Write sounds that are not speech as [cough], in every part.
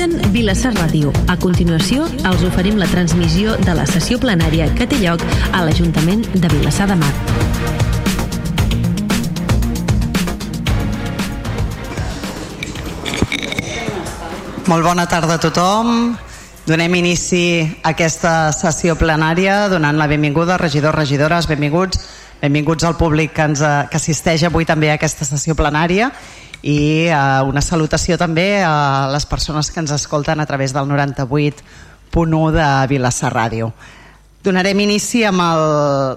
Sintonitzen Vilassar Ràdio. A continuació, els oferim la transmissió de la sessió plenària que té lloc a l'Ajuntament de Vilassar de Mar. Molt bona tarda a tothom. Donem inici a aquesta sessió plenària donant la benvinguda regidors, regidores, benvinguts, benvinguts al públic que, ens, que assisteix avui també a aquesta sessió plenària i uh, una salutació també a les persones que ens escolten a través del 98.1 de Vilassar Ràdio. Donarem inici amb el...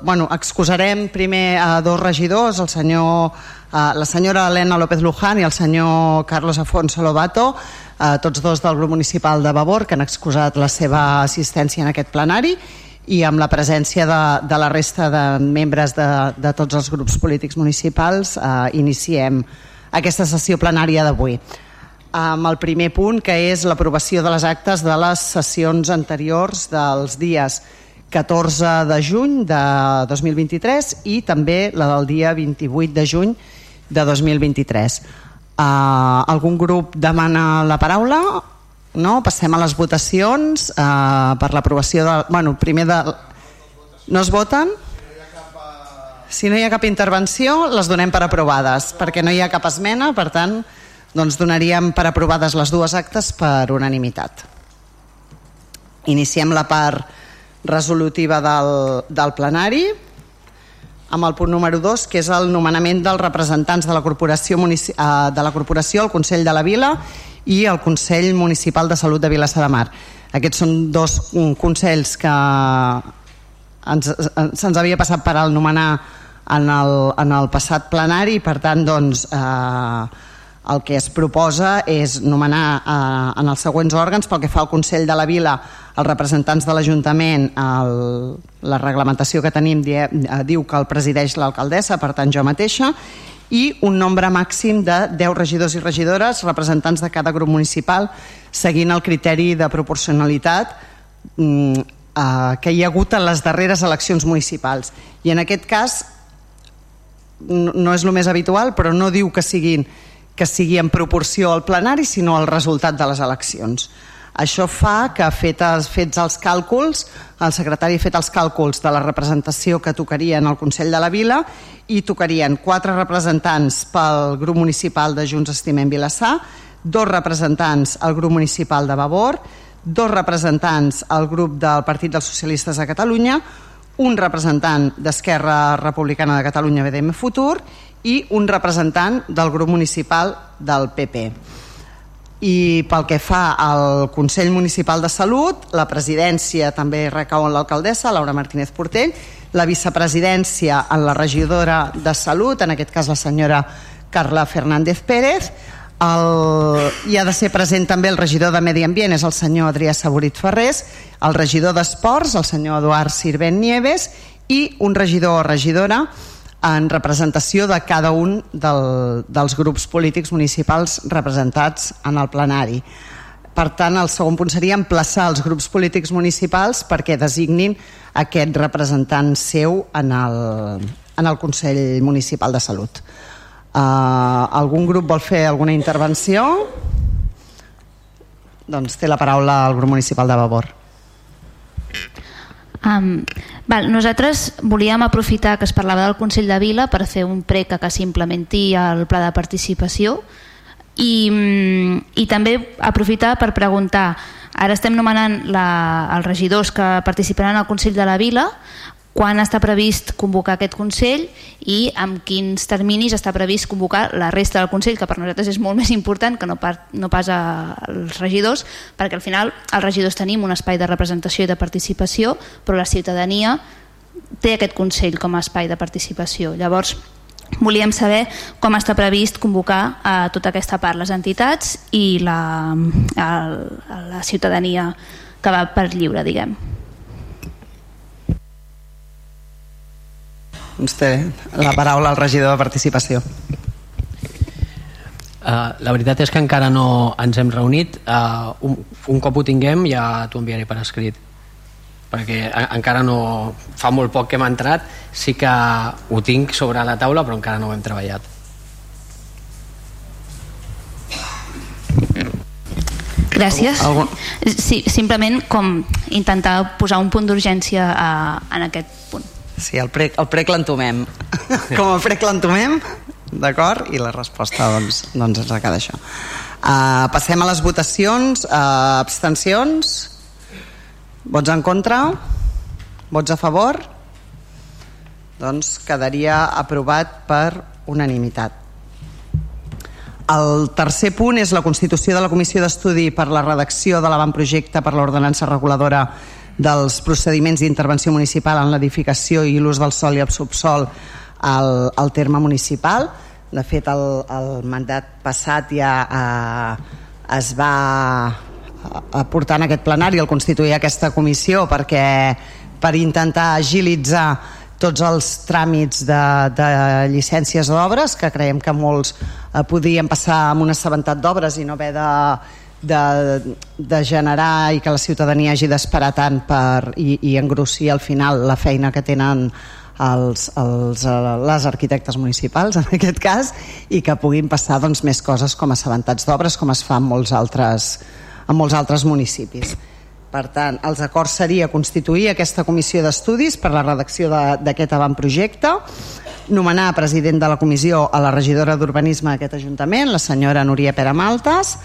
Bueno, excusarem primer a dos regidors, el senyor, uh, la senyora Helena López Luján i el senyor Carlos Afonso Lobato, uh, tots dos del grup municipal de Vavor, que han excusat la seva assistència en aquest plenari, i amb la presència de, de la resta de membres de, de tots els grups polítics municipals uh, iniciem aquesta sessió plenària d'avui amb el primer punt que és l'aprovació de les actes de les sessions anteriors dels dies 14 de juny de 2023 i també la del dia 28 de juny de 2023 uh, algun grup demana la paraula? no? passem a les votacions uh, per l'aprovació de... Bueno, primer de... No es voten? Si no hi ha cap intervenció, les donem per aprovades, perquè no hi ha cap esmena, per tant, doncs donaríem per aprovades les dues actes per unanimitat. Iniciem la part resolutiva del, del plenari amb el punt número 2, que és el nomenament dels representants de la corporació, eh, de la corporació al Consell de la Vila i el Consell Municipal de Salut de Vilassar de Mar. Aquests són dos consells que se'ns havia passat per al nomenar en el, en el passat plenari i per tant doncs, eh, el que es proposa és nomenar eh, en els següents òrgans pel que fa al Consell de la Vila els representants de l'Ajuntament la reglamentació que tenim die, eh, diu que el presideix l'alcaldessa per tant jo mateixa i un nombre màxim de 10 regidors i regidores representants de cada grup municipal seguint el criteri de proporcionalitat mm, eh, que hi ha hagut en les darreres eleccions municipals. I en aquest cas no és el més habitual, però no diu que, siguin, que sigui en proporció al plenari, sinó al resultat de les eleccions. Això fa que, fets, fets els càlculs, el secretari ha fet els càlculs de la representació que tocaria en el Consell de la Vila i tocarien quatre representants pel grup municipal de Junts Estimem Vilassar, dos representants al grup municipal de Vavor, dos representants al grup del Partit dels Socialistes de Catalunya, un representant d'Esquerra Republicana de Catalunya BDM Futur i un representant del grup municipal del PP. I pel que fa al Consell Municipal de Salut, la presidència també recau en l'alcaldessa, Laura Martínez Portell, la vicepresidència en la regidora de Salut, en aquest cas la senyora Carla Fernández Pérez, el, hi ha de ser present també el regidor de Medi Ambient, és el senyor Adrià Saborit Ferrés, el regidor d'Esports, el senyor Eduard Sirvent Nieves, i un regidor o regidora en representació de cada un del, dels grups polítics municipals representats en el plenari. Per tant, el segon punt seria emplaçar els grups polítics municipals perquè designin aquest representant seu en el, en el Consell Municipal de Salut. Uh, algun grup vol fer alguna intervenció? Doncs té la paraula el grup municipal de Vavor. Um, val, nosaltres volíem aprofitar que es parlava del Consell de Vila per fer un prec que s'implementi el pla de participació i, mm, i també aprofitar per preguntar ara estem nomenant la, els regidors que participaran al Consell de la Vila quan està previst convocar aquest Consell i amb quins terminis està previst convocar la resta del Consell, que per nosaltres és molt [laughs] més important que no, pas, no pas als regidors, perquè al final els regidors tenim un espai de representació i de participació, però la ciutadania té aquest Consell com a espai de participació. Llavors, volíem saber com està previst convocar a tota aquesta part, les entitats i la, el, la ciutadania que va per lliure, diguem. Doncs té la paraula al regidor de participació. Uh, la veritat és que encara no ens hem reunit uh, un, un cop ho tinguem ja t'ho enviaré per escrit perquè a, encara no fa molt poc que hem entrat sí que ho tinc sobre la taula però encara no ho hem treballat Gràcies. Algun... Sí, simplement com intentar posar un punt d'urgència en aquest punt. Sí, el prec, el prec l'entomem. [laughs] com el prec l'entomem, d'acord? I la resposta doncs, doncs ens acaba això. Uh, passem a les votacions. Uh, abstencions? Vots en contra? Vots a favor? Doncs quedaria aprovat per unanimitat. El tercer punt és la constitució de la Comissió d'Estudi per la redacció de l'avantprojecte per l'ordenança reguladora dels procediments d'intervenció municipal en l'edificació i l'ús del sol i el subsol al, al terme municipal. De fet, el, el mandat passat ja eh, es va aportar en aquest plenari el constituir aquesta comissió perquè per intentar agilitzar tots els tràmits de, de llicències d'obres, que creiem que molts eh, podien passar amb un assabentat d'obres i no haver de, de, de generar i que la ciutadania hagi d'esperar tant per, i, i engrossir al final la feina que tenen els, els, eh, les arquitectes municipals [laughs] en aquest cas i que puguin passar doncs, més coses com assabentats d'obres com es fa en molts altres, en molts altres municipis. Per tant, els acords seria constituir aquesta comissió d'estudis per la redacció d'aquest avantprojecte, nomenar president de la comissió a la regidora d'Urbanisme d'aquest Ajuntament, la senyora Núria Pere Maltes,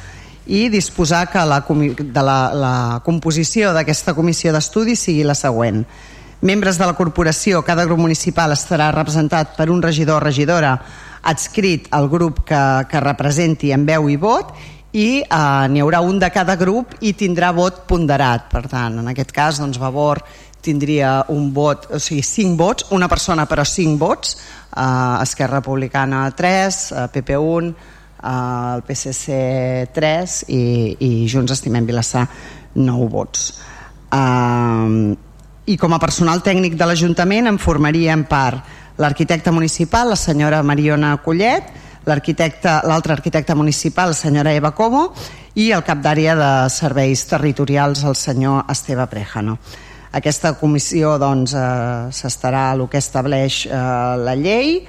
i disposar que la, de la, la composició d'aquesta comissió d'estudis sigui la següent. Membres de la corporació, cada grup municipal estarà representat per un regidor o regidora adscrit al grup que, que representi en veu i vot i eh, n'hi haurà un de cada grup i tindrà vot ponderat. Per tant, en aquest cas, doncs, Vavor tindria un vot, o sigui, cinc vots, una persona però cinc vots, eh, Esquerra Republicana 3, eh, PP 1, eh, el PSC 3 i, i Junts Estimem Vilassar 9 vots. Eh, I com a personal tècnic de l'Ajuntament en formarien part l'arquitecte municipal, la senyora Mariona Collet, l'altre arquitecte municipal, la senyora Eva Como, i el cap d'àrea de serveis territorials, el senyor Esteve Prejano. Aquesta comissió doncs, eh, s'estarà el que estableix eh, la llei,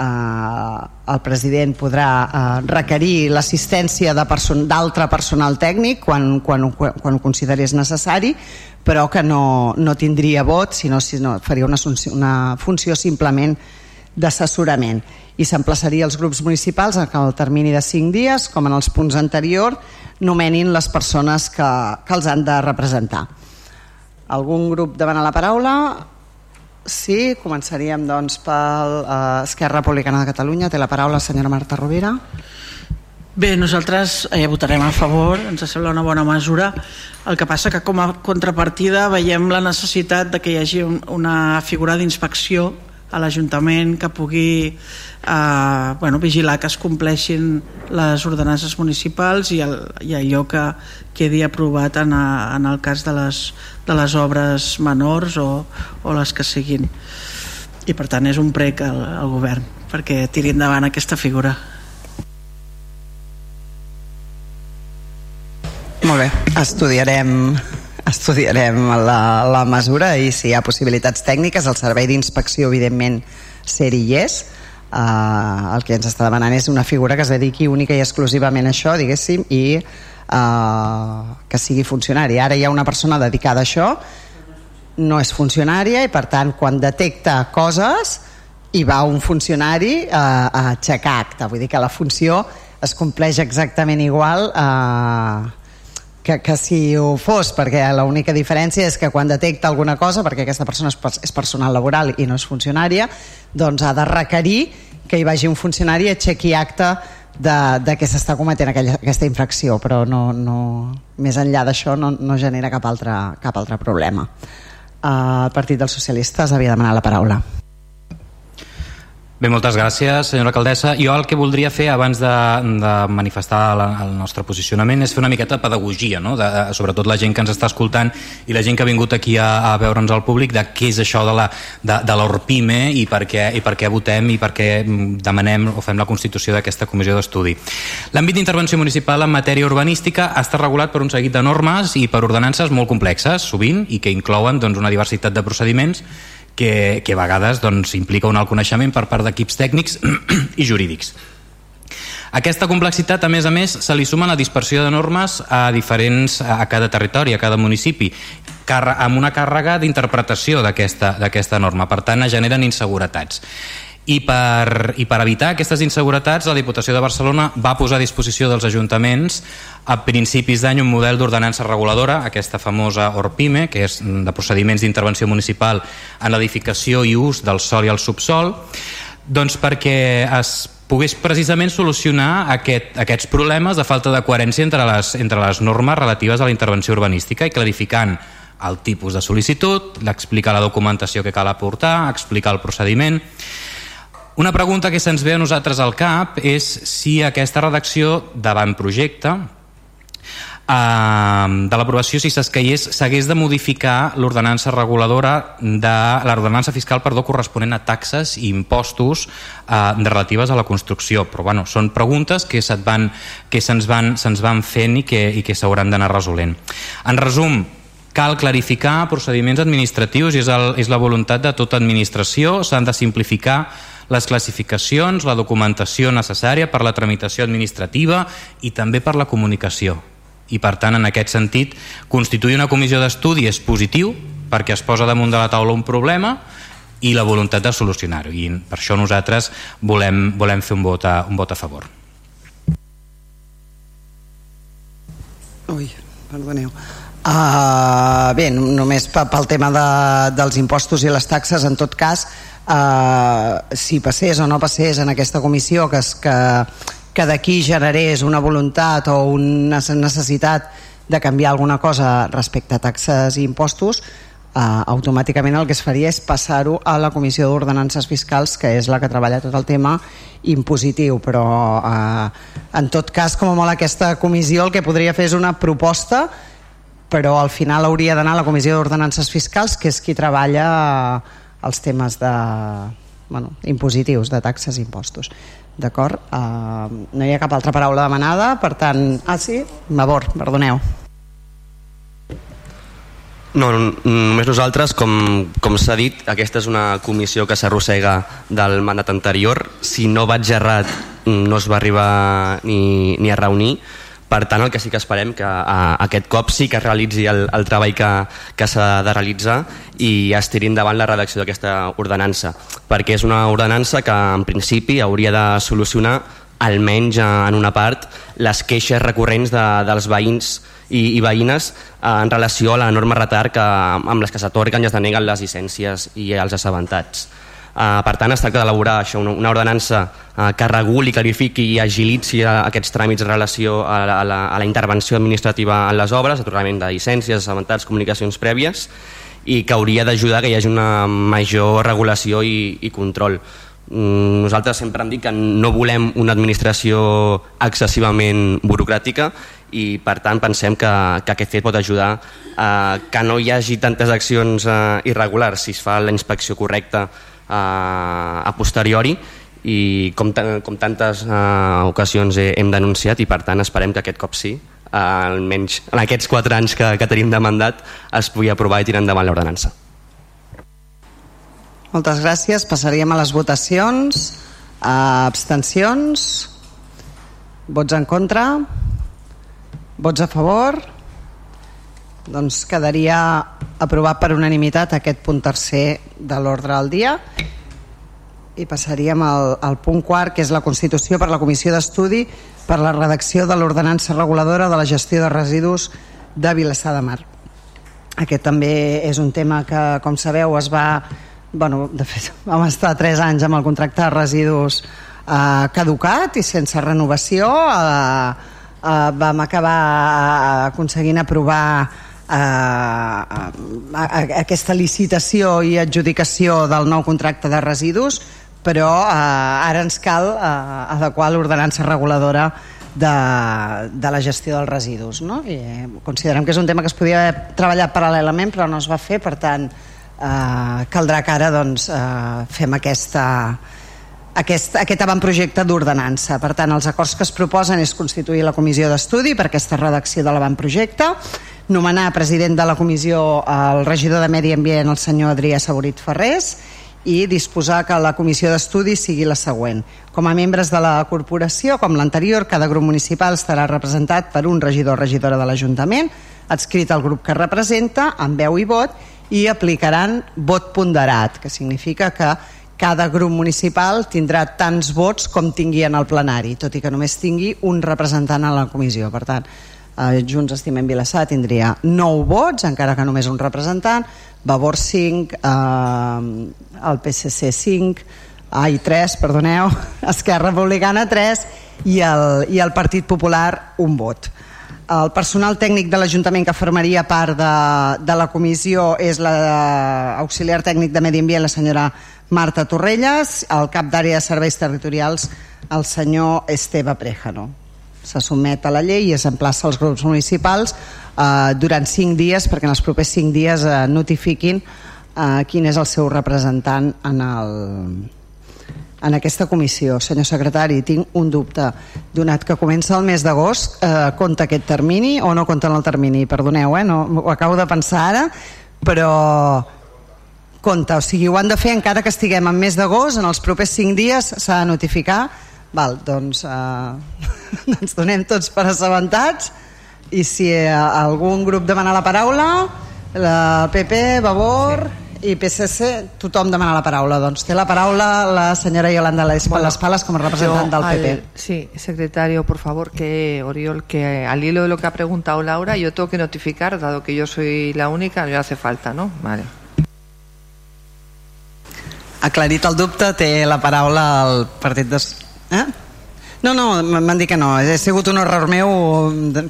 eh, el president podrà eh, requerir l'assistència d'altre person, personal tècnic quan, quan, quan ho considerés necessari, però que no, no tindria vot, sinó, sinó faria una, una funció simplement d'assessorament i s'emplaçaria els grups municipals en el termini de 5 dies, com en els punts anteriors, nomenin les persones que, que els han de representar. Algun grup demana la paraula? Sí, començaríem doncs per uh, Esquerra Republicana de Catalunya. Té la paraula la senyora Marta Rovira. Bé, nosaltres eh, votarem a favor, ens sembla una bona mesura. El que passa que com a contrapartida veiem la necessitat de que hi hagi un, una figura d'inspecció a l'Ajuntament que pugui eh, bueno, vigilar que es compleixin les ordenances municipals i, el, i allò que quedi aprovat en, a, en el cas de les, de les obres menors o, o les que siguin. I per tant és un prec al, al govern perquè tiri endavant aquesta figura. Molt bé, estudiarem estudiarem la, la mesura i si hi ha possibilitats tècniques el servei d'inspecció evidentment ser-hi és. Uh, el que ens està demanant és una figura que es dediqui única i exclusivament a això diguéssim i uh, que sigui funcionari. Ara hi ha una persona dedicada a això no és funcionària i per tant quan detecta coses hi va un funcionari uh, a aixecar acte. Vull dir que la funció es compleix exactament igual uh, que, que si ho fos, perquè l'única diferència és que quan detecta alguna cosa, perquè aquesta persona és, és personal laboral i no és funcionària, doncs ha de requerir que hi vagi un funcionari a aixequi acte de, de que s'està cometent aquella, aquesta infracció, però no, no, més enllà d'això no, no genera cap altre, cap altre problema. Uh, el Partit dels Socialistes havia demanat la paraula. Bé, moltes gràcies, senyora alcaldessa. Jo el que voldria fer abans de, de manifestar la, el nostre posicionament és fer una miqueta de pedagogia, no? de, de, sobretot la gent que ens està escoltant i la gent que ha vingut aquí a, a veure'ns al públic de què és això de la, de, l'ORPIME i, per què, i per què votem i per què demanem o fem la constitució d'aquesta comissió d'estudi. L'àmbit d'intervenció municipal en matèria urbanística està regulat per un seguit de normes i per ordenances molt complexes, sovint, i que inclouen doncs, una diversitat de procediments que, que a vegades doncs, implica un alt coneixement per part d'equips tècnics [clears throat] i jurídics. Aquesta complexitat, a més a més, se li suma la dispersió de normes a diferents a cada territori, a cada municipi, amb una càrrega d'interpretació d'aquesta norma. Per tant, es generen inseguretats. I per, I per evitar aquestes inseguretats, la Diputació de Barcelona va posar a disposició dels ajuntaments a principis d'any un model d'ordenança reguladora, aquesta famosa ORPIME, que és de procediments d'intervenció municipal en l'edificació i ús del sol i el subsol, doncs perquè es pogués precisament solucionar aquest, aquests problemes de falta de coherència entre les, entre les normes relatives a la intervenció urbanística i clarificant el tipus de sol·licitud, explicar la documentació que cal aportar, explicar el procediment una pregunta que se'ns ve a nosaltres al cap és si aquesta redacció davant projecte eh, de l'aprovació si s'hagués de modificar l'ordenança reguladora de l'ordenança fiscal perdó, corresponent a taxes i impostos eh, relatives a la construcció. Però bueno, són preguntes que se'ns van, que se'ns van, se van fent i que, i que s'hauran d'anar resolent. En resum, cal clarificar procediments administratius i és, el, és la voluntat de tota administració. S'han de simplificar les classificacions, la documentació necessària per la tramitació administrativa i també per la comunicació. I per tant, en aquest sentit, constituir una comissió d'estudi és positiu perquè es posa damunt de la taula un problema i la voluntat de solucionar-ho. I per això nosaltres volem, volem fer un vot a, un vot a favor. Ui, perdoneu. Uh, bé, només pel tema de, dels impostos i les taxes, en tot cas, eh, si passés o no passés en aquesta comissió que, es, que, que d'aquí generés una voluntat o una necessitat de canviar alguna cosa respecte a taxes i impostos eh, automàticament el que es faria és passar-ho a la Comissió d'Ordenances Fiscals que és la que treballa tot el tema impositiu. Però eh, en tot cas com a molt aquesta comissió el que podria fer és una proposta però al final hauria d'anar a la Comissió d'Ordenances Fiscals que és qui treballa eh, els temes de, bueno, impositius, de taxes i impostos. D'acord? Uh, no hi ha cap altra paraula demanada, per tant... Ah, sí? Mavor, perdoneu. No, només nosaltres, com, com s'ha dit, aquesta és una comissió que s'arrossega del mandat anterior. Si no vaig errat, no es va arribar ni, ni a reunir per tant, el que sí que esperem que a, aquest cop sí que es realitzi el, el treball que, que s'ha de realitzar i es tiri endavant la redacció d'aquesta ordenança, perquè és una ordenança que en principi hauria de solucionar almenys en una part les queixes recurrents de, dels veïns i, i veïnes eh, en relació a la norma retard que, amb les que s'atorguen i es deneguen les llicències i els assabentats. Uh, per tant, es tracta d'elaborar això, una, una ordenança uh, que reguli, clarifiqui i agilitzi uh, aquests tràmits en relació a la, a, la, a la intervenció administrativa en les obres, atorgament de llicències, assabentats, comunicacions prèvies, i que hauria d'ajudar que hi hagi una major regulació i, i control. Mm, nosaltres sempre hem dit que no volem una administració excessivament burocràtica i per tant pensem que, que aquest fet pot ajudar a que no hi hagi tantes accions uh, irregulars si es fa la inspecció correcta a, a posteriori i com, com tantes uh, ocasions he, hem denunciat i per tant esperem que aquest cop sí uh, almenys en aquests quatre anys que, que tenim de mandat es pugui aprovar i tirar endavant l'ordenança. Moltes gràcies, passaríem a les votacions. Uh, abstencions. Vots en contra. Vots a favor doncs quedaria aprovat per unanimitat aquest punt tercer de l'ordre del dia. I passaríem al, al punt quart que és la Constitució per la Comissió d'Estudi per la redacció de l'ordenança reguladora de la gestió de residus de Vilassar de Mar. Aquest també és un tema que com sabeu es va bueno, de fet [laughs] vam estar 3 anys amb el contracte de residus eh, caducat i sense renovació. Eh, eh, vam acabar eh, aconseguint aprovar a, a, a aquesta licitació i adjudicació del nou contracte de residus però eh, ara ens cal eh, adequar l'ordenança reguladora de, de la gestió dels residus no? I eh, considerem que és un tema que es podia treballar paral·lelament però no es va fer per tant eh, caldrà que ara doncs, eh, fem aquesta, aquest, aquest avantprojecte d'ordenança. Per tant, els acords que es proposen és constituir la comissió d'estudi per aquesta redacció de l'avantprojecte, nomenar president de la comissió el regidor de Medi Ambient, el senyor Adrià Saborit Ferrés, i disposar que la comissió d'estudi sigui la següent. Com a membres de la corporació, com l'anterior, cada grup municipal estarà representat per un regidor o regidora de l'Ajuntament, adscrit al grup que representa, amb veu i vot, i aplicaran vot ponderat, que significa que cada grup municipal tindrà tants vots com tingui en el plenari, tot i que només tingui un representant a la comissió. Per tant, eh, Junts Estimem Vilassar tindria 9 vots, encara que només un representant, Vavor 5, eh, el PSC 5, ai, 3, perdoneu, [laughs] Esquerra Republicana 3 i el, i el Partit Popular un vot. El personal tècnic de l'Ajuntament que formaria part de, de la comissió és l'auxiliar tècnic de Medi Ambient, la senyora Marta Torrelles, el cap d'àrea de serveis territorials, el senyor Esteve Prejano. Se sotmet a la llei i es emplaça als grups municipals eh, durant cinc dies perquè en els propers cinc dies eh, notifiquin eh, quin és el seu representant en el, en aquesta comissió. Senyor secretari, tinc un dubte. Donat que comença el mes d'agost, eh, compta aquest termini o no compta en el termini? Perdoneu, eh, no, ho acabo de pensar ara, però compta, o sigui, ho han de fer encara que estiguem en mes d'agost, en els propers cinc dies s'ha de notificar. Val, doncs eh, [laughs] ens donem tots per assabentats. I si eh, algun grup demana la paraula, la PP, Vavor... Sí i PSC tothom demana la paraula. Doncs té la paraula la senyora Yolanda Les bueno, Palas como representant del PP al, sí, secretario, por favor que Oriol, que al hilo de lo que ha preguntado Laura yo tengo que notificar, dado que yo soy la única no hace falta, ¿no? Vale. Aclarit el dubte té la paraula al partit de... Eh? No, no, m'han dit que no. Ha sigut un error meu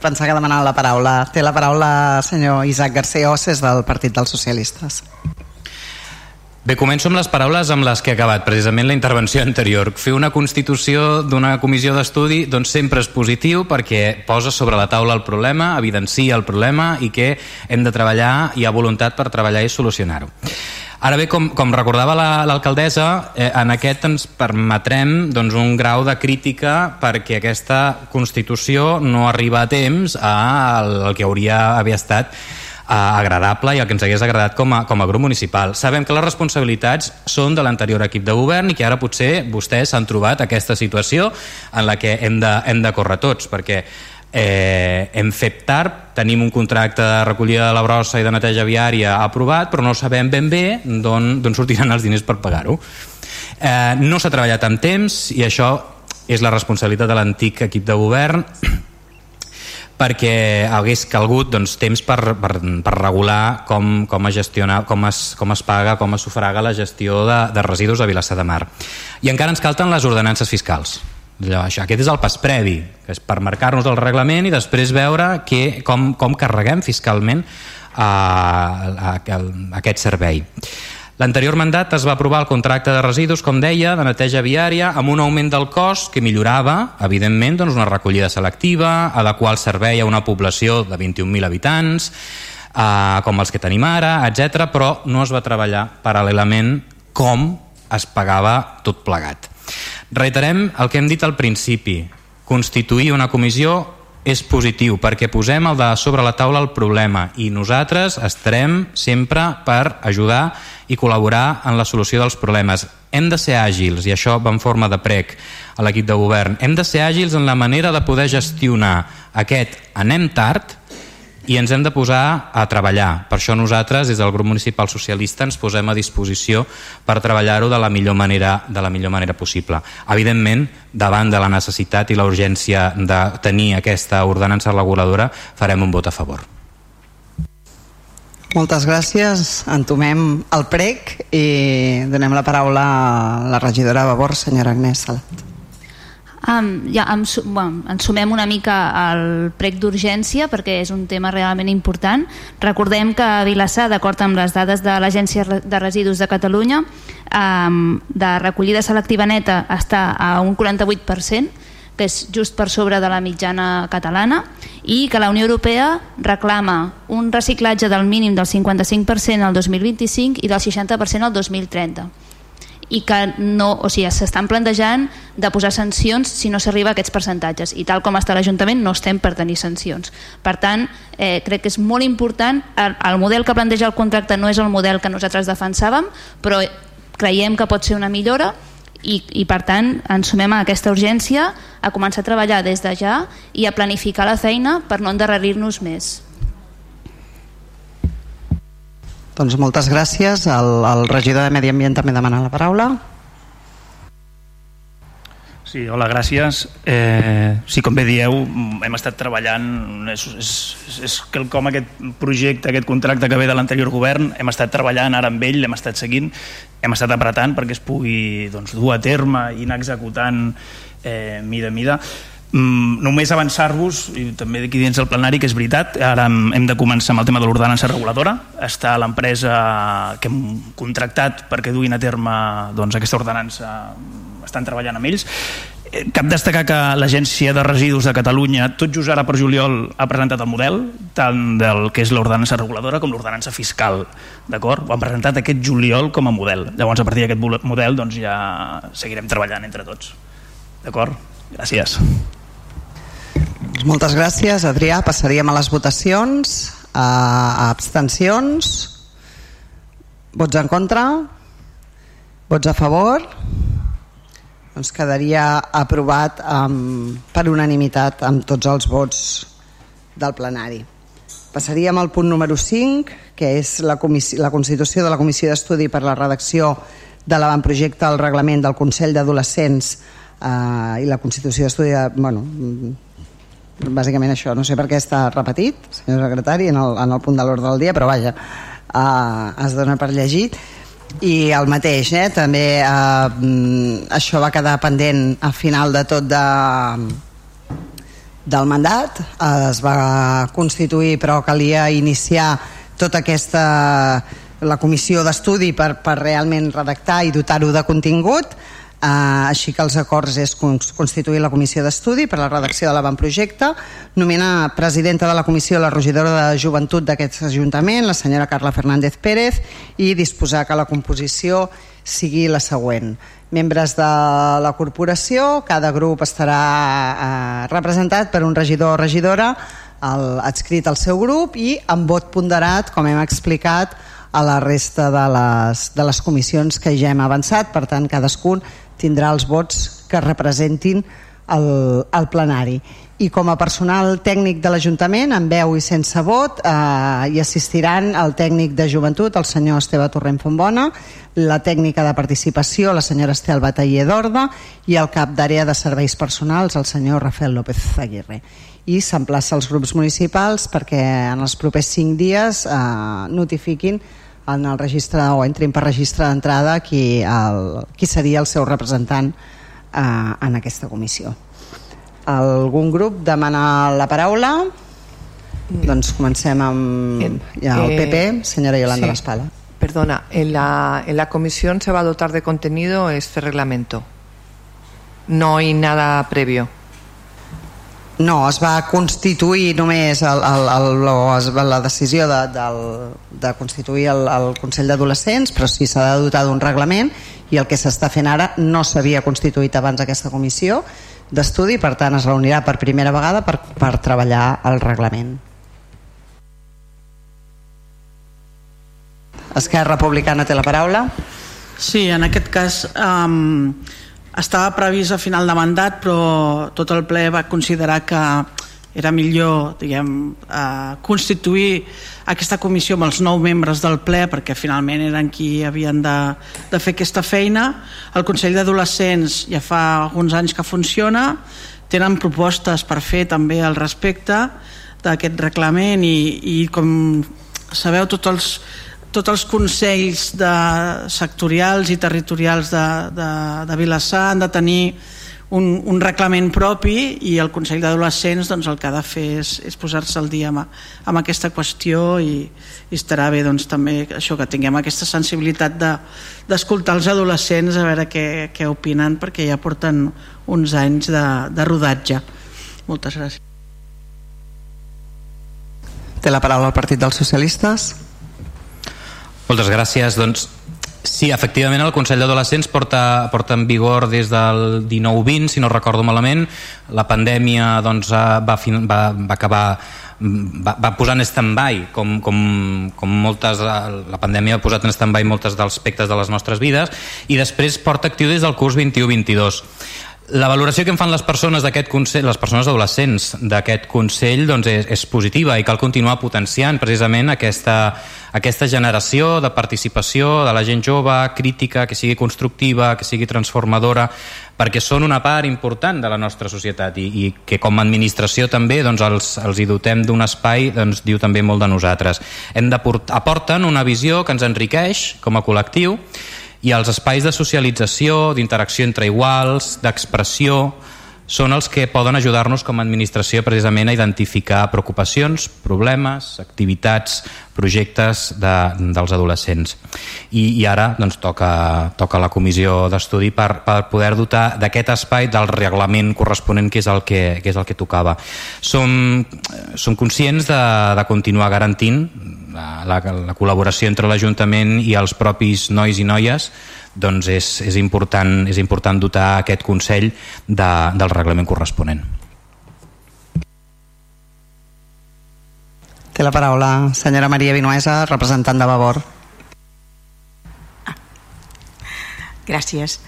pensar que demanava la paraula. Té la paraula senyor Isaac García Osses del Partit dels Socialistes. Bé, començo amb les paraules amb les que he acabat precisament la intervenció anterior. Fer una constitució d'una comissió d'estudi doncs sempre és positiu perquè posa sobre la taula el problema, evidencia el problema i que hem de treballar, hi ha voluntat per treballar i solucionar-ho. Ara bé, com, com recordava l'alcaldessa, la, eh, en aquest ens permetrem doncs, un grau de crítica perquè aquesta Constitució no arriba a temps al, que hauria haver estat agradable i el que ens hagués agradat com a, com a grup municipal. Sabem que les responsabilitats són de l'anterior equip de govern i que ara potser vostès s'han trobat aquesta situació en la que hem de, hem de córrer tots, perquè eh, hem fet tard, tenim un contracte de recollida de la brossa i de neteja viària aprovat, però no sabem ben bé d'on sortiran els diners per pagar-ho. Eh, no s'ha treballat amb temps i això és la responsabilitat de l'antic equip de govern [clears throat] perquè hagués calgut doncs, temps per, per, per regular com, com, es gestiona, com, es, com es paga, com es sufraga la gestió de, de residus a Vilassar de Mar. I encara ens calten les ordenances fiscals. Això, aquest és el pas previ, que és per marcar-nos el reglament i després veure que, com, com carreguem fiscalment a, a, a, a aquest servei. L'anterior mandat es va aprovar el contracte de residus, com deia, de neteja viària, amb un augment del cost que millorava, evidentment, doncs una recollida selectiva, adequar el servei a una població de 21.000 habitants, eh, com els que tenim ara, etc. però no es va treballar paral·lelament com es pagava tot plegat. Reiterem el que hem dit al principi, constituir una comissió és positiu perquè posem el de sobre la taula el problema i nosaltres estarem sempre per ajudar i col·laborar en la solució dels problemes. Hem de ser àgils, i això va en forma de prec a l'equip de govern, hem de ser àgils en la manera de poder gestionar. Aquest anem tard i ens hem de posar a treballar. Per això nosaltres, des del grup municipal socialista, ens posem a disposició per treballar-ho de la millor manera de la millor manera possible. Evidentment, davant de la necessitat i la urgència de tenir aquesta ordenança reguladora, farem un vot a favor. Moltes gràcies. Entomem el prec i donem la paraula a la regidora de Vavor, senyora Agnès Salat. Um, ja, em, bueno, ens sumem una mica al prec d'urgència perquè és un tema realment important. Recordem que a Vilassar, d'acord amb les dades de l'Agència de Residus de Catalunya, um, de recollida selectiva neta està a un 48%, que és just per sobre de la mitjana catalana, i que la Unió Europea reclama un reciclatge del mínim del 55% al 2025 i del 60% al 2030 i que no, o sigui, s'estan plantejant de posar sancions si no s'arriba a aquests percentatges i tal com està l'Ajuntament no estem per tenir sancions. Per tant, eh, crec que és molt important, el, el model que planteja el contracte no és el model que nosaltres defensàvem, però creiem que pot ser una millora i, i per tant ens sumem a aquesta urgència a començar a treballar des de ja i a planificar la feina per no endarrerir-nos més. Doncs moltes gràcies. El, el regidor de Medi Ambient també demana la paraula. Sí, hola, gràcies. Eh, sí, com bé dieu, hem estat treballant, és, és, és quelcom aquest projecte, aquest contracte que ve de l'anterior govern, hem estat treballant ara amb ell, l'hem estat seguint, hem estat apretant perquè es pugui doncs, dur a terme i anar executant eh, mida a mida. Mm, només avançar-vos, i també d'aquí dins del plenari, que és veritat, ara hem de començar amb el tema de l'ordenança reguladora, està l'empresa que hem contractat perquè duguin a terme doncs, aquesta ordenança, estan treballant amb ells. Eh, cap destacar que l'Agència de Residus de Catalunya, tot just ara per juliol, ha presentat el model, tant del que és l'ordenança reguladora com l'ordenança fiscal, d'acord? Ho han presentat aquest juliol com a model. Llavors, a partir d'aquest model, doncs ja seguirem treballant entre tots. D'acord? Gràcies. Doncs moltes gràcies, Adrià. Passaríem a les votacions. A, abstencions. Vots en contra? Vots a favor? Doncs quedaria aprovat amb, per unanimitat amb tots els vots del plenari. Passaríem al punt número 5, que és la, la constitució de la Comissió d'Estudi per la redacció de l'avantprojecte al reglament del Consell d'Adolescents eh, i la Constitució d'Estudi... Bueno, bàsicament això, no sé per què està repetit, senyor secretari, en el, en el punt de l'ordre del dia, però vaja, eh, es dona per llegit i el mateix, eh? també eh, això va quedar pendent a final de tot de, del mandat es va constituir però calia iniciar tota aquesta la comissió d'estudi per, per realment redactar i dotar-ho de contingut Uh, així que els acords és constituir la comissió d'estudi per a la redacció de l'avantprojecte, nominar presidenta de la comissió la regidora de joventut d'aquest Ajuntament, la senyora Carla Fernández Pérez, i disposar que la composició sigui la següent. Membres de la corporació, cada grup estarà uh, representat per un regidor o regidora el, adscrit al seu grup i amb vot ponderat, com hem explicat, a la resta de les, de les comissions que ja hem avançat, per tant cadascun tindrà els vots que representin el, el plenari. I com a personal tècnic de l'Ajuntament amb veu i sense vot eh, hi assistiran el tècnic de joventut el senyor Esteve Torrent Fontbona la tècnica de participació la senyora Estel Bataller d'Orda i el cap d'àrea de serveis personals el senyor Rafael López Aguirre. I s'emplaça als grups municipals perquè en els propers cinc dies eh, notifiquin en el registre o entrin per registre d'entrada qui, el, qui seria el seu representant eh, en aquesta comissió. Algun grup demana la paraula? Mm. Doncs comencem amb ja, el PP, eh, senyora Yolanda sí. L'Espala. Perdona, en la, en la comisión se va a dotar de contenido este reglamento. No hay nada previo. No, es va constituir només el, el, el, el, la decisió de, de, de constituir el, el Consell d'Adolescents, però sí s'ha de dotar d'un reglament i el que s'està fent ara no s'havia constituït abans aquesta comissió d'estudi, per tant es reunirà per primera vegada per, per treballar el reglament. Esquerra Republicana té la paraula. Sí, en aquest cas... Um estava previst a final de mandat però tot el ple va considerar que era millor diguem, eh, constituir aquesta comissió amb els nou membres del ple perquè finalment eren qui havien de, de fer aquesta feina. El Consell d'Adolescents ja fa alguns anys que funciona. Tenen propostes per fer també al respecte d'aquest reglament i, i com sabeu tots els tots els consells de, sectorials i territorials de, de, de Vilassar han de tenir un, un reglament propi i el Consell d'Adolescents doncs, el que ha de fer és, és posar-se al dia amb, amb aquesta qüestió i, i estarà bé doncs, també això que tinguem aquesta sensibilitat d'escoltar de, els adolescents a veure què, què opinen perquè ja porten uns anys de, de rodatge. Moltes gràcies. Té la paraula el Partit dels Socialistes. Moltes gràcies. Doncs Sí, efectivament el Consell d'Adolescents porta, porta en vigor des del 19-20, si no recordo malament. La pandèmia doncs, va, va, va acabar va, va posar en stand-by com, com, com moltes la pandèmia ha posat en stand-by moltes dels aspectes de les nostres vides i després porta actiu des del curs 21-22 la valoració que en fan les persones d'aquest Consell, les persones adolescents d'aquest Consell doncs és, és positiva i cal continuar potenciant precisament aquesta, aquesta generació de participació de la gent jove, crítica, que sigui constructiva, que sigui transformadora, perquè són una part important de la nostra societat i, i que com a administració també doncs, els, els hi dotem d'un espai doncs, diu també molt de nosaltres. Hem de portar, aporten una visió que ens enriqueix com a col·lectiu i els espais de socialització, d'interacció entre iguals, d'expressió, són els que poden ajudar-nos com a administració precisament a identificar preocupacions, problemes, activitats, projectes de, dels adolescents. I, i ara doncs, toca, toca la comissió d'estudi per, per poder dotar d'aquest espai del reglament corresponent que és el que, que, és el que tocava. Som, som conscients de, de continuar garantint la, la, la col·laboració entre l'Ajuntament i els propis nois i noies doncs és, és, important, és important dotar aquest Consell de, del reglament corresponent. Té la paraula senyora Maria Vinuesa, representant de Vavor. Ah. Gràcies.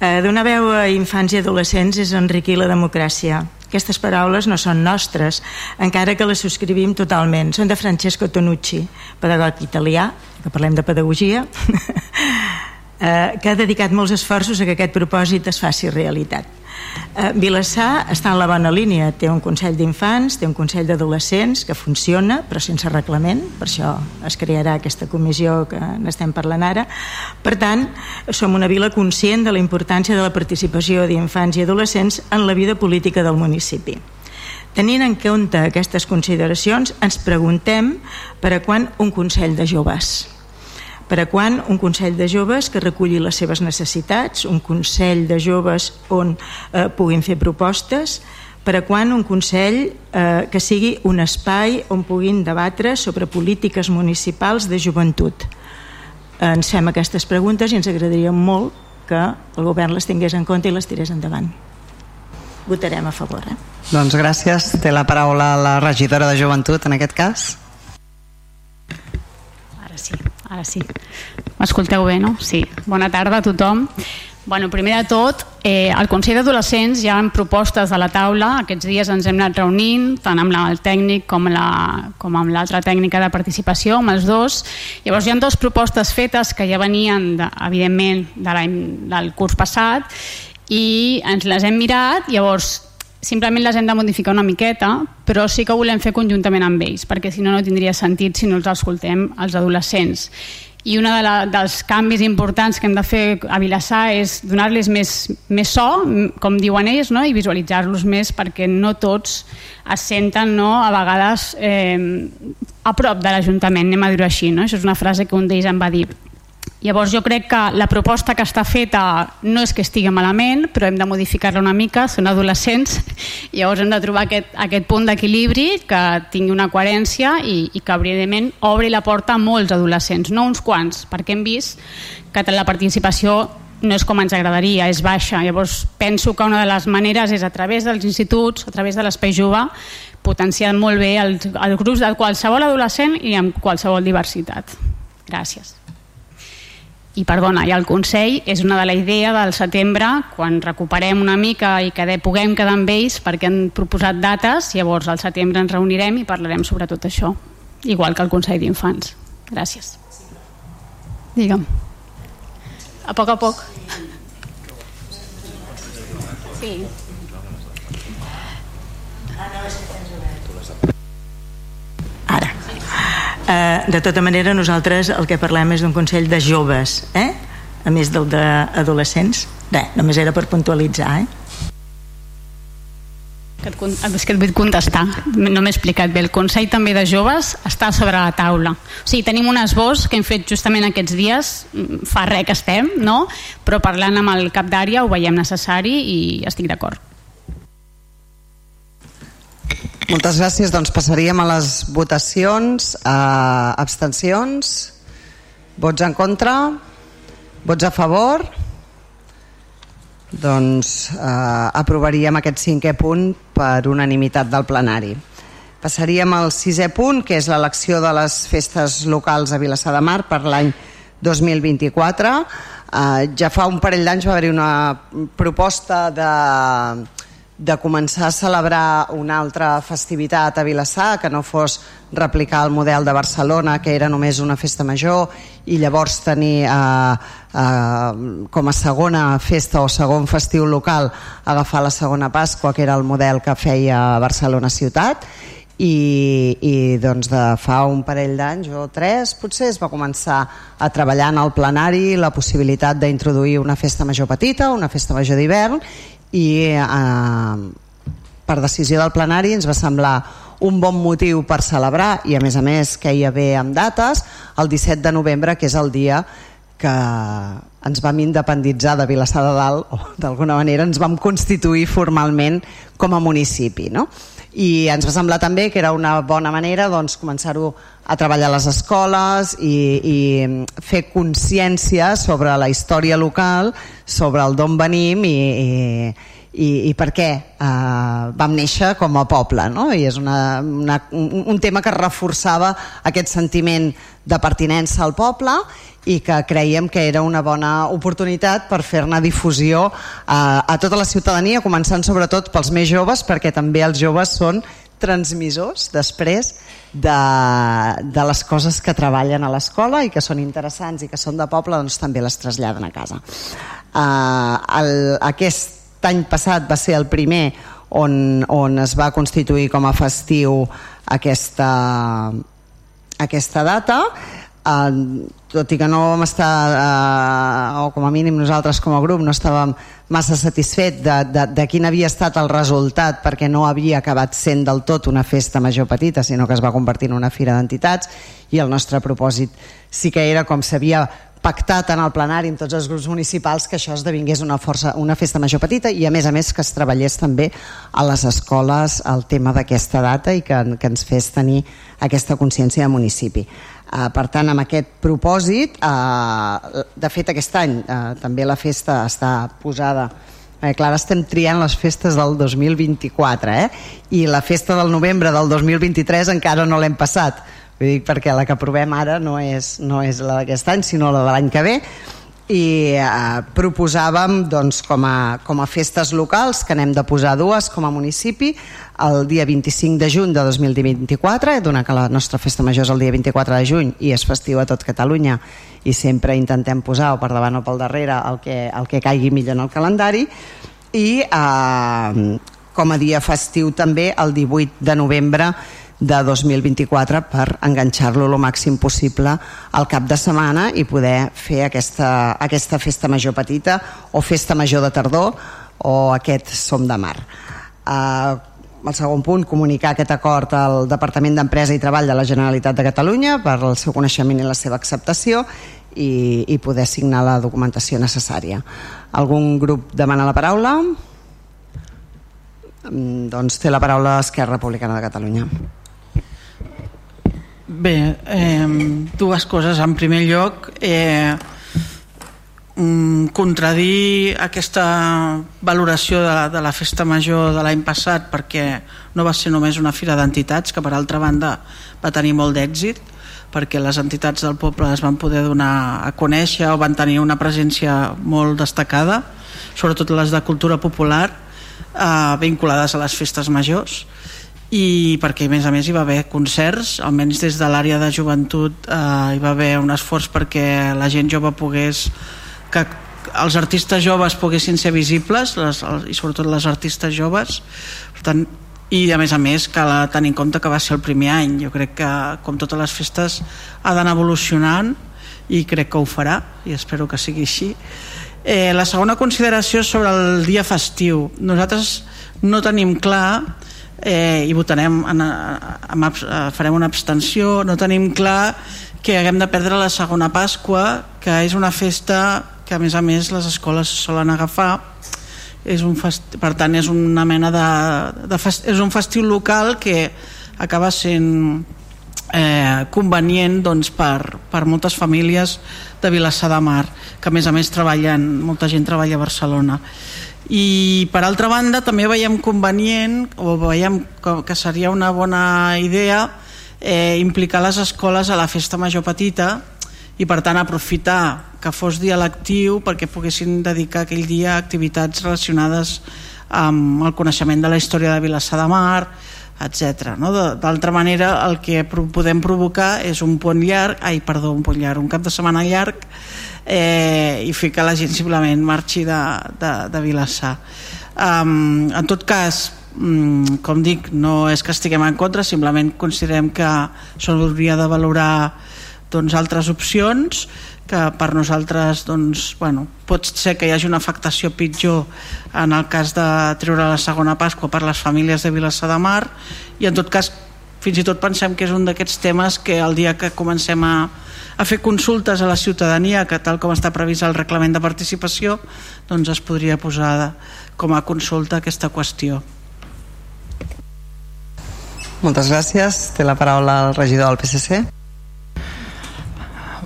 Eh, donar veu a infants i adolescents és enriquir la democràcia. Aquestes paraules no són nostres, encara que les subscrivim totalment. Són de Francesco Tonucci, pedagog italià, que parlem de pedagogia, [laughs] eh, que ha dedicat molts esforços a que aquest propòsit es faci realitat. Eh, Vilassar està en la bona línia, té un Consell d'Infants, té un Consell d'Adolescents que funciona, però sense reglament, per això es crearà aquesta comissió que n'estem parlant ara. Per tant, som una vila conscient de la importància de la participació d'infants i adolescents en la vida política del municipi. Tenint en compte aquestes consideracions, ens preguntem per a quan un Consell de Joves per a quan un Consell de Joves que reculli les seves necessitats, un Consell de Joves on eh, puguin fer propostes, per a quan un Consell eh, que sigui un espai on puguin debatre sobre polítiques municipals de joventut. Eh, ens fem aquestes preguntes i ens agradaria molt que el govern les tingués en compte i les tirés endavant. Votarem a favor. Eh? Doncs gràcies. Té la paraula la regidora de joventut en aquest cas. Ara sí. M'escolteu bé, no? Sí. Bona tarda a tothom. Bueno, primer de tot, eh, al Consell d'Adolescents hi ha propostes a la taula. Aquests dies ens hem anat reunint, tant amb el tècnic com, la, com amb l'altra tècnica de participació, amb els dos. Llavors hi ha dues propostes fetes que ja venien, de, evidentment, de del curs passat i ens les hem mirat. Llavors, simplement les hem de modificar una miqueta, però sí que volem fer conjuntament amb ells, perquè si no no tindria sentit si no els escoltem els adolescents. I un de dels canvis importants que hem de fer a Vilassar és donar-los més, més so, com diuen ells, no? i visualitzar-los més perquè no tots es senten no? a vegades eh, a prop de l'Ajuntament, anem a dir-ho així. No? Això és una frase que un d'ells em va dir Llavors jo crec que la proposta que està feta no és que estigui malament, però hem de modificar-la una mica, són adolescents, [laughs] llavors hem de trobar aquest, aquest punt d'equilibri que tingui una coherència i, i que evidentment obri la porta a molts adolescents, no uns quants, perquè hem vist que la participació no és com ens agradaria, és baixa. Llavors penso que una de les maneres és a través dels instituts, a través de l'espai jove, potenciar molt bé els, els grups de qualsevol adolescent i amb qualsevol diversitat. Gràcies i perdona, i el Consell és una de la idea del setembre quan recuperem una mica i que puguem quedar amb ells perquè han proposat dates llavors al setembre ens reunirem i parlarem sobre tot això igual que el Consell d'Infants. Gràcies. Digue'm. A poc a poc. Sí Eh, de tota manera, nosaltres el que parlem és d'un Consell de joves, eh? a més del d'adolescents. Bé, només era per puntualitzar, eh? Que et, és que et vull contestar no m'he explicat bé, el Consell també de Joves està sobre la taula o sigui, tenim un esbós que hem fet justament aquests dies mm, fa res que estem no? però parlant amb el cap d'àrea ho veiem necessari i estic d'acord moltes gràcies. Doncs passaríem a les votacions. Uh, abstencions? Vots en contra? Vots a favor? Doncs eh, aprovaríem aquest cinquè punt per unanimitat del plenari. Passaríem al sisè punt, que és l'elecció de les festes locals a Vilassar de Mar per l'any 2024. Eh, ja fa un parell d'anys va haver-hi una proposta de de començar a celebrar una altra festivitat a Vilassar que no fos replicar el model de Barcelona que era només una festa major i llavors tenir eh, eh, com a segona festa o segon festiu local agafar la segona Pasqua que era el model que feia Barcelona ciutat. I, i doncs de fa un parell d'anys o tres potser es va començar a treballar en el plenari la possibilitat d'introduir una festa major petita, una festa major d'hivern i eh, per decisió del plenari ens va semblar un bon motiu per celebrar i a més a més que hi bé amb dates el 17 de novembre que és el dia que ens vam independitzar de Vilassar de Dalt o d'alguna manera ens vam constituir formalment com a municipi no? I ens va semblar també que era una bona manera doncs, començar-ho a treballar a les escoles i, i fer consciència sobre la història local, sobre el d'on venim i, i, i, i per què eh, vam néixer com a poble no? i és una, una, un, tema que reforçava aquest sentiment de pertinença al poble i que creiem que era una bona oportunitat per fer-ne difusió a, a tota la ciutadania, començant sobretot pels més joves, perquè també els joves són transmissors després de, de les coses que treballen a l'escola i que són interessants i que són de poble, doncs també les traslladen a casa. Uh, el, aquest any passat va ser el primer on, on es va constituir com a festiu aquesta, aquesta data. Eh, tot i que no vam estar eh, o com a mínim nosaltres com a grup no estàvem massa satisfet de, de, de quin havia estat el resultat perquè no havia acabat sent del tot una festa major petita sinó que es va convertir en una fira d'entitats i el nostre propòsit sí que era com s'havia pactat en el plenari amb tots els grups municipals que això esdevingués una, força, una festa major petita i a més a més que es treballés també a les escoles el tema d'aquesta data i que, que ens fes tenir aquesta consciència de municipi. Uh, per tant, amb aquest propòsit, uh, de fet aquest any uh, també la festa està posada Eh, clar, estem triant les festes del 2024 eh? i la festa del novembre del 2023 encara no l'hem passat Vull dir, perquè la que provem ara no és, no és la d'aquest any, sinó la de l'any que ve. I eh, proposàvem doncs, com, a, com a festes locals que n'hem de posar dues com a municipi el dia 25 de juny de 2024 donat que la nostra festa major és el dia 24 de juny i és festiu a tot Catalunya. I sempre intentem posar o per davant o pel darrere el que, el que caigui millor en el calendari. I eh, com a dia festiu també el 18 de novembre de 2024 per enganxar-lo el màxim possible al cap de setmana i poder fer aquesta, aquesta festa major petita o festa major de tardor o aquest som de mar. Uh, el segon punt, comunicar aquest acord al Departament d'Empresa i Treball de la Generalitat de Catalunya per al seu coneixement i la seva acceptació i, i poder signar la documentació necessària. Algun grup demana la paraula? Mm, doncs té la paraula Esquerra Republicana de Catalunya. Bé, eh, dues coses. En primer lloc, eh, contradir aquesta valoració de, de la festa major de l'any passat perquè no va ser només una fira d'entitats que per altra banda va tenir molt d'èxit perquè les entitats del poble es van poder donar a conèixer o van tenir una presència molt destacada sobretot les de cultura popular eh, vinculades a les festes majors i perquè a més a més hi va haver concerts almenys des de l'àrea de joventut eh, hi va haver un esforç perquè la gent jove pogués que els artistes joves poguessin ser visibles les, i sobretot les artistes joves. Per tant, i a més a més cal tenir en compte que va ser el primer any. Jo crec que com totes les festes ha d'anar evolucionant i crec que ho farà i espero que sigui així. Eh, la segona consideració sobre el dia festiu. Nosaltres no tenim clar eh, i votarem en, en, en, farem una abstenció. No tenim clar que haguem de perdre la segona Pasqua que és una festa que a més a més les escoles solen agafar. És un fest... per tant és una mena de, de fest... és un festiu local que acaba sent eh, convenient doncs, per, per moltes famílies de Vilassar de Mar que a més a més treballen, molta gent treballa a Barcelona i per altra banda també veiem convenient o veiem que seria una bona idea eh, implicar les escoles a la festa major petita i per tant aprofitar que fos dia lectiu perquè poguessin dedicar aquell dia a activitats relacionades amb el coneixement de la història de Vilassar de Mar etc. No? D'altra manera el que podem provocar és un pont llarg ai, perdó, un pont llarg, un cap de setmana llarg eh, i fer que la gent simplement marxi de, de, de Vilassar. Um, en tot cas um, com dic, no és que estiguem en contra simplement considerem que s'hauria de valorar doncs, altres opcions que per nosaltres doncs, bueno, pot ser que hi hagi una afectació pitjor en el cas de treure la segona Pasqua per les famílies de Vilassar de Mar i en tot cas fins i tot pensem que és un d'aquests temes que el dia que comencem a, a fer consultes a la ciutadania que tal com està previst el reglament de participació doncs es podria posar de, com a consulta aquesta qüestió Moltes gràcies. Té la paraula el regidor del PSC.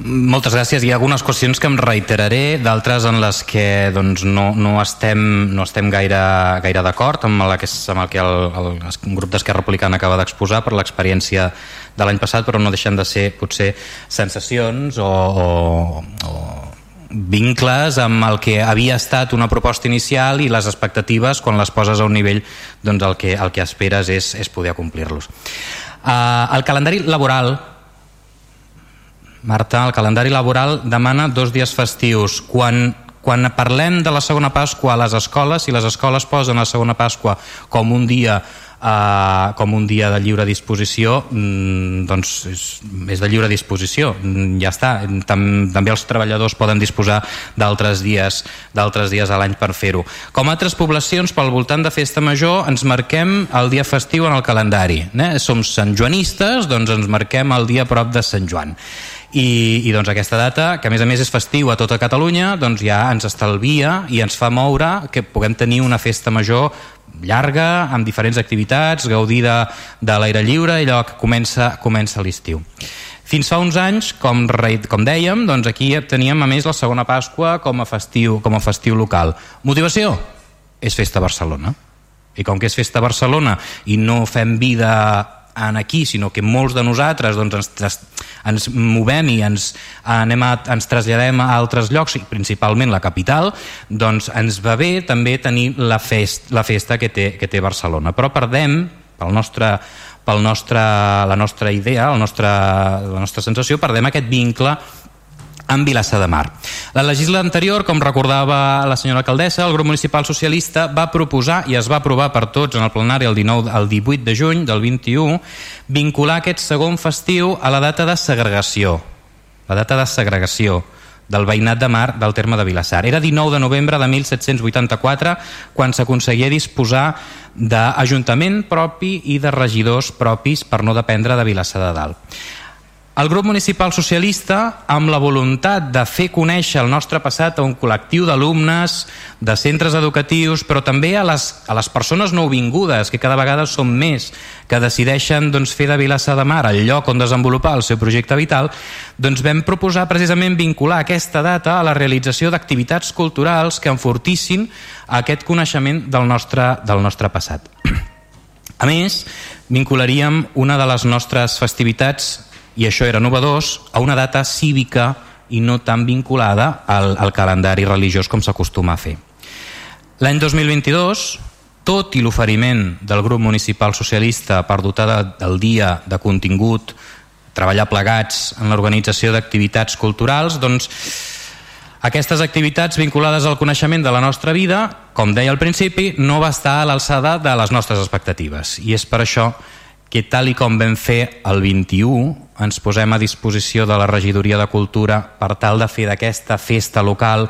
Moltes gràcies. Hi ha algunes qüestions que em reiteraré, d'altres en les que doncs, no, no estem, no estem gaire, gaire d'acord amb, la que, amb el que el, el, el grup d'Esquerra Republicana acaba d'exposar per l'experiència de l'any passat, però no deixen de ser potser sensacions o, o, o vincles amb el que havia estat una proposta inicial i les expectatives quan les poses a un nivell doncs el que, el que esperes és, és poder complir-los. Uh, el calendari laboral Marta, el calendari laboral demana dos dies festius. Quan, quan parlem de la segona Pasqua a les escoles, si les escoles posen la segona Pasqua com un dia eh, com un dia de lliure disposició mm, doncs és, és de lliure disposició mm, ja està, Tam, també els treballadors poden disposar d'altres dies d'altres dies a l'any per fer-ho com altres poblacions pel voltant de Festa Major ens marquem el dia festiu en el calendari eh? som santjoanistes doncs ens marquem el dia prop de Sant Joan i, i doncs aquesta data, que a més a més és festiu a tota Catalunya, doncs ja ens estalvia i ens fa moure que puguem tenir una festa major llarga, amb diferents activitats, gaudir de, de l'aire lliure i allò que comença, comença l'estiu. Fins fa uns anys, com, com dèiem, doncs aquí teníem a més la segona Pasqua com a festiu, com a festiu local. Motivació? És festa a Barcelona. I com que és festa a Barcelona i no fem vida en aquí, sinó que molts de nosaltres doncs, ens, ens movem i ens, anem a, ens traslladem a altres llocs, principalment la capital, doncs ens va bé també tenir la, fest, la festa que té, que té Barcelona. Però perdem, pel nostre, pel nostre, la nostra idea, el nostre, la nostra sensació, perdem aquest vincle en Vilassar de Mar. La legislatura anterior, com recordava la senyora alcaldessa, el grup municipal socialista va proposar i es va aprovar per tots en el plenari el, 19, el 18 de juny del 21 vincular aquest segon festiu a la data de segregació. La data de segregació del veïnat de mar del terme de Vilassar. Era 19 de novembre de 1784 quan s'aconseguia disposar d'Ajuntament propi i de regidors propis per no dependre de Vilassar de Dalt. El grup municipal socialista, amb la voluntat de fer conèixer el nostre passat a un col·lectiu d'alumnes, de centres educatius, però també a les, a les persones nouvingudes, que cada vegada són més, que decideixen doncs, fer de Vilassar de Mar el lloc on desenvolupar el seu projecte vital, doncs vam proposar precisament vincular aquesta data a la realització d'activitats culturals que enfortissin aquest coneixement del nostre, del nostre passat. [clears throat] A més, vincularíem una de les nostres festivitats i això era novedós, a una data cívica i no tan vinculada al, al calendari religiós com s'acostuma a fer. L'any 2022, tot i l'oferiment del grup municipal socialista per dotar de, del dia de contingut, treballar plegats en l'organització d'activitats culturals, doncs aquestes activitats vinculades al coneixement de la nostra vida, com deia al principi, no va estar a l'alçada de les nostres expectatives. I és per això que tal i com vam fer el 21 ens posem a disposició de la regidoria de cultura per tal de fer d'aquesta festa local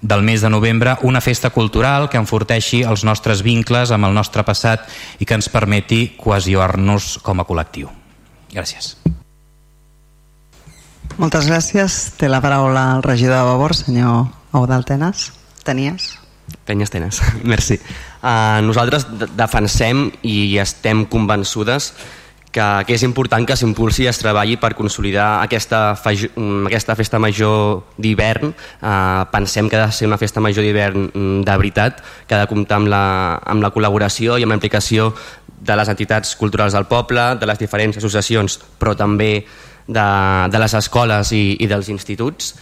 del mes de novembre una festa cultural que enforteixi els nostres vincles amb el nostre passat i que ens permeti cohesionar-nos com a col·lectiu. Gràcies. Moltes gràcies. Té la paraula el regidor de Vavor, senyor Eudal Tenes. Tenies? Tenyes tenes, [laughs] merci. Uh, nosaltres defensem i estem convençudes que, que és important que s'impulsi i es treballi per consolidar aquesta, mm, aquesta festa major d'hivern. Eh, pensem que ha de ser una festa major d'hivern mm, de veritat, que ha de comptar amb la, amb la col·laboració i amb la implicació de les entitats culturals del poble, de les diferents associacions, però també de, de les escoles i, i dels instituts,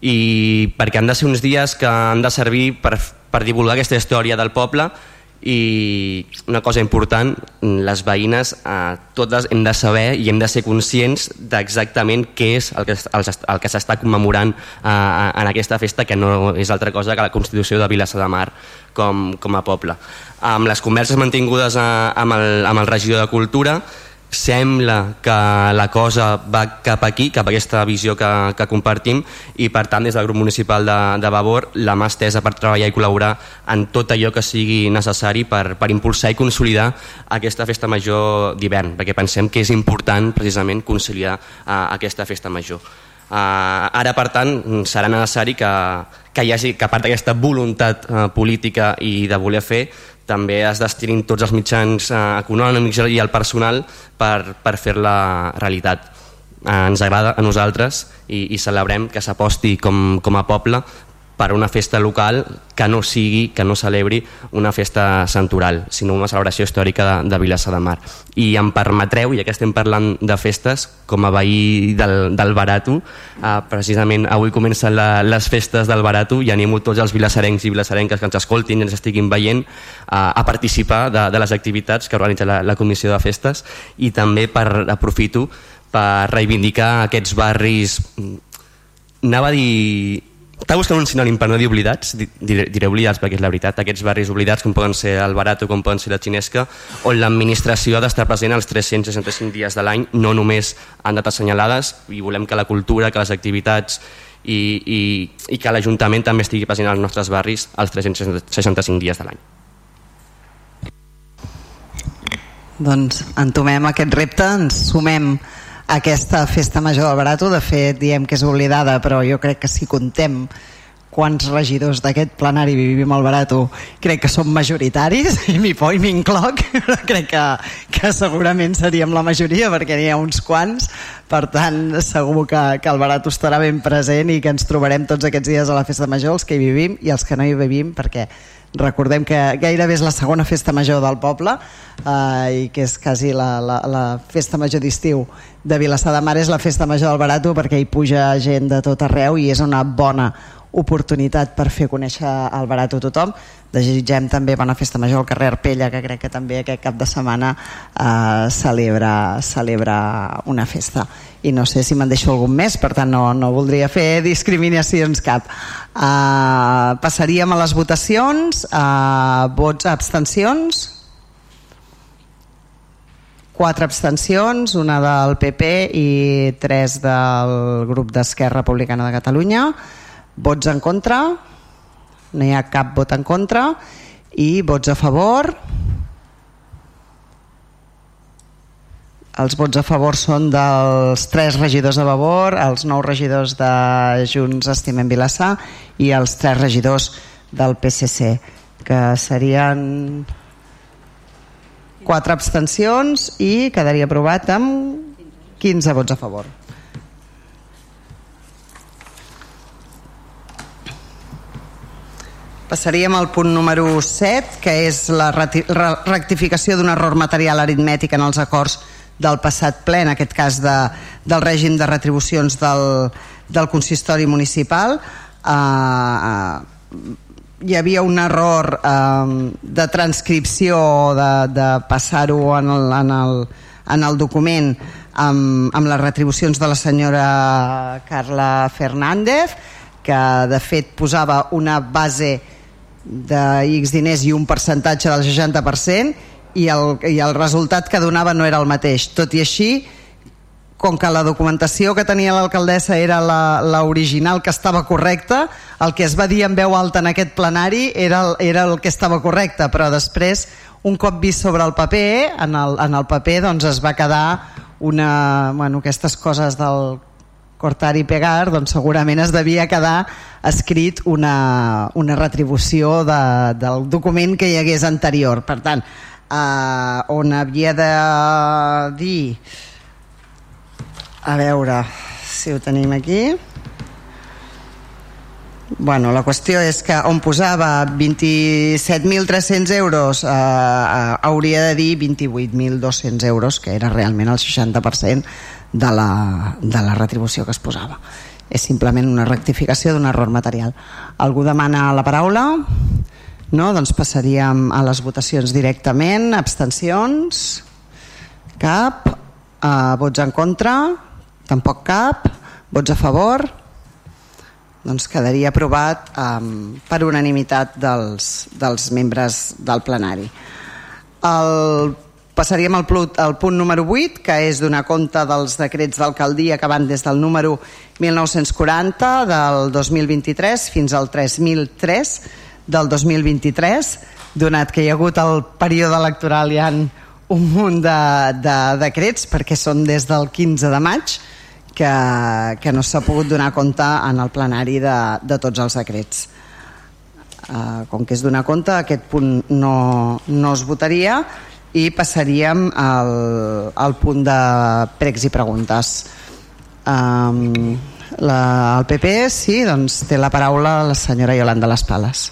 i perquè han de ser uns dies que han de servir per, per divulgar aquesta història del poble i una cosa important, les veïnes eh, totes hem de saber i hem de ser conscients d'exactament què és el que, el, el que s'està commemorant eh, en aquesta festa que no és altra cosa que la Constitució de Vilassa de Mar com, com a poble. Amb les converses mantingudes eh, amb, el, amb el regidor de Cultura sembla que la cosa va cap aquí, cap a aquesta visió que, que compartim i per tant des del grup municipal de, de Vavor la mà estesa per treballar i col·laborar en tot allò que sigui necessari per, per impulsar i consolidar aquesta festa major d'hivern perquè pensem que és important precisament conciliar uh, aquesta festa major. Uh, ara, per tant, serà necessari que, que hi hagi, que a part d'aquesta voluntat uh, política i de voler fer, també es destinin tots els mitjans eh, econòmics i el personal per, per fer-la realitat. Eh, ens agrada a nosaltres i, i celebrem que s'aposti com, com a poble per una festa local que no sigui, que no celebri una festa santoral, sinó una celebració històrica de, de Vilassa de Mar. I em permetreu, ja que estem parlant de festes, com a veí del, del Barato, eh, precisament avui comencen la, les festes del Barato i animo tots els vilassarencs i vilassarenques que ens escoltin i ens estiguin veient eh, a participar de, de les activitats que organitza la, la Comissió de Festes i també per aprofito per reivindicar aquests barris anava a dir estava buscant un sinònim per no dir oblidats, diré, diré oblidats perquè és la veritat, aquests barris oblidats com poden ser el Barato, com poden ser la Xinesca, on l'administració ha d'estar present els 365 dies de l'any, no només en dates assenyalades, i volem que la cultura, que les activitats i, i, i que l'Ajuntament també estigui present als nostres barris els 365 dies de l'any. Doncs entomem aquest repte, ens sumem aquesta festa major del Barato, de fet diem que és oblidada, però jo crec que si contem quants regidors d'aquest plenari vivim al Barato crec que som majoritaris i m'hi po i m'incloc [laughs] però crec que, que segurament seríem la majoria perquè n'hi ha uns quants. Per tant segur que, que el Barato estarà ben present i que ens trobarem tots aquests dies a la festa major els que hi vivim i els que no hi vivim perquè recordem que gairebé és la segona festa major del poble eh, i que és quasi la, la, la festa major d'estiu de Vilassar de Mar. És la festa major del Barato perquè hi puja gent de tot arreu i és una bona oportunitat per fer conèixer el Barato a tothom. Desitgem també bona festa major al carrer Arpella que crec que també aquest cap de setmana eh, celebra, celebra una festa. I no sé si me'n deixo algun més per tant no, no voldria fer discriminacions cap. Eh, passaríem a les votacions. Eh, vots a abstencions? Quatre abstencions, una del PP i tres del grup d'Esquerra Republicana de Catalunya Vots en contra? No hi ha cap vot en contra. I vots a favor? Els vots a favor són dels tres regidors de favor, els nou regidors de Junts Estimem Vilassar i els tres regidors del PSC, que serien quatre abstencions i quedaria aprovat amb 15 vots a favor. Passaríem al punt número 7, que és la rectificació d'un error material aritmètic en els acords del passat ple, en aquest cas de, del règim de retribucions del, del consistori municipal. Uh, hi havia un error uh, de transcripció, de, de passar-ho en, el, en, el, en el document amb, amb les retribucions de la senyora Carla Fernández, que de fet posava una base de X diners i un percentatge del 60% i el, i el resultat que donava no era el mateix. Tot i així, com que la documentació que tenia l'alcaldessa era l'original que estava correcta, el que es va dir en veu alta en aquest plenari era el, era el que estava correcte, però després, un cop vist sobre el paper, en el, en el paper doncs es va quedar una, bueno, aquestes coses del cortar i pegar, doncs segurament es devia quedar escrit una, una retribució de, del document que hi hagués anterior. Per tant, eh, on havia de dir a veure si ho tenim aquí Bueno, la qüestió és que on posava 27.300 euros eh, eh, hauria de dir 28.200 euros, que era realment el 60% de la, de la retribució que es posava. És simplement una rectificació d'un error material. Algú demana la paraula? No? Doncs passaríem a les votacions directament. Abstencions? Cap. Uh, vots en contra? Tampoc cap. Vots a favor? doncs quedaria aprovat um, per unanimitat dels, dels membres del plenari. El, passaríem al, plut, al punt número 8, que és donar compte dels decrets d'alcaldia que van des del número 1940 del 2023 fins al 3003 del 2023, donat que hi ha hagut el període electoral hi ha un munt de, de decrets perquè són des del 15 de maig que, que no s'ha pogut donar compte en el plenari de, de tots els decrets. Uh, com que és donar compte, aquest punt no, no es votaria i passaríem al, al punt de pregs i preguntes. Um, la, el PP, sí, doncs té la paraula la senyora Yolanda Les Pales.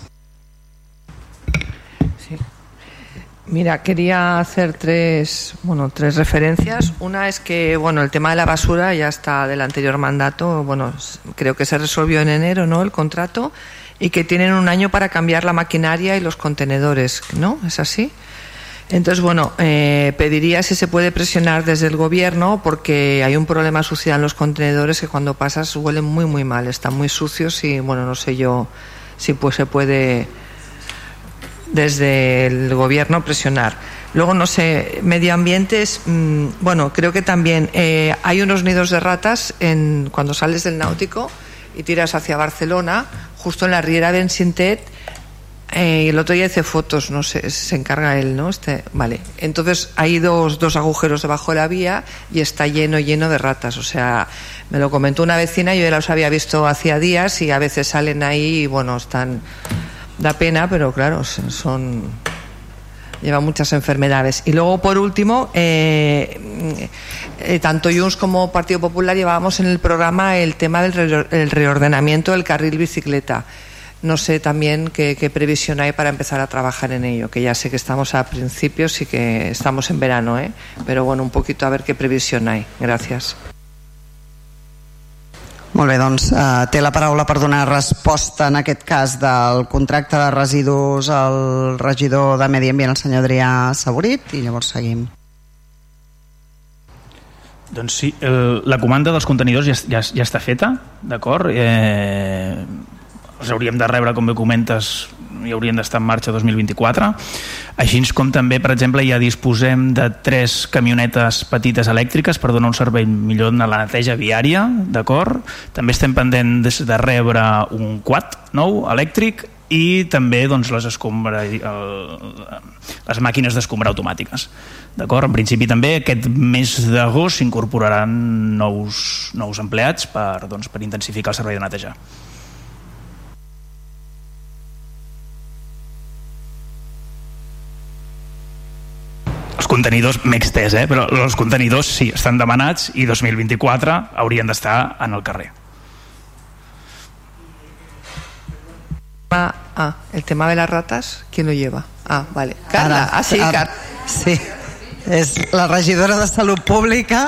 Mira, quería hacer tres, bueno, tres referencias. Una es que, bueno, el tema de la basura ya está del anterior mandato, bueno, creo que se resolvió en enero, ¿no? El contrato y que tienen un año para cambiar la maquinaria y los contenedores, ¿no? ¿Es así? Entonces, bueno, eh, pediría si se puede presionar desde el gobierno porque hay un problema sucio en los contenedores que cuando pasas huelen muy, muy mal, están muy sucios y, bueno, no sé yo si pues se puede desde el gobierno presionar. Luego, no sé, medio ambiente es, mmm, bueno, creo que también eh, hay unos nidos de ratas en, cuando sales del náutico y tiras hacia Barcelona, justo en la Riera Bensintet, eh, el otro día hice fotos, no sé, se encarga él, ¿no? Este, vale. Entonces hay dos, dos agujeros debajo de la vía y está lleno, lleno de ratas. O sea, me lo comentó una vecina, yo ya los había visto hacía días y a veces salen ahí y bueno, están da pena, pero claro, son lleva muchas enfermedades. Y luego, por último, eh, eh, tanto Junts como Partido Popular llevábamos en el programa el tema del re el reordenamiento del carril bicicleta. No sé también qué, qué, previsión hay para empezar a trabajar en ello, que ya sé que estamos a principios y que estamos en verano, ¿eh? pero bueno, un poquito a ver qué previsión hay. Gracias. Molt bé, doncs eh, té la paraula per donar resposta en aquest cas del contracte de residus al regidor de Medi Ambient, el senyor Adrià Saborit, i llavors seguim. Doncs sí, el, la comanda dels contenidors ja, ja, ja està feta, d'acord? Eh, els hauríem de rebre, com bé comentes, i haurien d'estar en marxa 2024. Així com també, per exemple, ja disposem de tres camionetes petites elèctriques per donar un servei millor a la neteja viària, d'acord? També estem pendents de rebre un quad nou elèctric i també doncs, les, escombra, el, les màquines d'escombra automàtiques. D'acord? En principi també aquest mes d'agost s'incorporaran nous, nous empleats per, doncs, per intensificar el servei de neteja. Contenidors m'he extès, eh? però els contenidors sí, estan demanats i 2024 haurien d'estar en el carrer. Ah, ah, el tema de las ratas, ¿quién lo lleva? Ah, vale. Carla, Ara, ah, sí, ara, Car sí, és la regidora de Salut Pública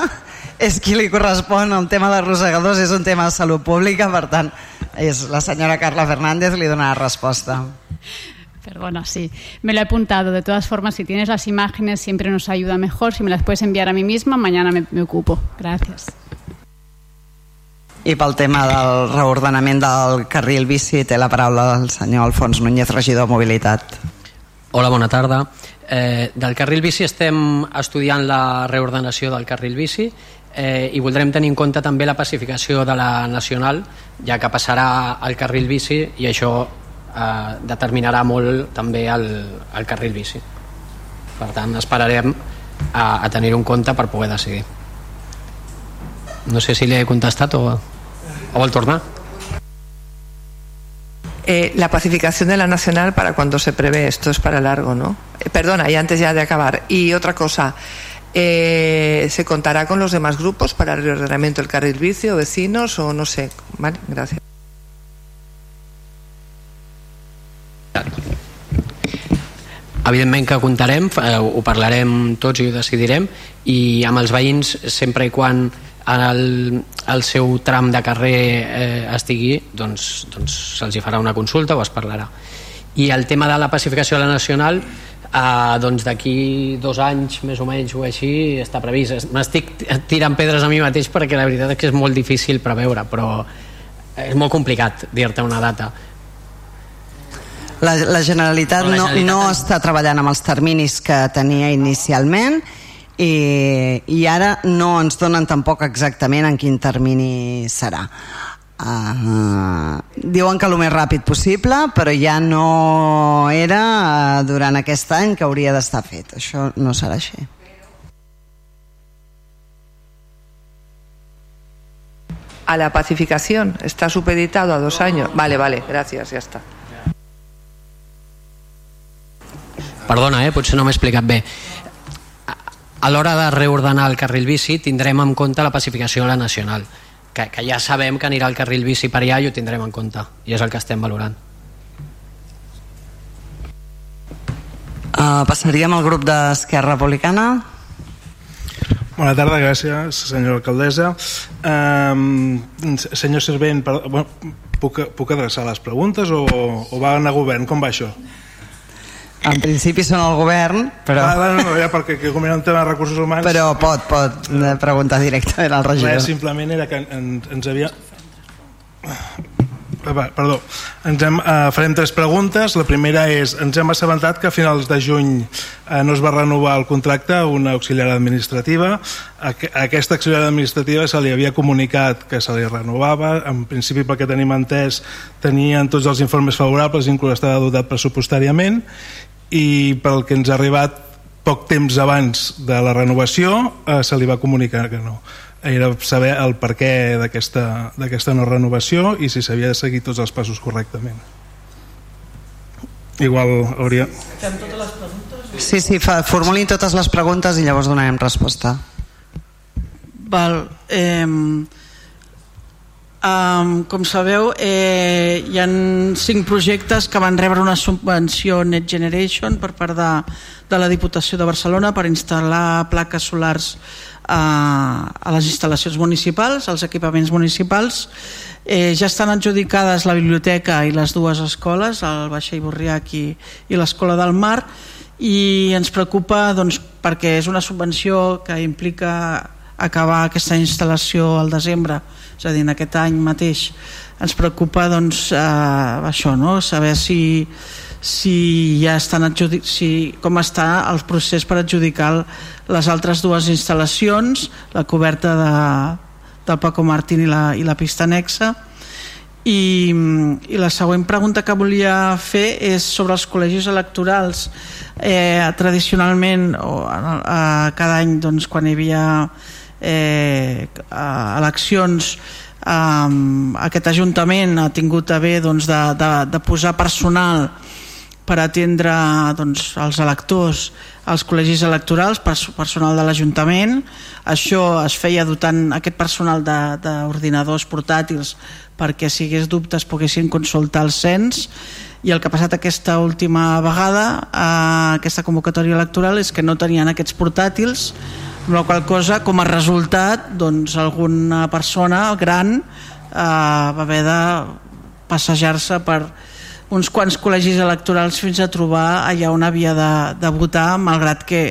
és qui li correspon el tema de rosegadors és un tema de salut pública per tant és la senyora Carla Fernández li donarà resposta Perdona, sí. Me lo he apuntado. De todas formas, si tienes las imágenes, siempre nos ayuda mejor. Si me las puedes enviar a mí misma, mañana me, me ocupo. Gracias. I pel tema del reordenament del carril bici té la paraula el senyor Alfons Núñez, regidor de Mobilitat. Hola, bona tarda. Eh, del carril bici estem estudiant la reordenació del carril bici eh, i voldrem tenir en compte també la pacificació de la nacional, ja que passarà al carril bici i això eh, determinarà molt també el, el carril bici per tant a, a un compte per poder decidir no sé si li he contestat o, o vol tornar Eh, la pacificación de la nacional para cuando se prevé, esto es para largo, ¿no? Eh, perdona, y antes ya de acabar. Y otra cosa, eh, ¿se contará con los demás grupos para el reordenamiento del carril bici o vecinos o no sé? Vale, gracias. Evidentment que comptarem, eh, ho parlarem tots i ho decidirem i amb els veïns sempre i quan el, el seu tram de carrer eh, estigui doncs, doncs se'ls farà una consulta o es parlarà. I el tema de la pacificació de la nacional eh, doncs d'aquí dos anys més o menys o així està previst. M'estic tirant pedres a mi mateix perquè la veritat és que és molt difícil preveure però és molt complicat dir-te una data la, la Generalitat, la Generalitat no, no està treballant amb els terminis que tenia inicialment i, i ara no ens donen tampoc exactament en quin termini serà. Uh, diuen que el més ràpid possible però ja no era uh, durant aquest any que hauria d'estar fet. Això no serà així. A la pacificación. Está supeditado a dos años. Vale vale. Gracias ya está perdona eh, potser no m'he explicat bé a l'hora de reordenar el carril bici tindrem en compte la pacificació de la nacional que, que ja sabem que anirà el carril bici per allà i ho tindrem en compte i és el que estem valorant uh, passaríem al grup d'Esquerra Republicana Bona tarda, gràcies, senyora alcaldessa. Um, senyor Servent, per, bueno, puc, puc adreçar les preguntes o, o va anar a govern? Com va això? En principi són el govern, però... Ah, no, no, ja perquè que com era un tema de recursos humans... Però pot, pot preguntar directament al regidor. Res, simplement era que ens, ens havia... Ah, perdó, ens hem, uh, farem tres preguntes. La primera és, ens hem assabentat que a finals de juny uh, no es va renovar el contracte a una auxiliar administrativa. A, a aquesta auxiliar administrativa se li havia comunicat que se li renovava. En principi, pel que tenim entès, tenien tots els informes favorables, inclús estava dotat pressupostàriament i pel que ens ha arribat poc temps abans de la renovació eh, se li va comunicar que no. Era saber el per què d'aquesta no renovació i si s'havia de seguir tots els passos correctament. Igual hauria Fem totes les preguntes? Sí, sí, fa, formulin totes les preguntes i llavors donarem resposta. Val, eh, Um, com sabeu, eh, hi han cinc projectes que van rebre una subvenció Net Generation per part de, de la Diputació de Barcelona per instal·lar plaques solars a, a les instal·lacions municipals, als equipaments municipals. Eh, ja estan adjudicades la biblioteca i les dues escoles, el Vaixell Borriac i, i l'Escola del Mar, i ens preocupa doncs, perquè és una subvenció que implica acabar aquesta instal·lació al desembre. És a dir, en aquest any mateix. Ens preocupa doncs, eh, això, no? saber si, si ja estan adjudic si, com està el procés per adjudicar les altres dues instal·lacions, la coberta de, del Paco Martín i la, i la pista anexa, i, i la següent pregunta que volia fer és sobre els col·legis electorals. Eh, tradicionalment o, eh, cada any doncs, quan hi havia eh, eleccions eh, aquest Ajuntament ha tingut a bé doncs, de, de, de posar personal per atendre doncs, els electors als col·legis electorals, personal de l'Ajuntament. Això es feia dotant aquest personal d'ordinadors portàtils perquè si hagués dubtes poguessin consultar el cens i el que ha passat aquesta última vegada a aquesta convocatòria electoral és que no tenien aquests portàtils la qual cosa com a resultat doncs alguna persona gran eh, va haver de passejar-se per uns quants col·legis electorals fins a trobar allà on havia de, de votar malgrat que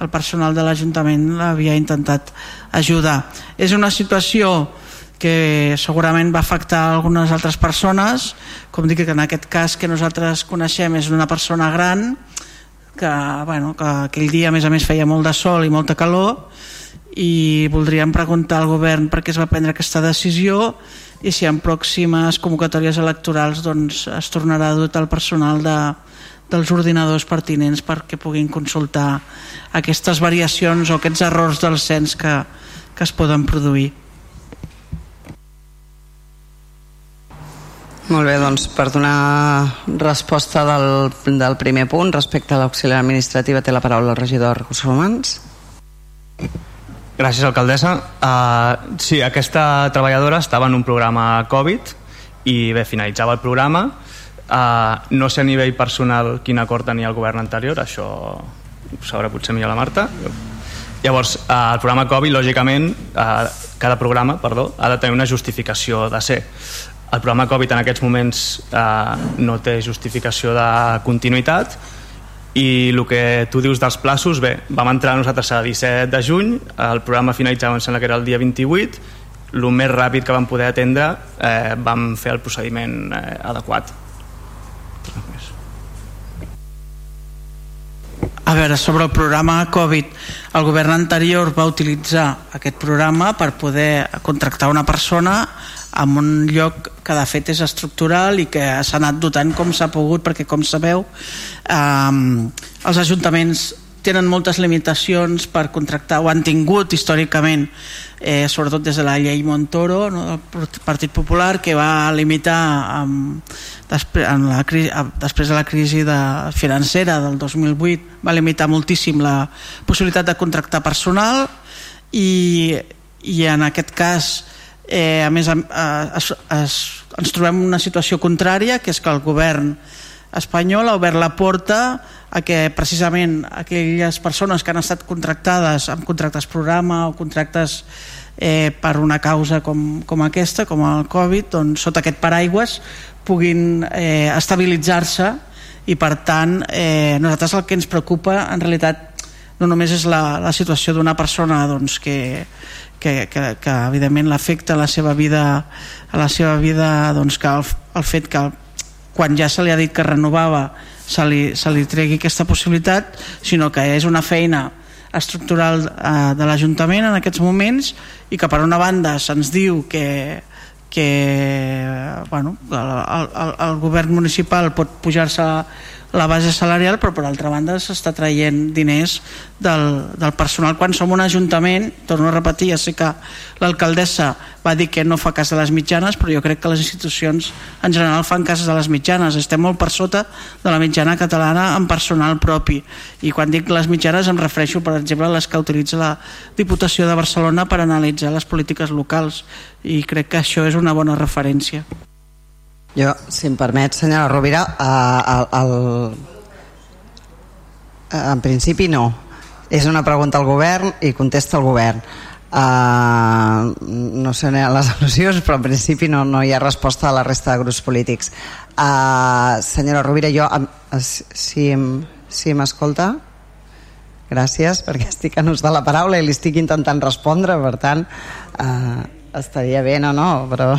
el personal de l'Ajuntament l'havia intentat ajudar. És una situació que segurament va afectar algunes altres persones com dic que en aquest cas que nosaltres coneixem és una persona gran que, bueno, que aquell dia a més a més feia molt de sol i molta calor i voldríem preguntar al govern per què es va prendre aquesta decisió i si en pròximes convocatòries electorals doncs, es tornarà a dotar el personal de, dels ordinadors pertinents perquè puguin consultar aquestes variacions o aquests errors del cens que, que es poden produir. Molt bé, doncs per donar resposta del, del primer punt respecte a l'auxiliar administrativa té la paraula el regidor de Recursos. Gràcies, alcaldessa. Uh, sí, aquesta treballadora estava en un programa Covid i bé, finalitzava el programa. Uh, no sé a nivell personal quin acord tenia el govern anterior, això ho sabrà potser millor la Marta. Llavors, uh, el programa Covid, lògicament, uh, cada programa, perdó, ha de tenir una justificació de ser el programa Covid en aquests moments eh, no té justificació de continuïtat i el que tu dius dels plaços, bé, vam entrar nosaltres a 17 de juny, el programa finalitzava, em sembla que era el dia 28, el més ràpid que vam poder atendre eh, vam fer el procediment eh, adequat. A veure, sobre el programa Covid, el govern anterior va utilitzar aquest programa per poder contractar una persona en un lloc que de fet és estructural i que s'ha anat dotant com s'ha pogut perquè com sabeu eh, els ajuntaments tenen moltes limitacions per contractar o han tingut històricament eh, sobretot des de la llei Montoro no, del Partit Popular que va limitar amb, després, en la, després de la crisi de, financera del 2008 va limitar moltíssim la possibilitat de contractar personal i, i en aquest cas eh, a més es, es, ens trobem una situació contrària que és que el govern espanyol ha obert la porta a que precisament aquelles persones que han estat contractades amb contractes programa o contractes eh, per una causa com, com aquesta, com el Covid, doncs sota aquest paraigües puguin eh, estabilitzar-se i per tant eh, nosaltres el que ens preocupa en realitat no només és la, la situació d'una persona doncs, que, que, que, que evidentment l'afecta la seva vida a la seva vida doncs que el, el fet que quan ja se li ha dit que renovava se li, se li tregui aquesta possibilitat sinó que és una feina estructural eh, de l'Ajuntament en aquests moments i que per una banda se'ns diu que, que bueno, el, el, el govern municipal pot pujar-se la base salarial però per altra banda s'està traient diners del, del personal. Quan som un ajuntament torno a repetir, ja sé que l'alcaldessa va dir que no fa cas de les mitjanes però jo crec que les institucions en general fan cas de les mitjanes. Estem molt per sota de la mitjana catalana en personal propi. I quan dic les mitjanes em refereixo per exemple a les que utilitza la Diputació de Barcelona per analitzar les polítiques locals. I crec que això és una bona referència jo, si em permet, senyora Rovira, eh, el, el, en principi no. És una pregunta al govern i contesta el govern. Uh, no sé les [laughs] al·lusions però en principi no, no hi ha resposta a la resta de grups polítics uh, senyora Rovira jo si, si m'escolta gràcies perquè estic en ús de la paraula i li estic intentant respondre per tant uh, estaria bé no no però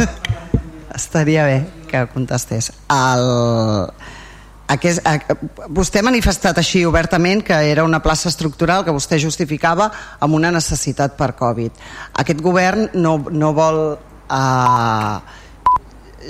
[laughs] estaria bé que contestés. El, aquest, vostè ha manifestat així obertament que era una plaça estructural que vostè justificava amb una necessitat per Covid. Aquest govern no, no vol uh,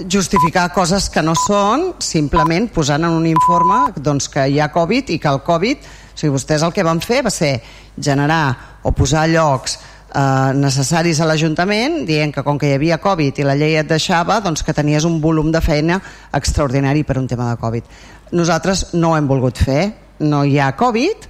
justificar coses que no són simplement posant en un informe doncs, que hi ha Covid i que el Covid, o sigui, vostès el que van fer va ser generar o posar llocs eh, necessaris a l'Ajuntament dient que com que hi havia Covid i la llei et deixava doncs que tenies un volum de feina extraordinari per un tema de Covid. Nosaltres no ho hem volgut fer. No hi ha Covid.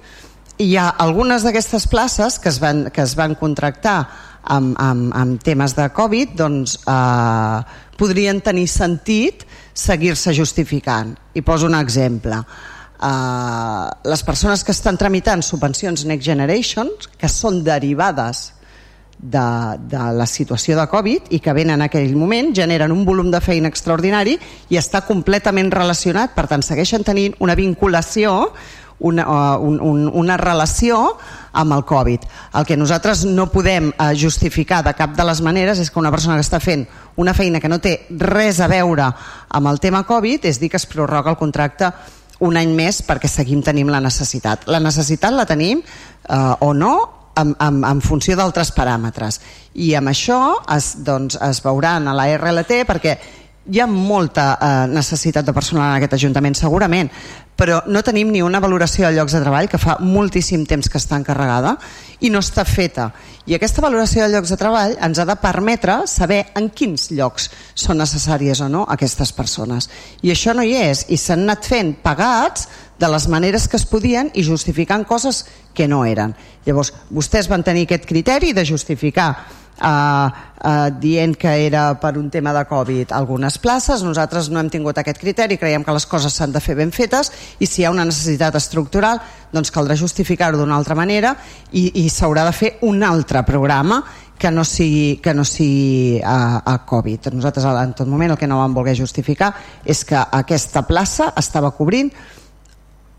Hi ha algunes d'aquestes places que es van, que es van contractar amb, amb, amb temes de Covid doncs eh, podrien tenir sentit seguir-se justificant. I poso un exemple. Uh, les persones que estan tramitant subvencions Next Generation que són derivades de, de la situació de Covid i que venen en aquell moment, generen un volum de feina extraordinari i està completament relacionat, per tant segueixen tenint una vinculació una, uh, un, un, una relació amb el Covid. El que nosaltres no podem uh, justificar de cap de les maneres és que una persona que està fent una feina que no té res a veure amb el tema Covid és dir que es prorroga el contracte un any més perquè seguim tenim la necessitat. La necessitat la tenim uh, o no en, en, en funció d'altres paràmetres i amb això es, doncs, es veuran a la RLT perquè hi ha molta eh, necessitat de personal en aquest Ajuntament, segurament, però no tenim ni una valoració de llocs de treball que fa moltíssim temps que està encarregada i no està feta. I aquesta valoració de llocs de treball ens ha de permetre saber en quins llocs són necessàries o no aquestes persones. I això no hi és, i s'han anat fent pagats de les maneres que es podien i justificant coses que no eren. Llavors, vostès van tenir aquest criteri de justificar eh, eh, dient que era per un tema de Covid algunes places, nosaltres no hem tingut aquest criteri, creiem que les coses s'han de fer ben fetes i si hi ha una necessitat estructural doncs caldrà justificar-ho d'una altra manera i, i s'haurà de fer un altre programa que no sigui, que no sigui a, a Covid. Nosaltres en tot moment el que no vam voler justificar és que aquesta plaça estava cobrint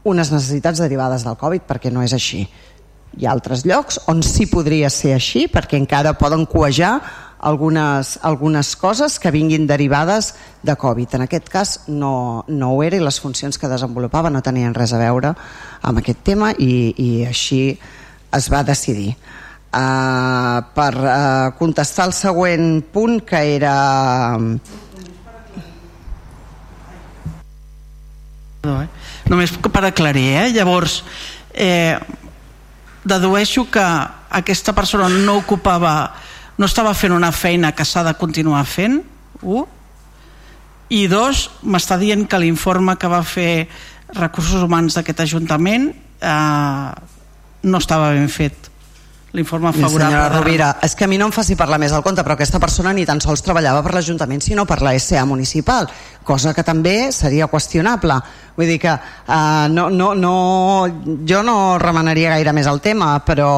unes necessitats derivades del Covid perquè no és així hi ha altres llocs on sí podria ser així perquè encara poden coejar algunes, algunes coses que vinguin derivades de Covid. En aquest cas no, no ho era i les funcions que desenvolupava no tenien res a veure amb aquest tema i, i així es va decidir. Uh, per uh, contestar el següent punt que era... No, eh? Només per aclarir, eh? llavors eh, dedueixo que aquesta persona no ocupava no estava fent una feina que s'ha de continuar fent un i dos, m'està dient que l'informe que va fer recursos humans d'aquest Ajuntament eh, no estava ben fet l'informe favorable. Senyora Rovira, és que a mi no em faci parlar més al compte, però aquesta persona ni tan sols treballava per l'Ajuntament, sinó per la SA municipal, cosa que també seria qüestionable. Vull dir que uh, no, no, no, jo no remenaria gaire més el tema, però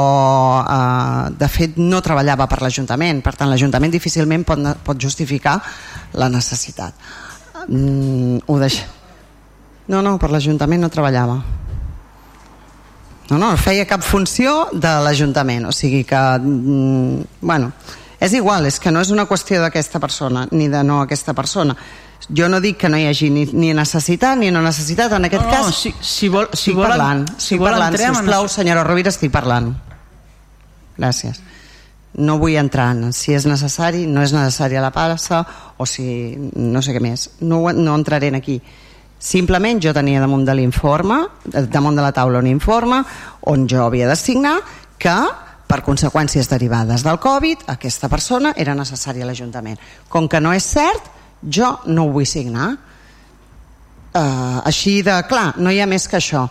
uh, de fet no treballava per l'Ajuntament, per tant l'Ajuntament difícilment pot, pot justificar la necessitat. Mm, ho deixo. No, no, per l'Ajuntament no treballava. No, no, feia cap funció de l'Ajuntament, o sigui que, mm, bueno, és igual, és que no és una qüestió d'aquesta persona, ni de no aquesta persona. Jo no dic que no hi hagi ni, ni necessitat ni no necessitat, en aquest no, cas... No, si, si, vol, si estic volen, parlant, si estic volen parlant, entrem sisplau, en... senyora Rovira, estic parlant. Gràcies. No vull entrar en si és necessari, no és necessari a la plaça, o si no sé què més. No, no entraré en aquí Simplement jo tenia damunt de l'informe, damunt de la taula un informe on jo havia de signar que per conseqüències derivades del Covid aquesta persona era necessària a l'Ajuntament. Com que no és cert, jo no ho vull signar. Uh, així de clar, no hi ha més que això.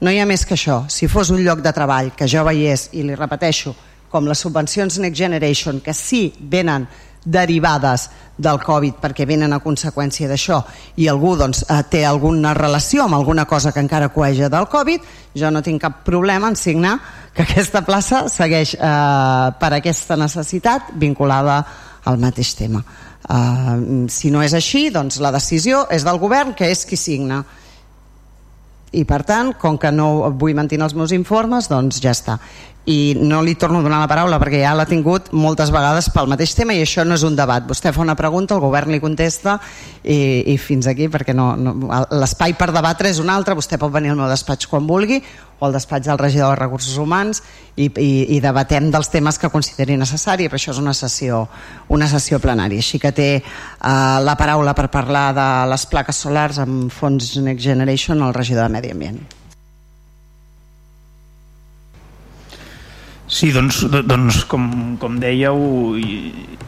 No hi ha més que això. Si fos un lloc de treball que jo veiés, i li repeteixo, com les subvencions Next Generation, que sí venen derivades del Covid perquè venen a conseqüència d'això. I algú doncs, eh, té alguna relació amb alguna cosa que encara coeja del Covid, jo no tinc cap problema en signar que aquesta plaça segueix eh, per aquesta necessitat vinculada al mateix tema. Eh, si no és així, doncs la decisió és del govern, que és qui signa. I per tant, com que no vull mantenir els meus informes, doncs ja està i no li torno a donar la paraula perquè ja l'ha tingut moltes vegades pel mateix tema i això no és un debat, vostè fa una pregunta el govern li contesta i, i fins aquí perquè no, no, l'espai per debatre és un altre, vostè pot venir al meu despatx quan vulgui o al despatx del regidor de Recursos Humans i, i, i debatem dels temes que consideri necessari, però això és una sessió una sessió plenària, així que té uh, la paraula per parlar de les plaques solars amb fons Next Generation el regidor de Medi Ambient Sí, doncs, doncs com, com dèieu,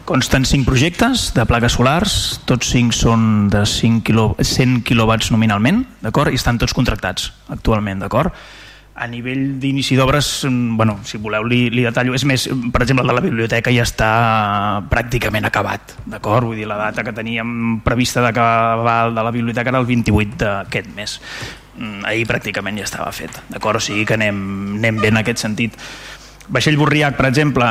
consten cinc projectes de plaques solars, tots cinc són de 5 quilo, 100 quilowatts nominalment, d'acord? I estan tots contractats actualment, d'acord? A nivell d'inici d'obres, mm, bueno, si voleu li, li detallo, és més, per exemple, el de la biblioteca ja està pràcticament acabat, d'acord? Vull dir, la data que teníem prevista d'acabar de la biblioteca era el 28 d'aquest mes. Mm, ahir pràcticament ja estava fet, d'acord? O sigui que anem, anem bé en aquest sentit Vaixell Borriac, per exemple,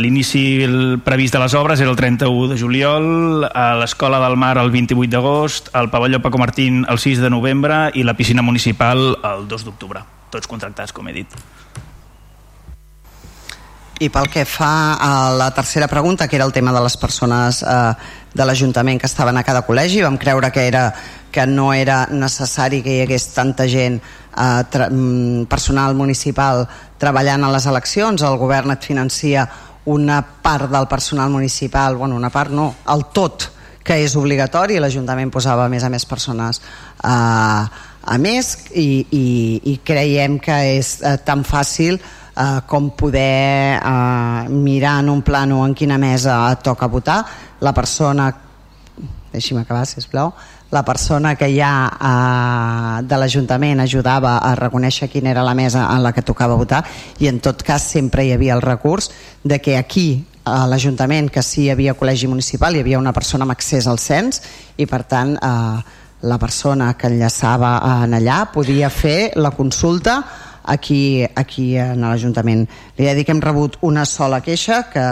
l'inici previst de les obres era el 31 de juliol, a l'Escola del Mar el 28 d'agost, al pavelló Paco Martín el 6 de novembre i la piscina municipal el 2 d'octubre. Tots contractats, com he dit. I pel que fa a la tercera pregunta, que era el tema de les persones eh, de l'Ajuntament que estaven a cada col·legi, vam creure que, era, que no era necessari que hi hagués tanta gent eh, mm, personal municipal treballant a les eleccions, el govern et financia una part del personal municipal, bueno, una part no, el tot que és obligatori, l'Ajuntament posava a més a més persones eh, a més i, i, i creiem que és eh, tan fàcil eh, com poder eh, mirar en un plano en quina mesa toca votar. La persona deixi'm acabar sisplau la persona que ja eh, de l'Ajuntament ajudava a reconèixer quina era la mesa en la que tocava votar i en tot cas sempre hi havia el recurs de que aquí a l'Ajuntament que sí hi havia col·legi municipal, hi havia una persona amb accés al cens i per tant eh, la persona que enllaçava en allà podia fer la consulta aquí, aquí en l'Ajuntament. Li he dit que hem rebut una sola queixa que,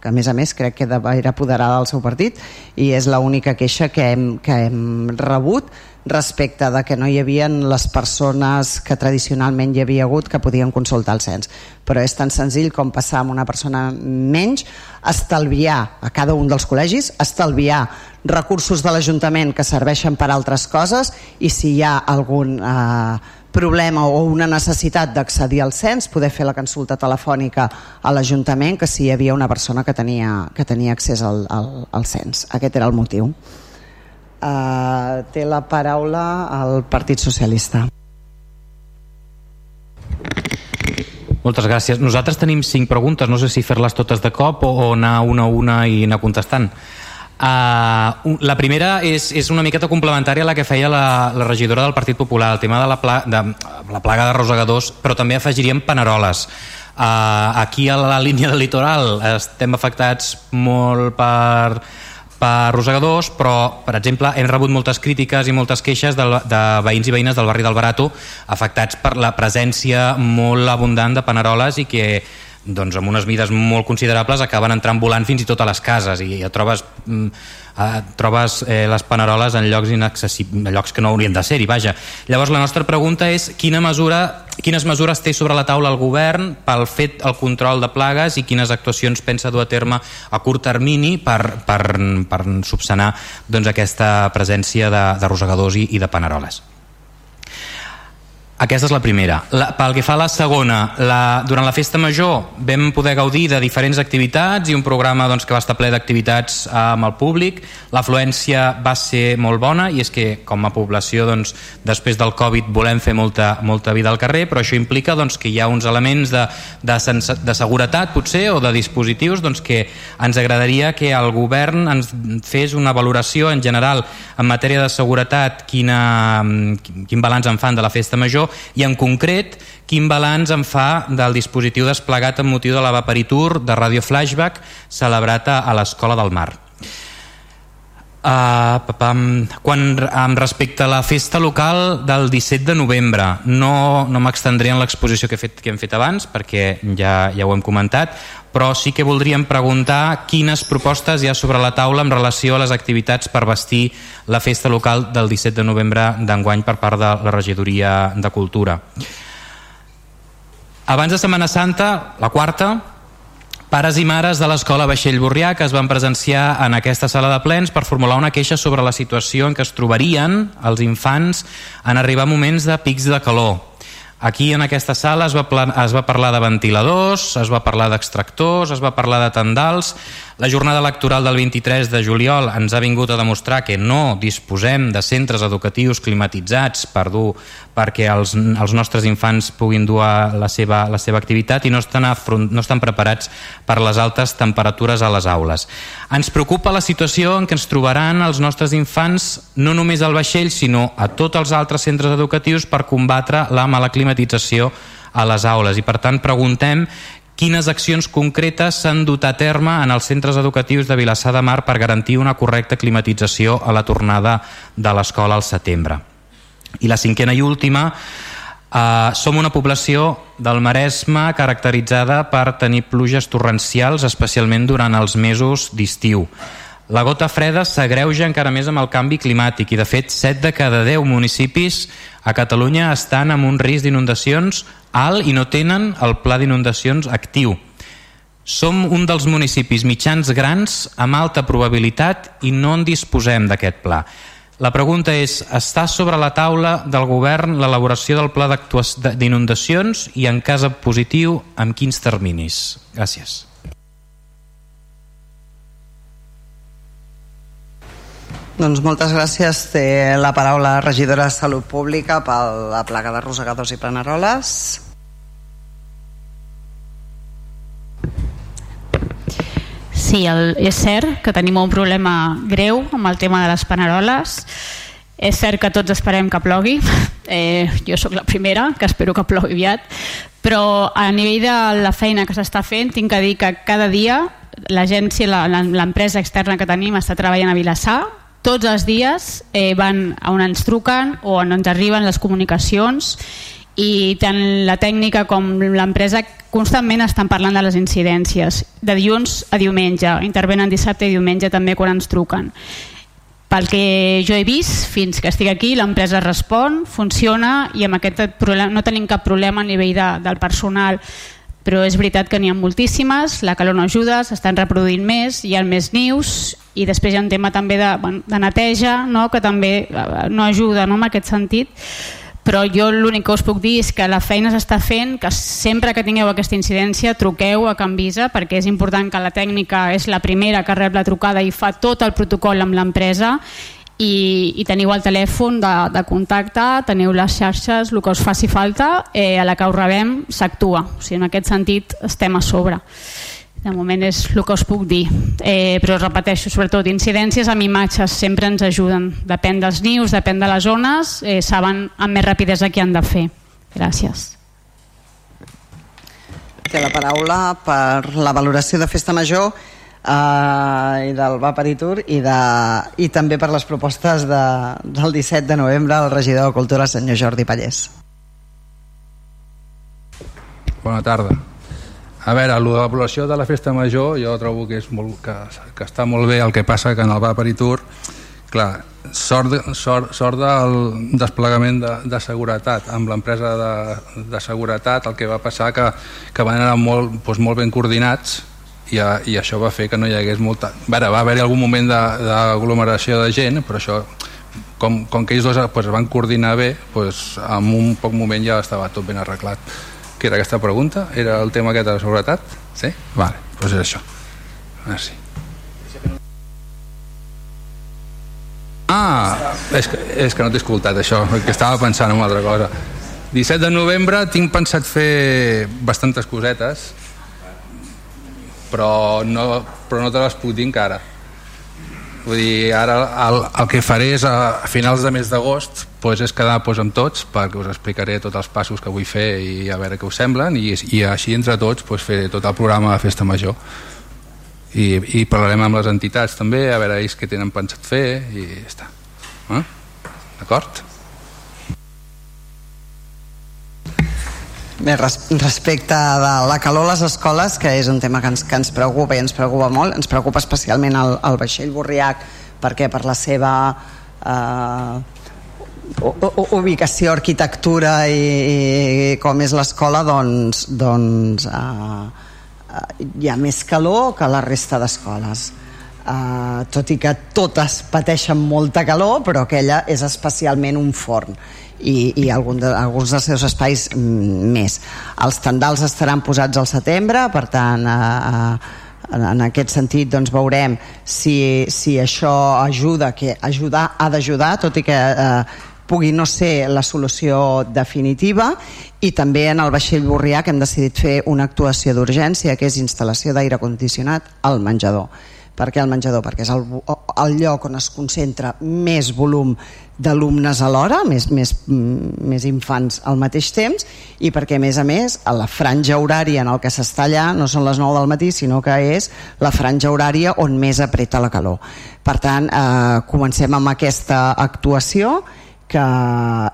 que a més a més crec que era apoderada del seu partit i és l'única queixa que hem, que hem rebut respecte de que no hi havia les persones que tradicionalment hi havia hagut que podien consultar el cens. Però és tan senzill com passar amb una persona menys, estalviar a cada un dels col·legis, estalviar recursos de l'Ajuntament que serveixen per altres coses i si hi ha algun eh, problema o una necessitat d'accedir al cens, poder fer la consulta telefònica a l'Ajuntament que si hi havia una persona que tenia, que tenia accés al, al, al cens. Aquest era el motiu. Uh, té la paraula el Partit Socialista. Moltes gràcies. Nosaltres tenim cinc preguntes, no sé si fer-les totes de cop o, o anar una a una i anar contestant. Uh, la primera és, és una miqueta complementària a la que feia la, la regidora del Partit Popular, el tema de la, pla, de, la plaga de rosegadors, però també afegiríem paneroles. Uh, aquí a la línia del litoral estem afectats molt per per rosegadors, però, per exemple, hem rebut moltes crítiques i moltes queixes de, de veïns i veïnes del barri del Barato afectats per la presència molt abundant de paneroles i que doncs amb unes mides molt considerables acaben entrant volant fins i tot a les cases i ja trobes, mm, eh, trobes eh, les paneroles en llocs inaccessibles, llocs que no haurien de ser-hi, vaja. Llavors la nostra pregunta és quina mesura, quines mesures té sobre la taula el govern pel fet el control de plagues i quines actuacions pensa dur a terme a curt termini per, per, per subsanar doncs, aquesta presència de, de rosegadors i, i de paneroles. Aquesta és la primera. La, pel que fa a la segona, la, durant la festa major vam poder gaudir de diferents activitats i un programa doncs, que va estar ple d'activitats eh, amb el públic. L'afluència va ser molt bona i és que com a població doncs, després del Covid volem fer molta, molta vida al carrer, però això implica doncs, que hi ha uns elements de, de, de seguretat potser o de dispositius doncs, que ens agradaria que el govern ens fes una valoració en general en matèria de seguretat, quina, quin balanç en fan de la festa major i en concret quin balanç en fa del dispositiu desplegat amb motiu de la Vaporitur de Radio Flashback celebrat a, l'Escola del Mar. Uh, papam, quan um, respecte a la festa local del 17 de novembre no, no m'extendré en l'exposició que, he fet, que hem fet abans perquè ja, ja ho hem comentat però sí que voldríem preguntar quines propostes hi ha sobre la taula en relació a les activitats per vestir la festa local del 17 de novembre d'enguany per part de la regidoria de Cultura abans de Setmana Santa, la quarta Pares i mares de l'escola Vaixell Borrià que es van presenciar en aquesta sala de plens per formular una queixa sobre la situació en què es trobarien els infants en arribar moments de pics de calor. Aquí en aquesta sala es va, es va parlar de ventiladors, es va parlar d'extractors, es va parlar de tendals, la jornada electoral del 23 de juliol ens ha vingut a demostrar que no disposem de centres educatius climatitzats per dur perquè els, els nostres infants puguin dur la seva, la seva activitat i no estan, afront, no estan preparats per les altes temperatures a les aules. Ens preocupa la situació en què ens trobaran els nostres infants no només al vaixell sinó a tots els altres centres educatius per combatre la mala climatització a les aules i per tant preguntem quines accions concretes s'han dut a terme en els centres educatius de Vilassar de Mar per garantir una correcta climatització a la tornada de l'escola al setembre. I la cinquena i última, eh, som una població del Maresme caracteritzada per tenir pluges torrencials, especialment durant els mesos d'estiu. La gota freda s'agreuja encara més amb el canvi climàtic i, de fet, 7 de cada 10 municipis a Catalunya estan amb un risc d'inundacions alt i no tenen el pla d'inundacions actiu. Som un dels municipis mitjans grans amb alta probabilitat i no en disposem d'aquest pla. La pregunta és, està sobre la taula del govern l'elaboració del pla d'inundacions i en cas positiu amb quins terminis? Gràcies. Doncs moltes gràcies. Té la paraula la regidora de Salut Pública per la plaga de rosegadors i planeroles. Sí, el, és cert que tenim un problema greu amb el tema de les paneroles. És cert que tots esperem que plogui. [laughs] Eh, jo sóc la primera, que espero que plogui aviat. Però a nivell de la feina que s'està fent, tinc que dir que cada dia l'agència, l'empresa externa que tenim està treballant a Vilassar, tots els dies eh, van on ens truquen o on ens arriben les comunicacions i tant la tècnica com l'empresa constantment estan parlant de les incidències de dilluns a diumenge intervenen dissabte i diumenge també quan ens truquen. Pel que jo he vist fins que estic aquí l'empresa respon, funciona i amb aquest problema no tenim cap problema a nivell de, del personal però és veritat que n'hi ha moltíssimes, la calor no ajuda, s'estan reproduint més, hi ha més nius i després hi ha un tema també de, de neteja no? que també eh, no ajuda no? en aquest sentit però jo l'únic que us puc dir és que la feina s'està fent, que sempre que tingueu aquesta incidència truqueu a Can Visa perquè és important que la tècnica és la primera que rep la trucada i fa tot el protocol amb l'empresa i, i teniu el telèfon de, de contacte, teniu les xarxes, el que us faci falta, eh, a la que us rebem s'actua. O sigui, en aquest sentit estem a sobre. De moment és el que us puc dir. Eh, però repeteixo, sobretot, incidències amb imatges sempre ens ajuden. Depèn dels nius, depèn de les zones, eh, saben amb més rapidesa què han de fer. Gràcies. Té la paraula per la valoració de Festa Major eh, i del Vaparitur i, de, i també per les propostes de, del 17 de novembre al regidor de Cultura, senyor Jordi Pallés. Bona tarda. A veure, l'avaluació de la festa major jo trobo que, és molt, que, que està molt bé el que passa que en el Vaparitur clar, sort, sort, sort del desplegament de, de seguretat amb l'empresa de, de seguretat el que va passar que, que van anar molt, doncs molt ben coordinats i, a, i això va fer que no hi hagués molta... Veure, va haver-hi algun moment d'aglomeració de, de gent, però això com, com que ells dos pues, van coordinar bé, pues, en un poc moment ja estava tot ben arreglat. Què era aquesta pregunta? Era el tema aquest de la seguretat? Sí? Vale, doncs és això. Merci. Ah, és que, és que no t'he escoltat això, que estava pensant en una altra cosa. 17 de novembre tinc pensat fer bastantes cosetes, però no, però no te les puc dir encara vull dir, ara el, el que faré és a, finals de mes d'agost pues, és quedar pues, amb tots perquè us explicaré tots els passos que vull fer i a veure què us semblen i, i així entre tots pues, fer tot el programa de festa major i, i parlarem amb les entitats també a veure ells què tenen pensat fer i ja està eh? d'acord? Bé, res, respecte de la calor a les escoles, que és un tema que ens, que ens preocupa i ens preocupa molt, ens preocupa especialment el, el vaixell Borriac, perquè per la seva eh, ubicació, arquitectura i, i com és l'escola, doncs, doncs eh, hi ha més calor que la resta d'escoles. Uh, tot i que totes pateixen molta calor, però aquella és especialment un forn i, i algun de, alguns dels seus espais mm, més. Els tendals estaran posats al setembre, per tant, eh, en aquest sentit doncs, veurem si, si això ajuda, que ajudar ha d'ajudar, tot i que eh, pugui no ser la solució definitiva i també en el vaixell Borrià que hem decidit fer una actuació d'urgència que és instal·lació d'aire condicionat al menjador per què el menjador? Perquè és el, el lloc on es concentra més volum d'alumnes alhora, més, més, més infants al mateix temps, i perquè, a més a més, a la franja horària en el que s'està allà no són les 9 del matí, sinó que és la franja horària on més apreta la calor. Per tant, eh, comencem amb aquesta actuació que,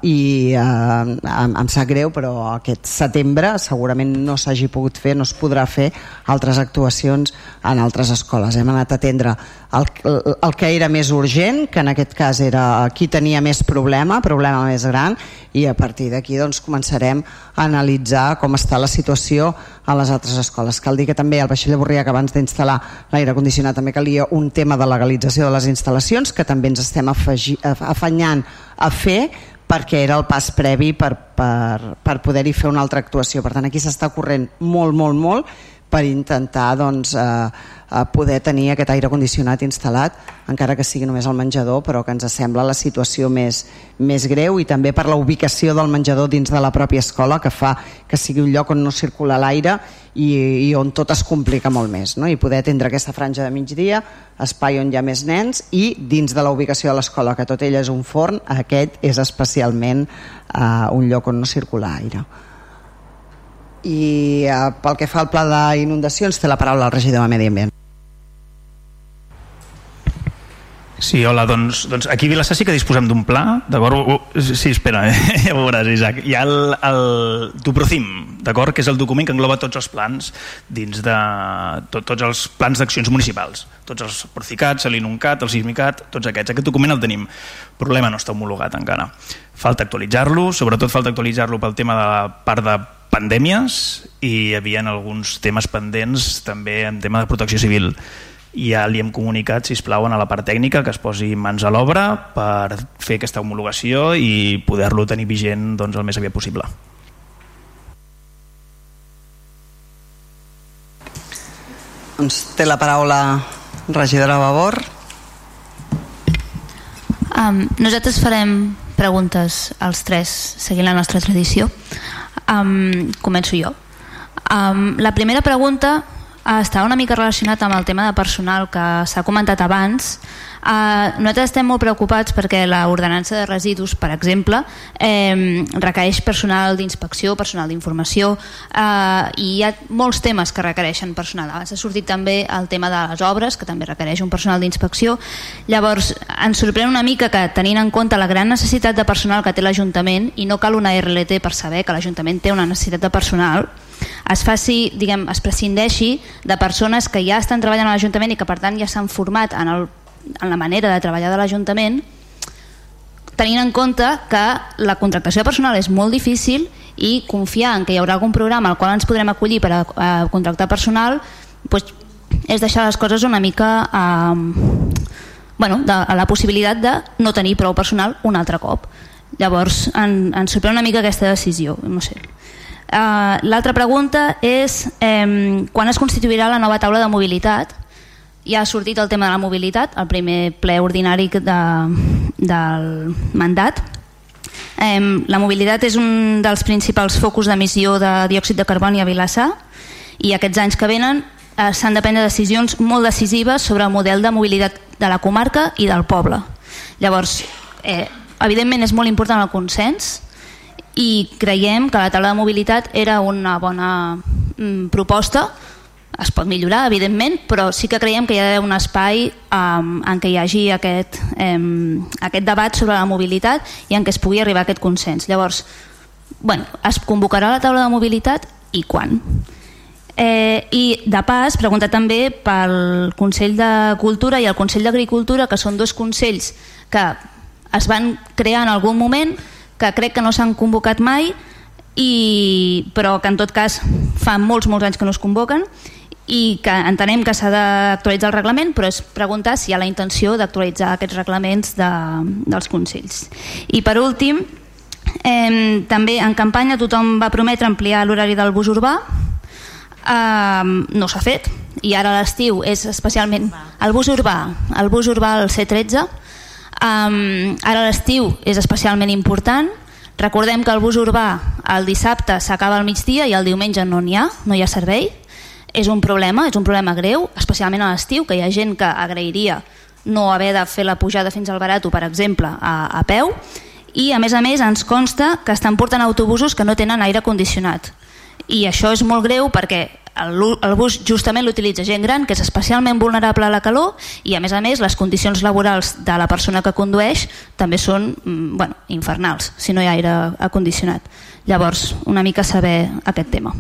i eh, em, em sap greu però aquest setembre segurament no s'hagi pogut fer, no es podrà fer altres actuacions en altres escoles. Hem anat a atendre el, el que era més urgent que en aquest cas era qui tenia més problema problema més gran i a partir d'aquí doncs, començarem a analitzar com està la situació a les altres escoles. Cal dir que també al Vaixell de Borrià, que abans d'instal·lar l'aire condicionat també calia un tema de legalització de les instal·lacions que també ens estem afegi, afanyant a fer perquè era el pas previ per, per, per poder-hi fer una altra actuació. Per tant, aquí s'està corrent molt, molt, molt per intentar doncs, eh, eh, poder tenir aquest aire condicionat instal·lat, encara que sigui només al menjador, però que ens sembla la situació més, més greu i també per la ubicació del menjador dins de la pròpia escola que fa que sigui un lloc on no circula l'aire i, i on tot es complica molt més no? i poder atendre aquesta franja de migdia espai on hi ha més nens i dins de la ubicació de l'escola que tot ella és un forn aquest és especialment eh, un lloc on no circula aire i eh, pel que fa al pla d'inundacions té la paraula el regidor de Medi Ambient Sí, hola, doncs, doncs aquí a Vilassar sí que disposem d'un pla, d'acord? Uh, sí, espera, eh? [laughs] ja ho veuràs, Isaac. Hi ha el, el Tuprocim, d'acord? Que és el document que engloba tots els plans dins de tot, tots els plans d'accions municipals. Tots els Porcicat, l'Inuncat, el Sismicat, tots aquests. Aquest document el tenim. El problema no està homologat encara. Falta actualitzar-lo, sobretot falta actualitzar-lo pel tema de la part de pandèmies i hi havia alguns temes pendents també en tema de protecció civil ja li hem comunicat, si plau a la part tècnica que es posi mans a l'obra per fer aquesta homologació i poder-lo tenir vigent doncs, el més aviat possible. Doncs té la paraula regidora Babor. Um, nosaltres farem preguntes als tres seguint la nostra tradició. Um, començo jo. Um, la primera pregunta està una mica relacionat amb el tema de personal que s'ha comentat abans. Uh, nosaltres estem molt preocupats perquè l'ordenança de residus, per exemple, eh, requereix personal d'inspecció, personal d'informació uh, i hi ha molts temes que requereixen personal. Abans ha sortit també el tema de les obres, que també requereix un personal d'inspecció. Llavors, ens sorprèn una mica que tenint en compte la gran necessitat de personal que té l'Ajuntament i no cal una RLT per saber que l'Ajuntament té una necessitat de personal, es faci, diguem, es prescindeixi de persones que ja estan treballant a l'Ajuntament i que per tant ja s'han format en, el, en la manera de treballar de l'Ajuntament tenint en compte que la contractació de personal és molt difícil i confiar en que hi haurà algun programa al qual ens podrem acollir per a, a contractar personal doncs, és deixar les coses una mica eh, bueno, de, a la possibilitat de no tenir prou personal un altre cop. Llavors en, ens sorprèn una mica aquesta decisió no sé Uh, L'altra pregunta és eh, quan es constituirà la nova taula de mobilitat? Ja ha sortit el tema de la mobilitat, el primer ple ordinari de, del mandat. Eh, la mobilitat és un dels principals focus d'emissió de diòxid de carboni a Vilassar i aquests anys que venen eh, s'han de prendre decisions molt decisives sobre el model de mobilitat de la comarca i del poble. Llavors, eh, evidentment és molt important el consens, i creiem que la taula de mobilitat era una bona mm, proposta es pot millorar, evidentment, però sí que creiem que hi ha un espai um, en què hi hagi aquest, um, aquest debat sobre la mobilitat i en què es pugui arribar a aquest consens. Llavors, bueno, es convocarà la taula de mobilitat i quan? Eh, I de pas, pregunta també pel Consell de Cultura i el Consell d'Agricultura, que són dos consells que es van crear en algun moment que crec que no s'han convocat mai i, però que en tot cas fa molts, molts anys que no es convoquen i que entenem que s'ha d'actualitzar el reglament però és preguntar si hi ha la intenció d'actualitzar aquests reglaments de, dels Consells. I per últim eh, també en campanya tothom va prometre ampliar l'horari del bus urbà. Eh, no s'ha fet. I ara l'estiu és especialment el bus urbà el bus urbà el C13 Um, ara l'estiu és especialment important. Recordem que el bus urbà el dissabte s'acaba al migdia i el diumenge no n'hi ha, no hi ha servei. És un problema, és un problema greu, especialment a l'estiu, que hi ha gent que agrairia no haver de fer la pujada fins al Barato, per exemple, a, a peu, i a més a més ens consta que estan portant autobusos que no tenen aire condicionat. I això és molt greu perquè el, el bus justament l'utilitza gent gran que és especialment vulnerable a la calor i a més a més les condicions laborals de la persona que condueix també són mm, bueno, infernals si no hi ha aire acondicionat. Llavors una mica saber aquest tema.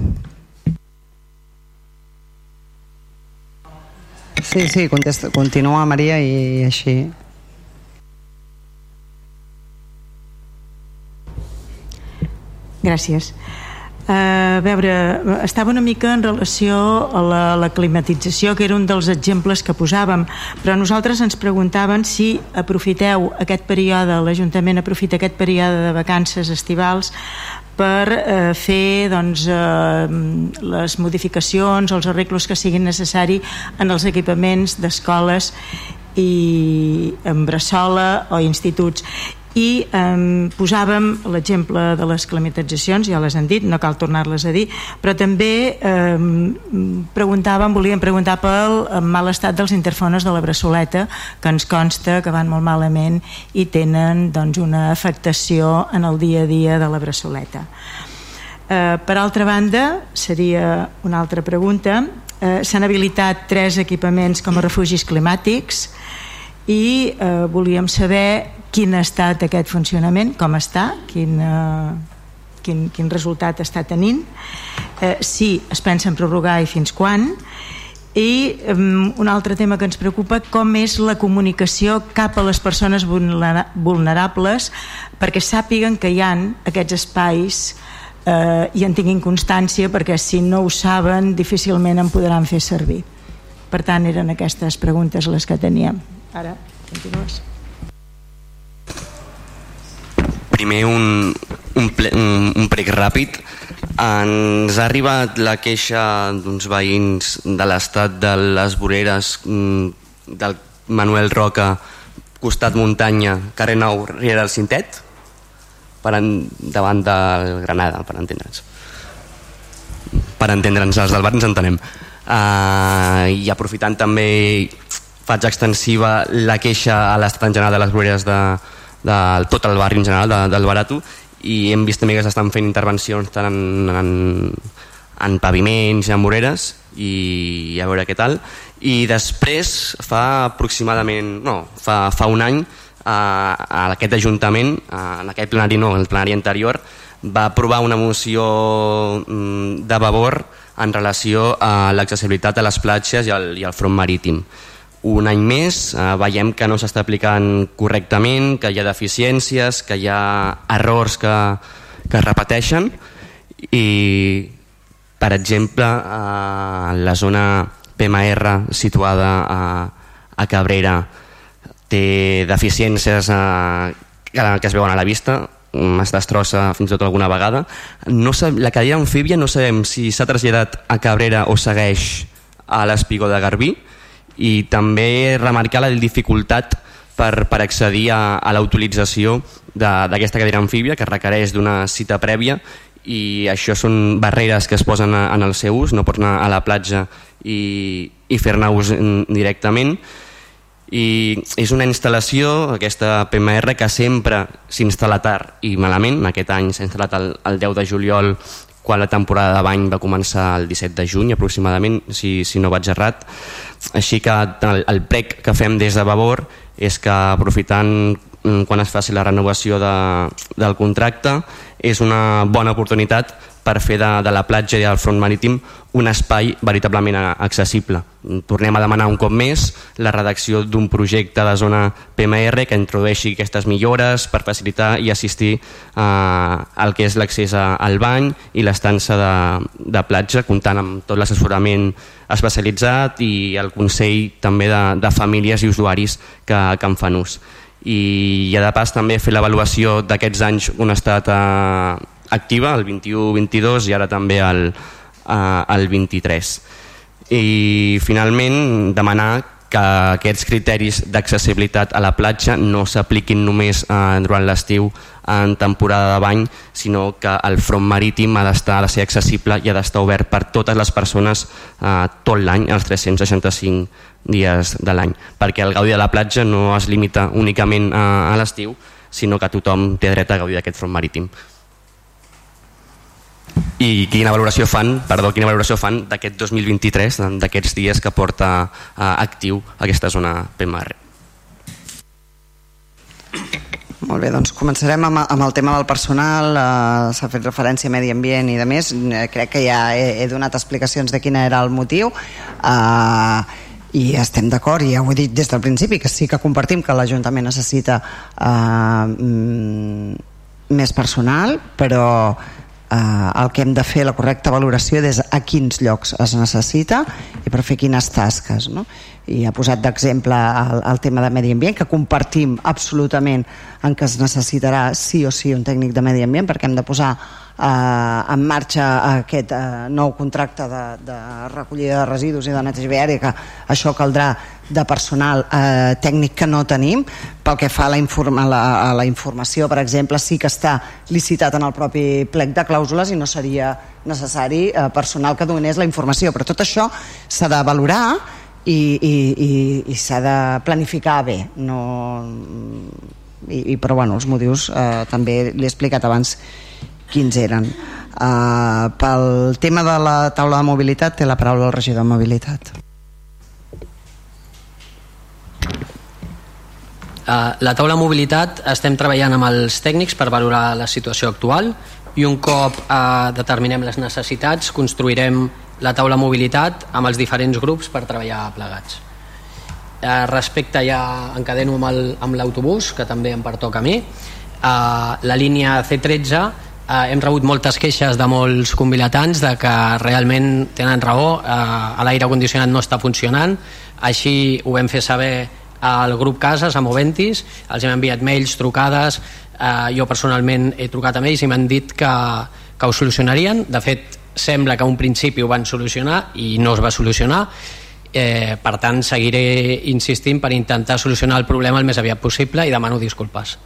Sí, sí, contesta, continua Maria i així. Gràcies. A veure, estava una mica en relació a la, la climatització, que era un dels exemples que posàvem, però nosaltres ens preguntaven si aprofiteu aquest període, l'Ajuntament aprofita aquest període de vacances estivals per eh, fer doncs, eh, les modificacions els arreglos que siguin necessari en els equipaments d'escoles i en Bressola o instituts i eh, posàvem l'exemple de les climatitzacions, ja les han dit, no cal tornar-les a dir, però també eh, preguntàvem, volíem preguntar pel mal estat dels interfones de la Bressoleta, que ens consta que van molt malament i tenen doncs, una afectació en el dia a dia de la Bressoleta. Eh, per altra banda, seria una altra pregunta, eh, s'han habilitat tres equipaments com a refugis climàtics i eh, volíem saber quin ha estat aquest funcionament, com està, quin, eh, quin, quin resultat està tenint, eh, si es pensa en prorrogar i fins quan, i um, un altre tema que ens preocupa com és la comunicació cap a les persones vulnerables perquè sàpiguen que hi han aquests espais eh, i en tinguin constància perquè si no ho saben difícilment en podran fer servir. Per tant eren aquestes preguntes les que teníem ara continues. Primer un, un, ple, un, un prec ràpid. Ens ha arribat la queixa d'uns veïns de l'estat de les voreres mm, del Manuel Roca costat muntanya, carrer Nou Riera del Cintet per en, davant del Granada per entendre'ns. Per entendre'ns els del bar ens entenem. Uh, i aprofitant també faig extensiva la queixa a l'estat en general de les voreres de, de tot el barri en general de, del Barato i hem vist també que s'estan fent intervencions tant en, en, en paviments i en moreres i a veure què tal. I després fa aproximadament no, fa, fa un any a, a aquest Ajuntament a, en aquest plenari no, el plenari anterior va aprovar una moció mm, de Vavor en relació a l'accessibilitat a les platges i al, i al front marítim un any més eh, veiem que no s'està aplicant correctament, que hi ha deficiències, que hi ha errors que, que es repeteixen. I per exemple eh, la zona PMR situada a, a Cabrera té deficiències eh, que es veuen a la vista es destrossa fins i tot alguna vegada. No sab, la cadira amfíbia no sabem si s'ha traslladat a Cabrera o segueix a l'Espigó de Garbí i també remarcar la dificultat per, per accedir a, a la utilització d'aquesta cadira amfíbia que requereix d'una cita prèvia i això són barreres que es posen en el seu ús, no pots anar a la platja i, i fer-ne ús directament i és una instal·lació, aquesta PMR, que sempre s'instal·la tard i malament. Aquest any s'ha instal·lat el, el 10 de juliol quan la temporada de bany va començar el 17 de juny aproximadament, si, si no vaig errat. Així que el, el prec que fem des de Vavor és que aprofitant mm, quan es faci la renovació de, del contracte és una bona oportunitat per fer de, de la platja i del front marítim un espai veritablement accessible. Tornem a demanar un cop més la redacció d'un projecte de zona PMR que introdueixi aquestes millores per facilitar i assistir eh, al que és l'accés al bany i l'estança de, de platja, comptant amb tot l'assessorament especialitzat i el Consell també de, de famílies i usuaris que, que en fan ús. I, i a de pas també fer l'avaluació d'aquests anys on ha estat eh, activa, el 21-22 i ara també el, eh, el 23. I finalment demanar que aquests criteris d'accessibilitat a la platja no s'apliquin només eh, durant l'estiu en temporada de bany, sinó que el front marítim ha d'estar ha de ser accessible i ha d'estar obert per totes les persones eh, tot l'any, els 365 dies de l'any, perquè el gaudi de la platja no es limita únicament a, a l'estiu, sinó que tothom té dret a gaudir d'aquest front marítim i quina valoració fan, perdó, quina valoració fan d'aquest 2023, d'aquests dies que porta uh, actiu aquesta zona PMR. Molt bé, doncs començarem amb, amb el tema del personal, uh, s'ha fet referència a medi ambient i de més, uh, crec que ja he, he donat explicacions de quin era el motiu, uh, i estem d'acord, ja ho he dit des del principi, que sí que compartim que l'Ajuntament necessita uh, més personal, però eh, el que hem de fer la correcta valoració és a quins llocs es necessita i per fer quines tasques no? i ha posat d'exemple el, el tema de medi ambient que compartim absolutament en què es necessitarà sí o sí un tècnic de medi ambient perquè hem de posar eh, en marxa aquest eh, nou contracte de, de recollida de residus i de neteja viària que això caldrà de personal eh, tècnic que no tenim. Pel que fa a la, informa, la, a la informació per exemple sí que està licitat en el propi plec de clàusules i no seria necessari eh, personal que donés la informació. Però tot això s'ha de valorar i, i, i, i s'ha de planificar bé. No, i, i, però bueno, els motius eh, també l'he explicat abans quins eren uh, pel tema de la taula de mobilitat té la paraula el regidor de mobilitat Uh, la taula de mobilitat estem treballant amb els tècnics per valorar la situació actual i un cop uh, determinem les necessitats construirem la taula de mobilitat amb els diferents grups per treballar plegats. Uh, respecte ja encadeno amb l'autobús, que també em pertoca a mi, uh, la línia C13 eh, hem rebut moltes queixes de molts convilatants de que realment tenen raó, eh, l'aire condicionat no està funcionant, així ho vam fer saber al grup Cases, a Moventis, els hem enviat mails, trucades, eh, jo personalment he trucat amb ells i m'han dit que, que ho solucionarien, de fet sembla que un principi ho van solucionar i no es va solucionar, eh, per tant seguiré insistint per intentar solucionar el problema el més aviat possible i demano disculpes.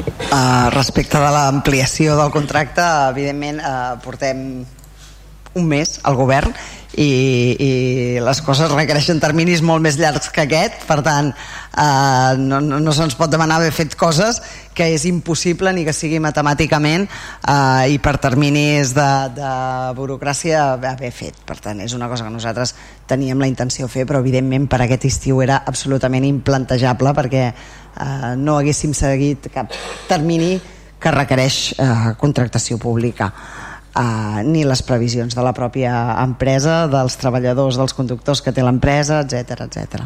Uh, respecte de l'ampliació del contracte, evidentment uh, portem un mes al govern i, i les coses requereixen terminis molt més llargs que aquest. Per tant eh, no, no, no se'ns pot demanar haver fet coses que és impossible ni que sigui matemàticament eh, i per terminis de, de burocràcia haver fet. Per tant és una cosa que nosaltres teníem la intenció de fer però evidentment per aquest estiu era absolutament implantejable perquè eh, no haguéssim seguit cap termini que requereix eh, contractació pública eh, ni les previsions de la pròpia empresa, dels treballadors, dels conductors que té l'empresa, etc etc.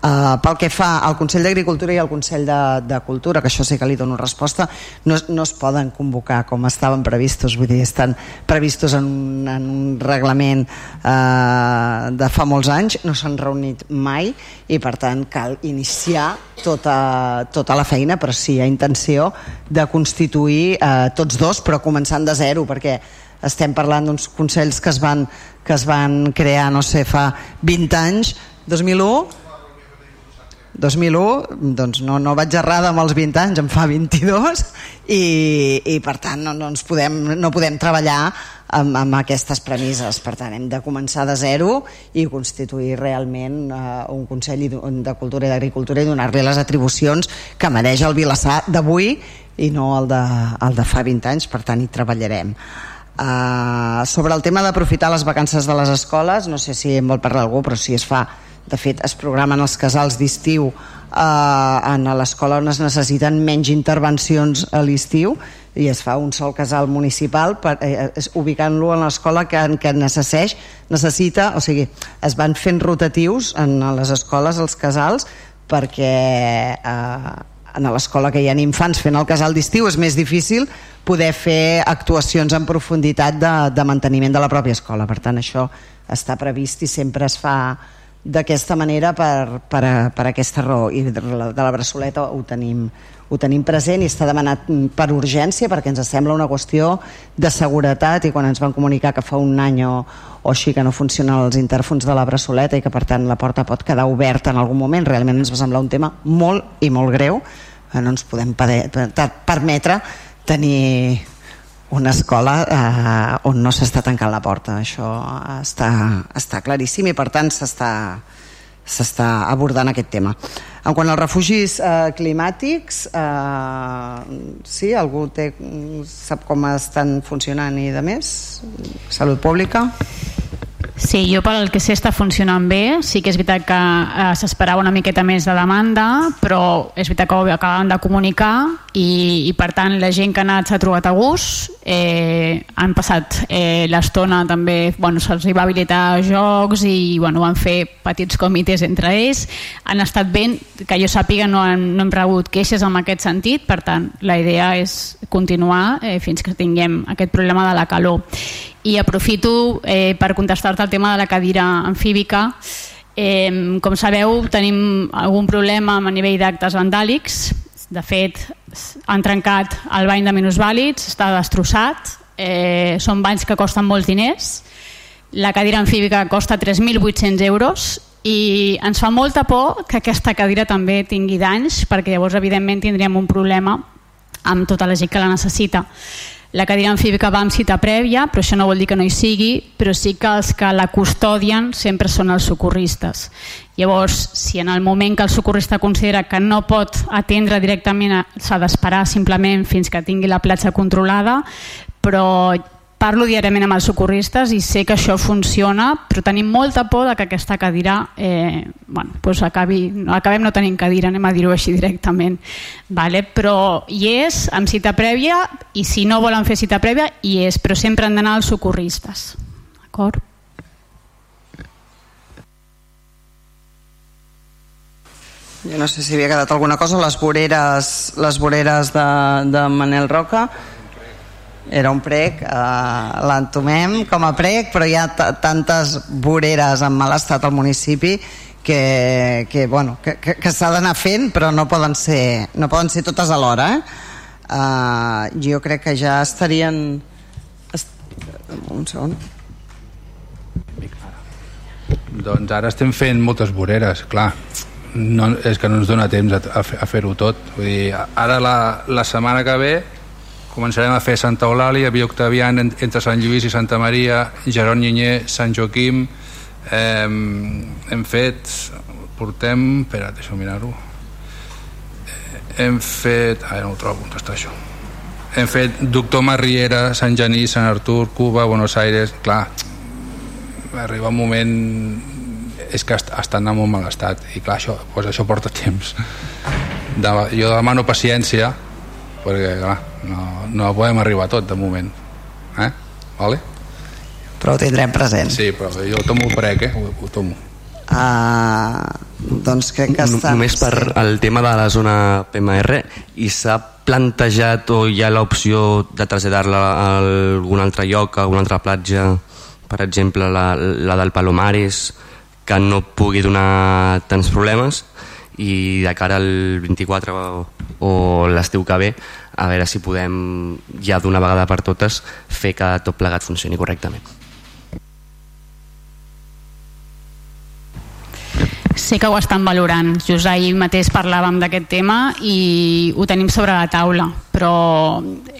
Uh, pel que fa al Consell d'Agricultura i al Consell de, de Cultura, que això sí que li dono resposta, no, no es poden convocar com estaven previstos, vull dir, estan previstos en un, en un reglament uh, de fa molts anys, no s'han reunit mai i per tant cal iniciar tota, tota la feina, però sí hi ha intenció de constituir uh, tots dos, però començant de zero, perquè estem parlant d'uns consells que es van, que es van crear, no sé, fa 20 anys, 2001, 2001 doncs no, no vaig errada amb els 20 anys, em fa 22 i, i per tant no, no, ens podem, no podem treballar amb, amb aquestes premisses. Per tant hem de començar de zero i constituir realment uh, un Consell de Cultura i d'Agricultura i donar-li les atribucions que mereix el Vilassar d'avui i no el de, el de fa 20 anys. Per tant hi treballarem. Uh, sobre el tema d'aprofitar les vacances de les escoles no sé si en vol parlar algú però si es fa de fet es programen els casals d'estiu eh, en l'escola on es necessiten menys intervencions a l'estiu i es fa un sol casal municipal per, eh, ubicant-lo en l'escola que, que necesseix, necessita o sigui, es van fent rotatius en les escoles, els casals perquè eh, en l'escola que hi ha infants fent el casal d'estiu és més difícil poder fer actuacions en profunditat de, de manteniment de la pròpia escola. Per tant això està previst i sempre es fa d'aquesta manera per, per, per aquesta raó. I de la, de la ho tenim, ho tenim present i està demanat per urgència perquè ens sembla una qüestió de seguretat i quan ens van comunicar que fa un any o, o així que no funcionen els interfons de la braçoleta i que per tant la porta pot quedar oberta en algun moment realment ens va semblar un tema molt i molt greu no ens podem permetre tenir una escola eh, on no s'està tancant la porta això està, està claríssim i per tant s'està s'està abordant aquest tema en quant als refugis eh, climàtics eh, sí, algú té, sap com estan funcionant i de més? Salut pública? Sí, jo pel que sé està funcionant bé. Sí que és veritat que eh, s'esperava una miqueta més de demanda, però és veritat que ho acabem de comunicar i, i per tant la gent que ha anat s'ha trobat a gust. Eh, han passat eh, l'estona també bueno, se'ls va habilitar jocs i bueno, van fer petits comitès entre ells. Han estat ben, que jo sàpiga no, han, no hem rebut queixes en aquest sentit. Per tant la idea és continuar eh, fins que tinguem aquest problema de la calor i aprofito eh, per contestar-te el tema de la cadira amfíbica. Eh, com sabeu tenim algun problema a nivell d'actes vandàlics. De fet han trencat el bany de minusvàlids, està destrossat, eh, són banys que costen molts diners, la cadira amfíbica costa 3.800 euros i ens fa molta por que aquesta cadira també tingui danys perquè llavors evidentment tindríem un problema amb tota la gent que la necessita. La cadira amfíbica va amb cita prèvia, però això no vol dir que no hi sigui, però sí que els que la custodien sempre són els socorristes. Llavors, si en el moment que el socorrista considera que no pot atendre directament, s'ha d'esperar simplement fins que tingui la platja controlada, però parlo diàriament amb els socorristes i sé que això funciona, però tenim molta por de que aquesta cadira eh, bueno, pues acabi, acabem no tenint cadira, anem a dir-ho així directament. Vale? Però hi és, amb cita prèvia, i si no volen fer cita prèvia, hi és, però sempre han d'anar els socorristes. D'acord? Jo no sé si havia quedat alguna cosa, les voreres, les voreres de, de Manel Roca era un prec, eh, l'entomem com a prec, però hi ha tantes voreres en mal estat al municipi que, que, bueno, que, que, que s'ha d'anar fent, però no poden ser, no poden ser totes alhora. Eh? Uh, jo crec que ja estarien... Est... Un segon. Doncs ara estem fent moltes voreres, clar. No, és que no ens dona temps a, a fer-ho tot. Vull dir, ara la, la setmana que ve començarem a fer Santa Eulàlia, Via Octavian entre Sant Lluís i Santa Maria, Geron Nyenyer, Sant Joaquim. Eh, hem fet portem, espera, deixa mirar-ho. Hem fet ara no ho trobo, on està això? Hem fet Doctor Marriera, Sant Genís, Sant Artur, Cuba, Buenos Aires clar, arriba un moment és que estan en molt mal estat i clar, això, doncs això porta temps. De, jo demano paciència perquè clar, no, no podem arribar tot de moment eh? vale? però ho tindrem present sí, però jo tomo el prec eh? ho, ho tomo uh, doncs crec que està... només per el tema de la zona PMR i s'ha plantejat o hi ha l'opció de traslladar-la a algun altre lloc, a alguna altra platja per exemple la, la del Palomares que no pugui donar tants problemes i de cara al 24 o, l'estiu que ve a veure si podem ja d'una vegada per totes fer que tot plegat funcioni correctament. Sé que ho estan valorant. Just ahir mateix parlàvem d'aquest tema i ho tenim sobre la taula, però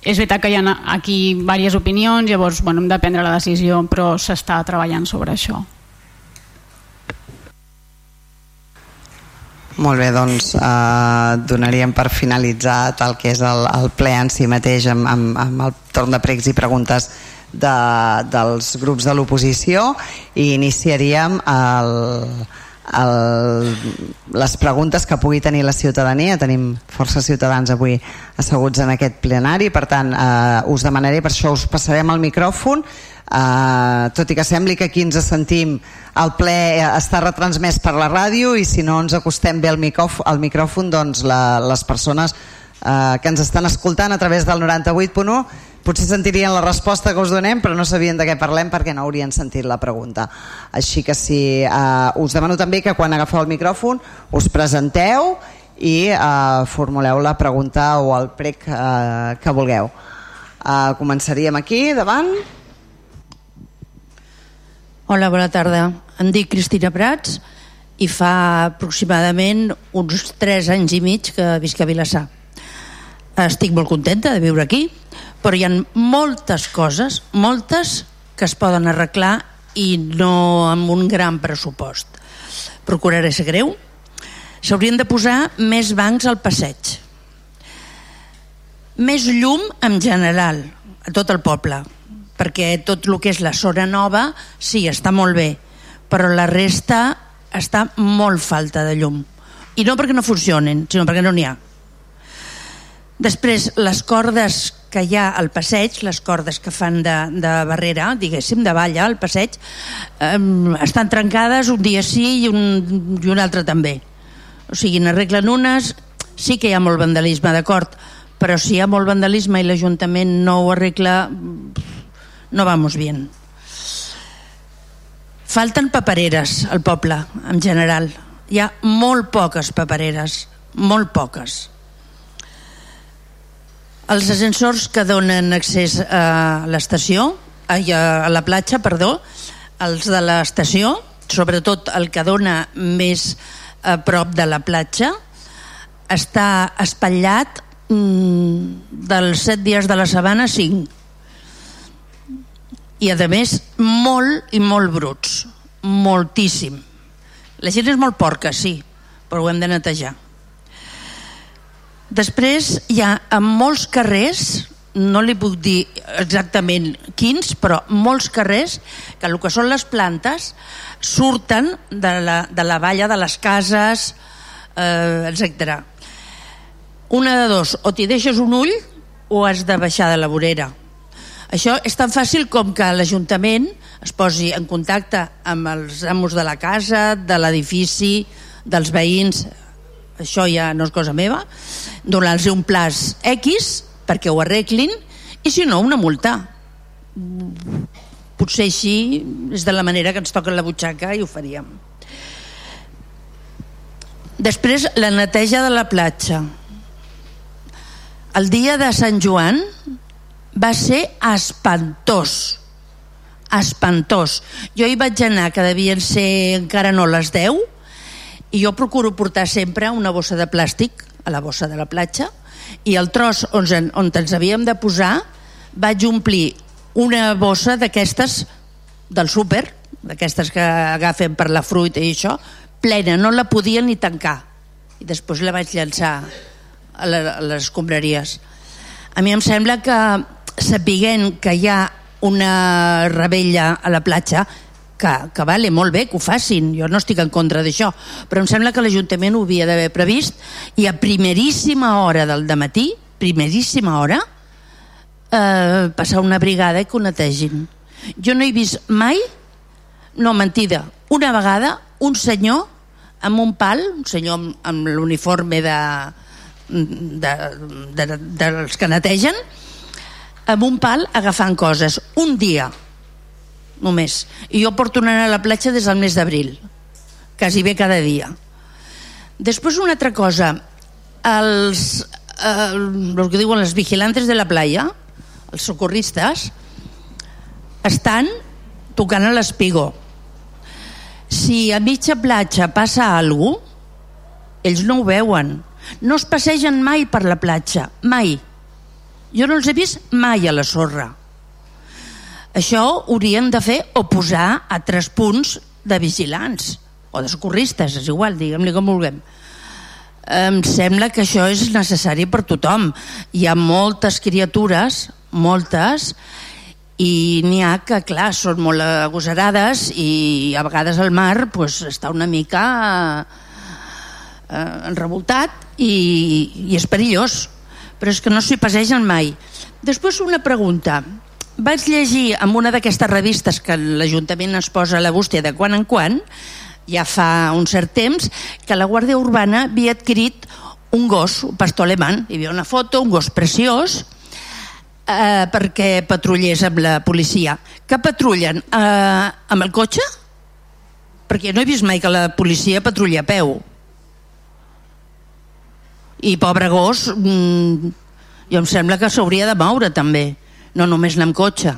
és veritat que hi ha aquí diverses opinions, llavors bueno, hem de prendre la decisió, però s'està treballant sobre això. Molt bé, doncs eh, donaríem per finalitzat el que és el, el ple en si mateix amb, amb, amb el torn de pregs i preguntes de, dels grups de l'oposició i iniciaríem el, el, les preguntes que pugui tenir la ciutadania. Tenim força ciutadans avui asseguts en aquest plenari, per tant eh, us demanaré, per això us passarem el micròfon Uh, tot i que sembli que aquí ens sentim el ple està retransmès per la ràdio i si no ens acostem bé al micròfon, al micròfon doncs la, les persones uh, que ens estan escoltant a través del 98.1 potser sentirien la resposta que us donem però no sabien de què parlem perquè no haurien sentit la pregunta. Així que si uh, us demano també que quan agafeu el micròfon us presenteu i uh, formuleu la pregunta o el prec uh, que vulgueu. Uh, començaríem aquí davant Hola, bona tarda. Em dic Cristina Prats i fa aproximadament uns 3 anys i mig que visc a Vilassar. Estic molt contenta de viure aquí, però hi ha moltes coses, moltes, que es poden arreglar i no amb un gran pressupost. Procuraré ser greu. S'haurien de posar més bancs al passeig. Més llum en general, a tot el poble perquè tot el que és la zona nova sí, està molt bé, però la resta està molt falta de llum. I no perquè no funcionen, sinó perquè no n'hi ha. Després, les cordes que hi ha al passeig, les cordes que fan de, de barrera, diguéssim, de valla al passeig, eh, estan trencades un dia sí i un, i un altre també. O sigui, n'arreglen unes, sí que hi ha molt vandalisme, d'acord, però si hi ha molt vandalisme i l'Ajuntament no ho arregla, no vamos bien. Falten papereres al poble, en general. Hi ha molt poques papereres, molt poques els ascensors que donen accés a l'estació, a la platja, perdó, els de l'estació, sobretot el que dona més a prop de la platja, està espatllat mm, dels set dies de la sabana, cinc. I a més, molt i molt bruts. Moltíssim. La gent és molt porca, sí, però ho hem de netejar. Després hi ha en molts carrers, no li puc dir exactament quins, però molts carrers que el que són les plantes surten de la, de la valla de les cases, eh, etc. Una de dos, o t'hi deixes un ull o has de baixar de la vorera. Això és tan fàcil com que l'Ajuntament es posi en contacte amb els amos de la casa, de l'edifici, dels veïns, això ja no és cosa meva, donar-los un plaç X perquè ho arreglin i si no una multa. Potser així és de la manera que ens toca la butxaca i ho faríem. Després la neteja de la platja. El dia de Sant Joan va ser espantós. Espantós. Jo hi vaig anar que devien ser encara no les 10 i jo procuro portar sempre una bossa de plàstic a la bossa de la platja i el tros on, on ens havíem de posar vaig omplir una bossa d'aquestes del súper, d'aquestes que agafen per la fruita i això, plena, no la podia ni tancar. I després la vaig llançar a, a les escombraries. A mi em sembla que sapiguent que hi ha una rebella a la platja que, que vale, molt bé que ho facin, jo no estic en contra d'això, però em sembla que l'Ajuntament ho havia d'haver previst i a primeríssima hora del matí, primeríssima hora, eh, passar una brigada i que ho netegin. Jo no he vist mai, no, mentida, una vegada un senyor amb un pal, un senyor amb, amb l'uniforme de, de, de, de, dels que netegen, amb un pal agafant coses. Un dia, només. I jo porto anant a la platja des del mes d'abril, quasi bé cada dia. Després una altra cosa, els, eh, el que diuen els vigilantes de la playa, els socorristes, estan tocant a l'espigo. Si a mitja platja passa alguna cosa, ells no ho veuen. No es passegen mai per la platja, mai. Jo no els he vist mai a la sorra això haurien de fer o posar a tres punts de vigilants o de socorristes, és igual, diguem-li com vulguem. Em sembla que això és necessari per tothom. Hi ha moltes criatures, moltes, i n'hi ha que, clar, són molt agosarades i a vegades el mar pues, està una mica eh, revoltat i, i és perillós, però és que no s'hi passegen mai. Després una pregunta vaig llegir en una d'aquestes revistes que l'Ajuntament es posa a la bústia de quan en quan, ja fa un cert temps, que la Guàrdia Urbana havia adquirit un gos, un pastor alemany. Hi havia una foto, un gos preciós, eh, perquè patrullés amb la policia. Que patrullen? Eh, amb el cotxe? Perquè no he vist mai que la policia patrulli a peu. I pobre gos, mm, jo em sembla que s'hauria de moure també no només anar amb cotxe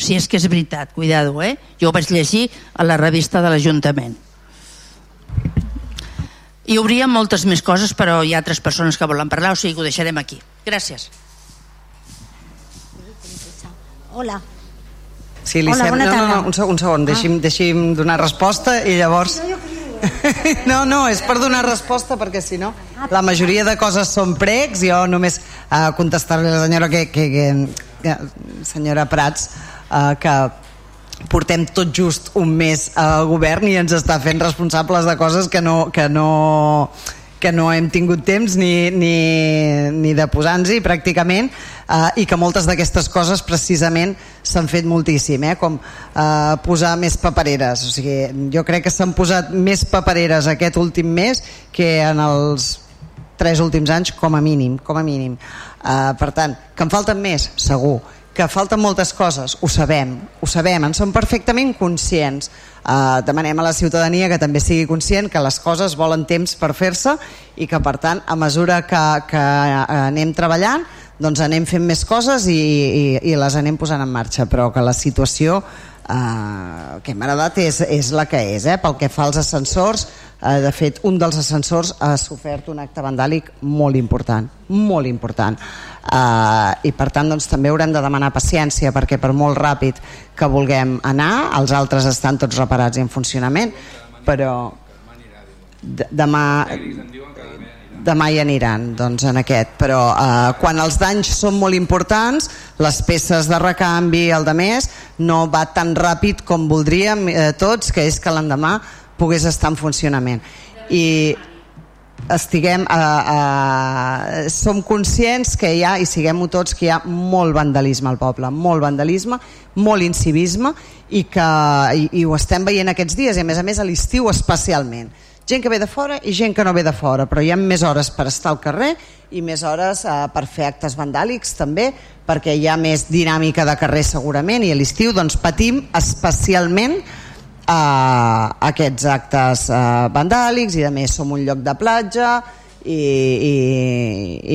si és que és veritat, cuidado eh? jo ho vaig llegir a la revista de l'Ajuntament hi hauria moltes més coses però hi ha altres persones que volen parlar o sigui que ho deixarem aquí, gràcies Hola Sí, li Hola, bona no, no, tarda. no, un segon, un segon. Deixi'm, Ah. deixi'm donar resposta i llavors... No, [laughs] no, és per donar resposta perquè si no la majoria de coses són pregs. Jo només uh, contestar-li a la senyora que, que, que, senyora Prats uh, que portem tot just un mes al govern i ens està fent responsables de coses que no, que no, que no hem tingut temps ni, ni, ni de posar-nos-hi pràcticament eh, i que moltes d'aquestes coses precisament s'han fet moltíssim, eh, com eh, posar més papereres. O sigui, jo crec que s'han posat més papereres aquest últim mes que en els tres últims anys com a mínim, com a mínim. Eh, per tant, que en falten més, segur que falten moltes coses, ho sabem, ho sabem, en som perfectament conscients. Uh, demanem a la ciutadania que també sigui conscient que les coses volen temps per fer-se i que per tant a mesura que, que anem treballant doncs anem fent més coses i, i, i les anem posant en marxa però que la situació uh, que m'ha agradat és, és la que és eh? pel que fa als ascensors uh, de fet un dels ascensors ha sofert un acte vandàlic molt important molt important Uh, i per tant doncs, també haurem de demanar paciència perquè per molt ràpid que vulguem anar els altres estan tots reparats i en funcionament però demà demà hi aniran doncs, en aquest. Però uh, quan els danys són molt importants les peces de recanvi el de més no va tan ràpid com voldríem eh, tots que és que l'endemà pogués estar en funcionament. I estiguem a, a, som conscients que hi ha, i siguem-ho tots, que hi ha molt vandalisme al poble, molt vandalisme, molt incivisme i que i, i ho estem veient aquests dies i a més a més a l'estiu especialment. Gent que ve de fora i gent que no ve de fora però hi ha més hores per estar al carrer i més hores eh, per fer actes vandàlics també perquè hi ha més dinàmica de carrer segurament i a l'estiu doncs patim especialment eh, aquests actes eh, vandàlics i a més som un lloc de platja i, i,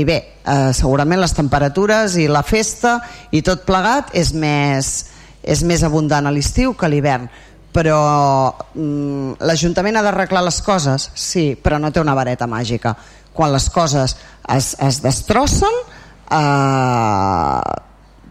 i bé, eh, segurament les temperatures i la festa i tot plegat és més, és més abundant a l'estiu que a l'hivern. Però mm, l'Ajuntament ha d'arreglar les coses sí, però no té una vareta màgica. Quan les coses es, es destrossen eh,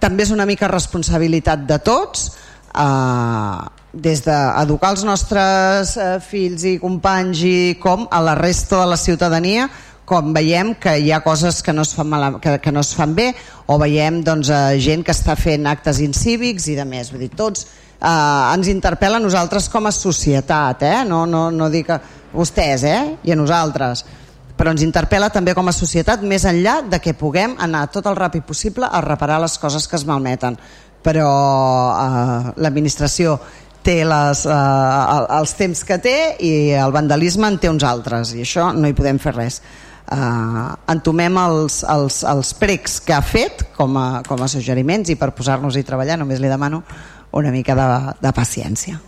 també és una mica responsabilitat de tots eh, des d'educar els nostres eh, fills i companys i com a la resta de la ciutadania com veiem que hi ha coses que no es fan, mal, que, que no es fan bé o veiem doncs, eh, gent que està fent actes incívics i de més, vull dir, tots eh, ens interpel·la a nosaltres com a societat, eh? no, no, no dic a vostès eh? i a nosaltres però ens interpel·la també com a societat més enllà de que puguem anar tot el ràpid possible a reparar les coses que es malmeten però eh, l'administració té les, eh, els temps que té i el vandalisme en té uns altres i això no hi podem fer res. Eh, entomem els, els, els precs que ha fet com a, com a suggeriments i per posar-nos-hi a treballar només li demano una mica de, de paciència.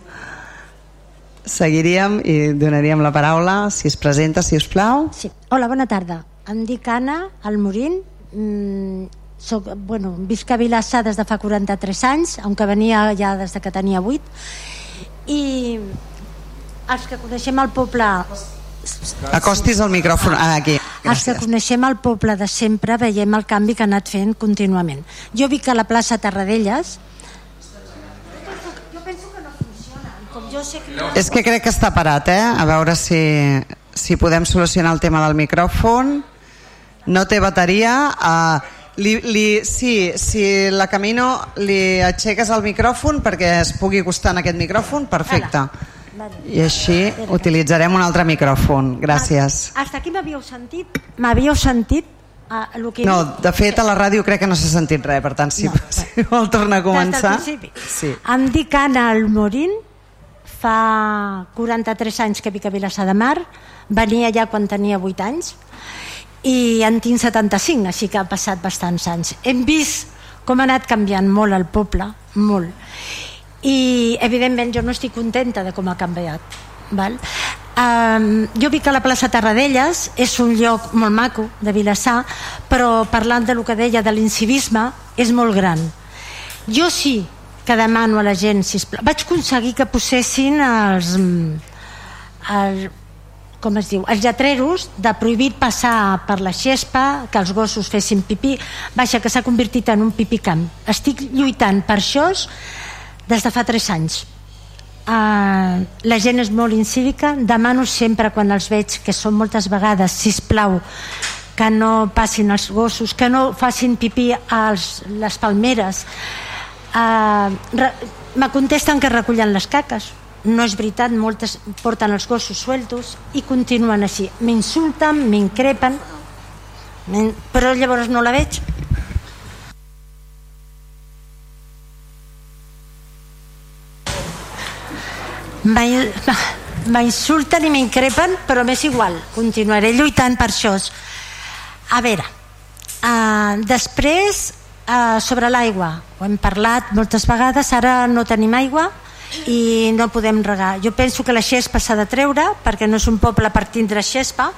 Seguiríem i donaríem la paraula si es presenta, si us plau. Sí. Hola, bona tarda. Em dic Anna Almorín. Mm, soc, bueno, visc a Vilassar des de fa 43 anys, aunque venia ja des de que tenia 8, i els que coneixem el poble... Acostis el micròfon ah, aquí. Gràcies. Els que coneixem el poble de sempre veiem el canvi que ha anat fent contínuament. Jo vic a la plaça Tarradellas, jo penso que no funciona. Com jo sé que no... És que crec que està parat, eh? A veure si, si podem solucionar el tema del micròfon. No té bateria. Uh, li, li, sí, si la Camino li aixeques el micròfon perquè es pugui acostar en aquest micròfon, perfecte. I així utilitzarem un altre micròfon. Gràcies. Hasta aquí m'havíeu sentit? M'havíeu sentit? El que... No, de fet a la ràdio crec que no s'ha sentit res, per tant si, no, [laughs] si vol tornar a començar... Sí. Em dic Anna Almorín, fa 43 anys que vic a Vilassar de Mar, venia allà quan tenia 8 anys, i en tinc 75, així que ha passat bastants anys. Hem vist com ha anat canviant molt el poble, molt. I, evidentment, jo no estic contenta de com ha canviat. Val? Um, jo vic a la plaça Tarradellas, és un lloc molt maco de Vilassar, però parlant de lo que deia de l'incivisme, és molt gran. Jo sí que demano a la gent, sisplau, vaig aconseguir que posessin els, els com es diu, els lletreros de prohibit passar per la xespa, que els gossos fessin pipí, baixa que s'ha convertit en un pipicamp. Estic lluitant per això des de fa 3 anys. Uh, la gent és molt incívica, demano sempre quan els veig, que són moltes vegades, si plau que no passin els gossos, que no facin pipí a les palmeres. Uh, me contesten que recullen les caques no és veritat, moltes porten els gossos sueltos i continuen així. M'insulten, m'increpen, però llavors no la veig. [laughs] M'insulten i m'increpen, però m'és igual, continuaré lluitant per això. A veure, uh, després uh, sobre l'aigua, ho hem parlat moltes vegades, ara no tenim aigua, i no podem regar. Jo penso que la xespa s'ha de treure perquè no és un poble per tindre xespa,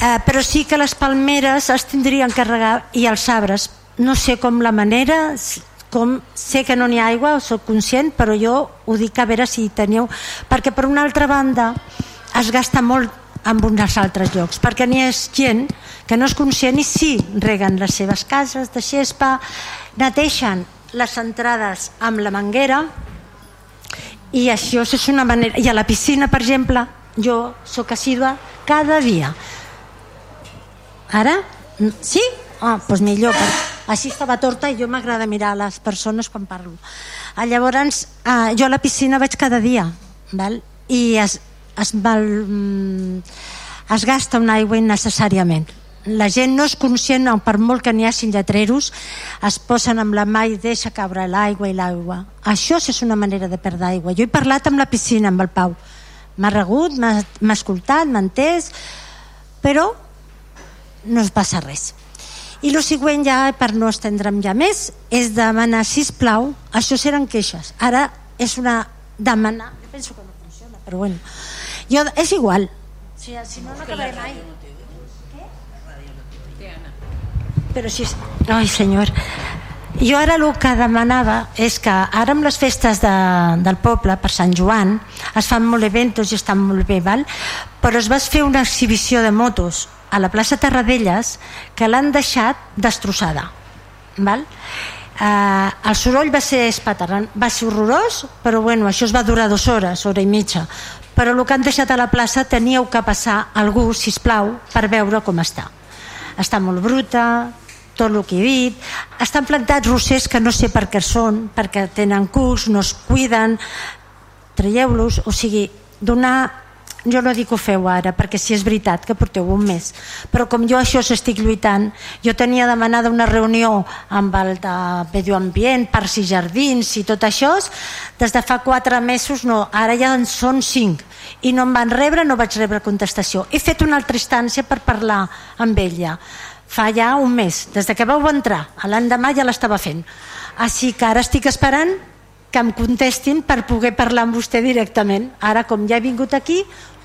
eh, però sí que les palmeres es tindrien que regar i els arbres. No sé com la manera, com sé que no n'hi ha aigua, sóc conscient, però jo ho dic a veure si teniu... Perquè per una altra banda es gasta molt en uns altres llocs, perquè n'hi ha gent que no és conscient i sí reguen les seves cases de xespa, neteixen les entrades amb la manguera, i això és una manera i a la piscina per exemple jo sóc assídua cada dia ara? sí? ah, doncs millor així estava torta i jo m'agrada mirar les persones quan parlo ah, llavors ah, jo a la piscina vaig cada dia val? i es, es, val, mm, es gasta una aigua innecessàriament la gent no és conscient, per molt que n'hi hagi lletreros, es posen amb la mà i deixa caure l'aigua i l'aigua. Això és una manera de perdre aigua. Jo he parlat amb la piscina, amb el Pau. M'ha regut, m'ha escoltat, m'ha entès, però no es passa res. I el següent ja, per no estendre'm ja més, és demanar, si plau, això seran queixes. Ara és una demanar, jo penso que no funciona, però bueno. Jo, és igual, si, si no, no acabaré mai. Però si... Ai, senyor. Jo ara el que demanava és que ara amb les festes de, del poble per Sant Joan es fan molt eventos i estan molt bé, val? però es va fer una exhibició de motos a la plaça Terradelles que l'han deixat destrossada. Val? Eh, el soroll va ser espaterrant, va ser horrorós, però bueno, això es va durar dues hores, hora i mitja. Però el que han deixat a la plaça teníeu que passar algú, si plau, per veure com està està molt bruta, tot el que he dit. Estan plantats rossers que no sé per què són, perquè tenen cucs, no es cuiden, traieu-los, o sigui, donar jo no dic que ho feu ara, perquè si és veritat que porteu un mes, però com jo això s'estic lluitant, jo tenia demanada una reunió amb el de Medio Ambient, Parcs i Jardins i tot això, des de fa quatre mesos no, ara ja en són cinc, i no em van rebre, no vaig rebre contestació. He fet una altra instància per parlar amb ella, fa ja un mes, des de que vau entrar, l'endemà ja l'estava fent. Així que ara estic esperant que em contestin per poder parlar amb vostè directament. Ara, com ja he vingut aquí,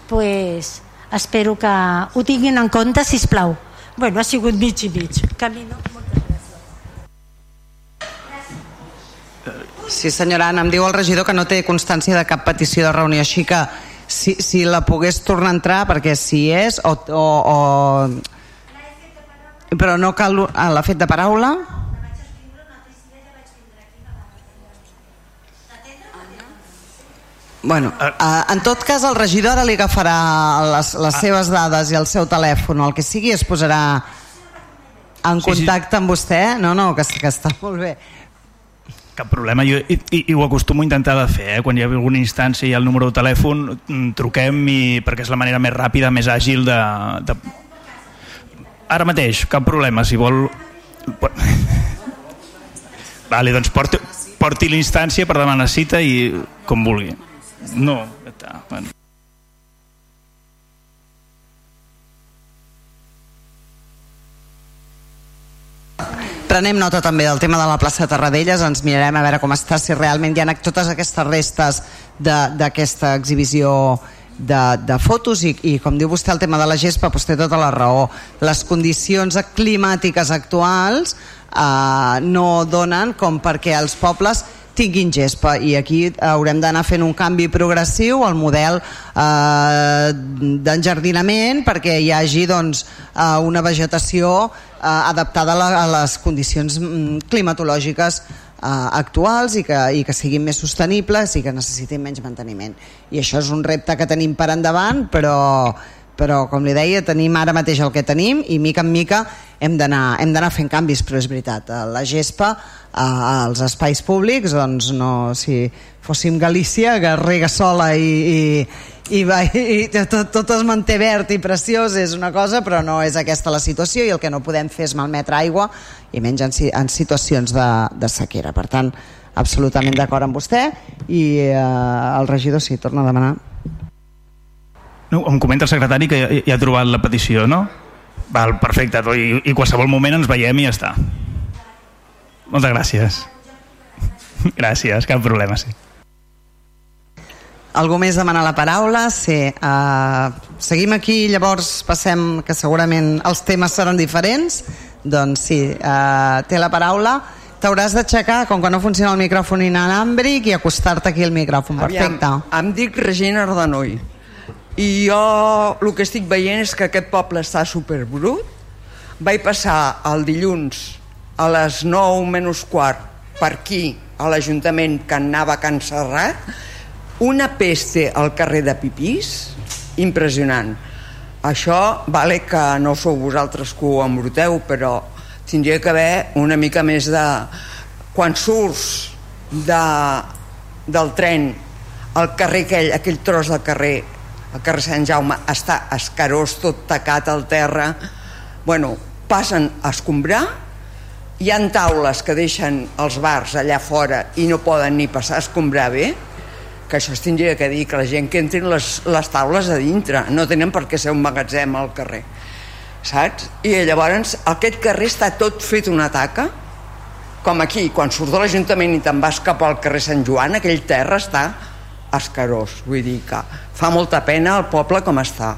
pues, espero que ho tinguin en compte, si plau. Bueno, ha sigut mig i mig. Camino. Sí, senyora Anna, em diu el regidor que no té constància de cap petició de reunió, així que si, si la pogués tornar a entrar, perquè si és, o, o, o... però no cal l'ha fet de paraula? Bueno, uh, en tot cas el regidor ara li agafarà les, les ah. seves dades i el seu telèfon el que sigui es posarà en contacte sí, sí. amb vostè no, no, que, que està molt bé cap problema, jo, i, i, i ho acostumo a intentar de fer, eh? quan hi ha alguna instància i el número de telèfon, mm, truquem i, perquè és la manera més ràpida, més àgil de, de... Ara mateix, cap problema, si vol... [laughs] Vale, doncs porti, porti l'instància per demanar cita i com vulgui. No, està, bueno. Prenem nota també del tema de la plaça de Tarradellas, ens mirarem a veure com està, si realment hi ha totes aquestes restes d'aquesta exhibició de, de fotos i, i com diu vostè el tema de la gespa doncs té tota la raó les condicions climàtiques actuals eh, no donen com perquè els pobles tinguin gespa. I aquí haurem d'anar fent un canvi progressiu al model eh, d'enjardinament perquè hi hagi doncs, eh, una vegetació eh, adaptada a, les condicions mm, climatològiques eh, actuals i que, i que siguin més sostenibles i que necessitin menys manteniment. I això és un repte que tenim per endavant però però com li deia tenim ara mateix el que tenim i mica en mica hem d'anar fent canvis però és veritat, eh, la gespa als espais públics doncs no, si fóssim Galícia que rega sola i, i, i, i tot, tot es manté verd i preciós és una cosa però no és aquesta la situació i el que no podem fer és malmetre aigua i menys en, en situacions de, de sequera. Per tant absolutament d'acord amb vostè i eh, el regidor sí, torna a demanar no, em comenta el secretari que ja, ja ha trobat la petició, no? Val, perfecte, i, i qualsevol moment ens veiem i ja està. Moltes gràcies. [laughs] Gràcies, cap problema, sí. Algú més demana la paraula? Sí. Uh, seguim aquí, llavors passem, que segurament els temes seran diferents. Doncs sí, uh, té la paraula. T'hauràs d'aixecar, com que no funciona el micròfon inalàmbric, i acostar-te aquí al micròfon. Perfecte. Aviam, em dic Regina Ardenoi i jo el que estic veient és que aquest poble està superbrut. Vaig passar el dilluns a les 9 menys quart per aquí, a l'Ajuntament que anava a Can Serrat, una peste al carrer de Pipís, impressionant. Això vale que no sou vosaltres que ho embruteu, però tindria que haver una mica més de... Quan surts de, del tren al carrer aquell, aquell tros del carrer, el carrer Sant Jaume, està escarós, tot tacat al terra, bueno, passen a escombrar, hi han taules que deixen els bars allà fora i no poden ni passar a escombrar bé, que això es tindria que dir, que la gent que entrin les, les taules a dintre, no tenen per què ser un magatzem al carrer saps? I llavors aquest carrer està tot fet una taca, com aquí, quan surt de l'Ajuntament i te'n vas cap al carrer Sant Joan, aquell terra està escarós, vull dir que fa molta pena el poble com està.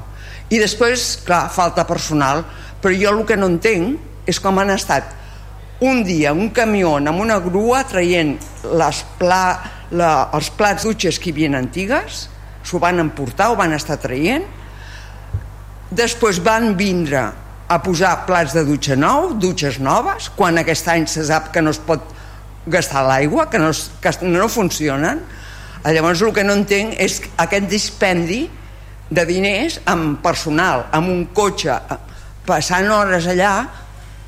I després, clar, falta personal, però jo el que no entenc és com han estat un dia un camió amb una grua traient les pla, la, els plats dutxes que hi havia antigues, s'ho van emportar, ho van estar traient, després van vindre a posar plats de dutxa nou, dutxes noves, quan aquest any se sap que no es pot gastar l'aigua, que, no, que no funcionen. Llavors el que no entenc és aquest dispendi de diners amb personal, amb un cotxe, passant hores allà,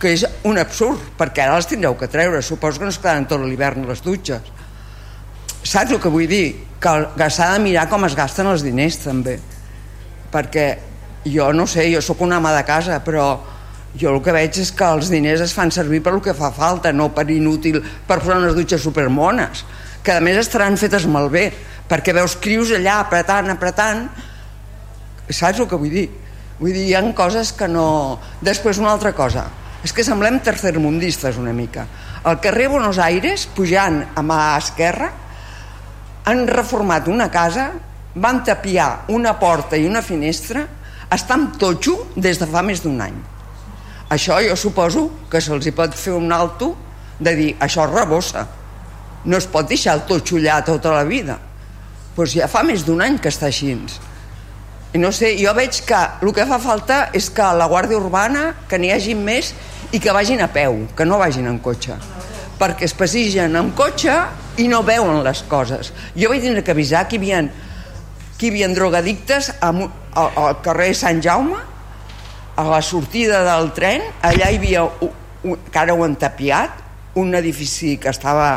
que és un absurd, perquè ara les tindreu que treure, suposo que no es quedaran tot l'hivern les dutxes. Saps el que vull dir? Que, que s'ha de mirar com es gasten els diners també, perquè jo no sé, jo sóc una ama de casa, però jo el que veig és que els diners es fan servir per el que fa falta, no per inútil, per posar unes dutxes supermones, que a més estaran fetes malbé, perquè veus crius allà apretant, apretant, saps el que vull dir? Vull dir, hi ha coses que no... Després una altra cosa, és que semblem tercermundistes una mica. Al carrer Buenos Aires, pujant a mà esquerra, han reformat una casa, van tapiar una porta i una finestra està amb totxo des de fa més d'un any. Això jo suposo que se'ls hi pot fer un alto de dir, això rebossa. No es pot deixar el totxo allà tota la vida. Doncs ja fa més d'un any que està així. I no sé, jo veig que el que fa falta és que la Guàrdia Urbana, que n'hi hagi més i que vagin a peu, que no vagin en cotxe perquè es passigen amb cotxe i no veuen les coses. Jo vaig tenir que avisar que hi havia, que hi havia drogadictes al, al carrer Sant Jaume, a la sortida del tren, allà hi havia, un, un, que ara ho han tapiat, un edifici que estava,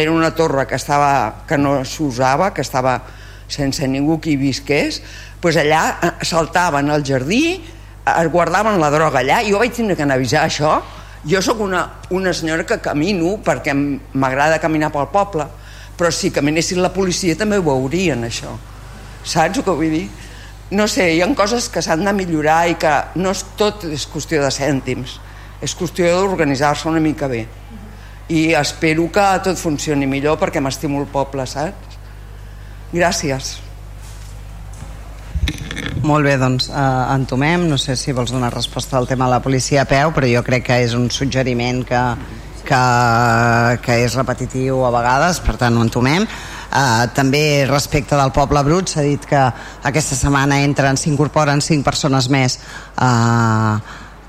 era una torre que, estava, que no s'usava, que estava sense ningú que hi visqués, pues allà eh, saltaven al jardí, es guardaven la droga allà, i jo vaig tenir que avisar això, jo sóc una, una senyora que camino perquè m'agrada caminar pel poble, però si caminessin la policia també ho veurien, això. Saps el que vull dir? No sé, hi ha coses que s'han de millorar i que no és tot és qüestió de cèntims, és qüestió d'organitzar-se una mica bé. I espero que tot funcioni millor perquè m'estimo el poble, saps? Gràcies. Molt bé, doncs eh, entomem. No sé si vols donar resposta al tema de la policia a peu, però jo crec que és un suggeriment que, que, que és repetitiu a vegades, per tant ho entomem. Uh, també respecte del poble brut s'ha dit que aquesta setmana entren s'incorporen cinc persones més uh,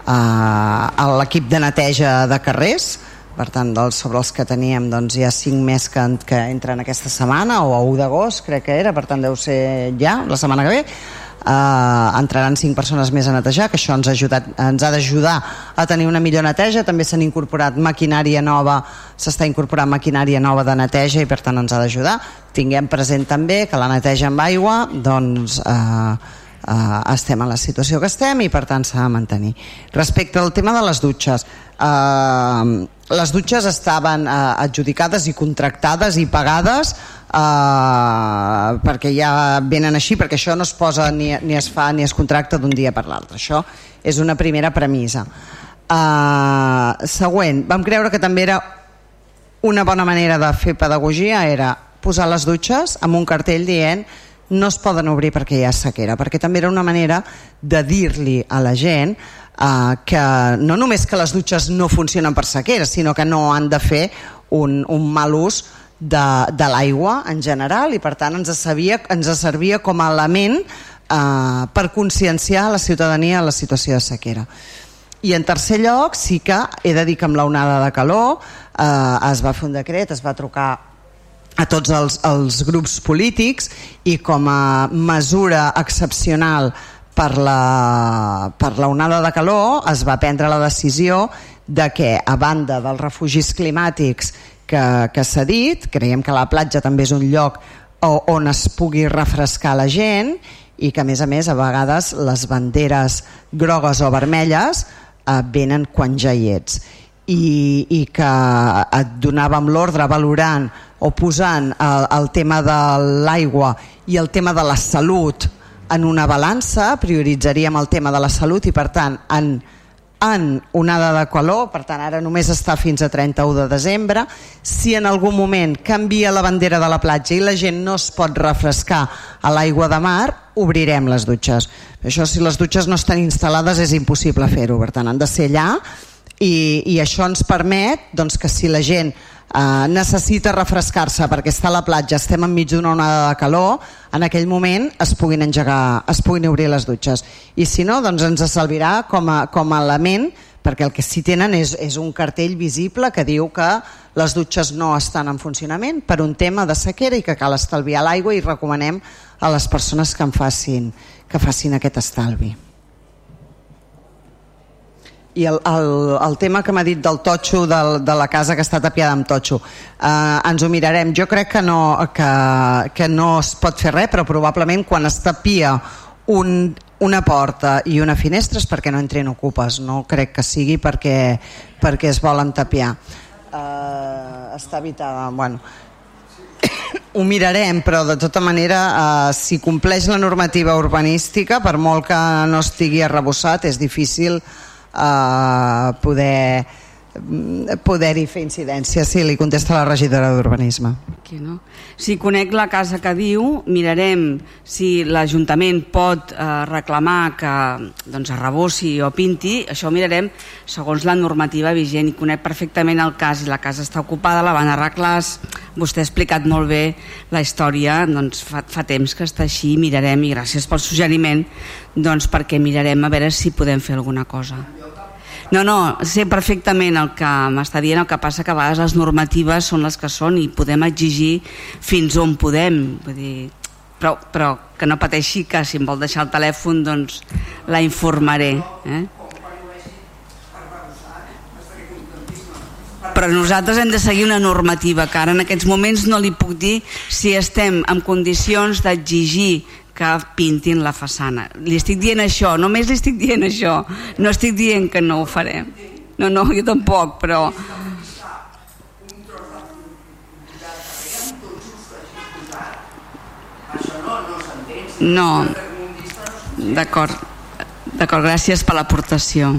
uh, a l'equip de neteja de carrers per tant dels, sobre els que teníem doncs hi ha cinc més que, que entren aquesta setmana o a 1 d'agost crec que era, per tant deu ser ja la setmana que ve eh, entraran cinc persones més a netejar, que això ens ha, ajudat, ens ha d'ajudar a tenir una millor neteja, també s'han incorporat maquinària nova, s'està incorporant maquinària nova de neteja i per tant ens ha d'ajudar. Tinguem present també que la neteja amb aigua doncs, eh, eh, estem en la situació que estem i per tant s'ha de mantenir. Respecte al tema de les dutxes, eh, les dutxes estaven eh, adjudicades i contractades i pagades eh, perquè ja venen així, perquè això no es posa ni, ni es fa ni es contracta d'un dia per l'altre. Això és una primera premissa. Eh, següent, vam creure que també era una bona manera de fer pedagogia era posar les dutxes amb un cartell dient no es poden obrir perquè hi ha sequera, perquè també era una manera de dir-li a la gent eh, que no només que les dutxes no funcionen per sequera, sinó que no han de fer un, un mal ús de, de l'aigua en general i per tant ens, sabia, ens servia com a element eh, per conscienciar la ciutadania en la situació de sequera. I en tercer lloc sí que he de dir que amb l'onada de calor eh, es va fer un decret, es va trucar a tots els, els grups polítics i com a mesura excepcional per la, per la onada de calor es va prendre la decisió de que a banda dels refugis climàtics que, que s'ha dit, creiem que la platja també és un lloc on es pugui refrescar la gent i que a més a més a vegades les banderes grogues o vermelles eh, venen quan ja hi ets. I, i que et donàvem l'ordre valorant o posant el, el tema de l'aigua i el tema de la salut en una balança, prioritzaríem el tema de la salut i per tant en en onada de calor, per tant ara només està fins a 31 de desembre, si en algun moment canvia la bandera de la platja i la gent no es pot refrescar a l'aigua de mar, obrirem les dutxes. Això si les dutxes no estan instal·lades és impossible fer-ho, per tant han de ser allà i, i això ens permet doncs, que si la gent eh, necessita refrescar-se perquè està a la platja, estem enmig d'una onada de calor, en aquell moment es puguin engegar, es puguin obrir les dutxes. I si no, doncs ens servirà com a, com a element perquè el que sí tenen és, és un cartell visible que diu que les dutxes no estan en funcionament per un tema de sequera i que cal estalviar l'aigua i recomanem a les persones que en facin, que facin aquest estalvi i el, el, el tema que m'ha dit del totxo del, de la casa que està tapiada amb totxo eh, ens ho mirarem. Jo crec que no, que, que no es pot fer res però probablement quan es tapia un, una porta i una finestra és perquè no entrin ocupes. No crec que sigui perquè, perquè es volen tapiar. Eh, està habitada bueno, ho mirarem, però de tota manera eh, si compleix la normativa urbanística per molt que no estigui arrebossat és difícil eh, poder poder-hi fer incidència si li contesta la regidora d'Urbanisme. No? si conec la casa que diu mirarem si l'Ajuntament pot eh, reclamar que doncs, arrebossi o pinti. Això ho mirarem segons la normativa vigent i conec perfectament el cas i la casa està ocupada, la van arreglar. Vostè ha explicat molt bé la història. Doncs fa, fa temps que està així mirarem i gràcies pel suggeriment doncs perquè mirarem a veure si podem fer alguna cosa no, no, sé perfectament el que m'està dient, el que passa que a vegades les normatives són les que són i podem exigir fins on podem. Vull dir, però, però que no pateixi que si em vol deixar el telèfon doncs la informaré. Eh? però nosaltres hem de seguir una normativa que ara en aquests moments no li puc dir si estem en condicions d'exigir que pintin la façana. Li estic dient això, només li estic dient això. No estic dient que no ho farem. No, no, jo tampoc, però... No, d'acord, d'acord, gràcies per l'aportació.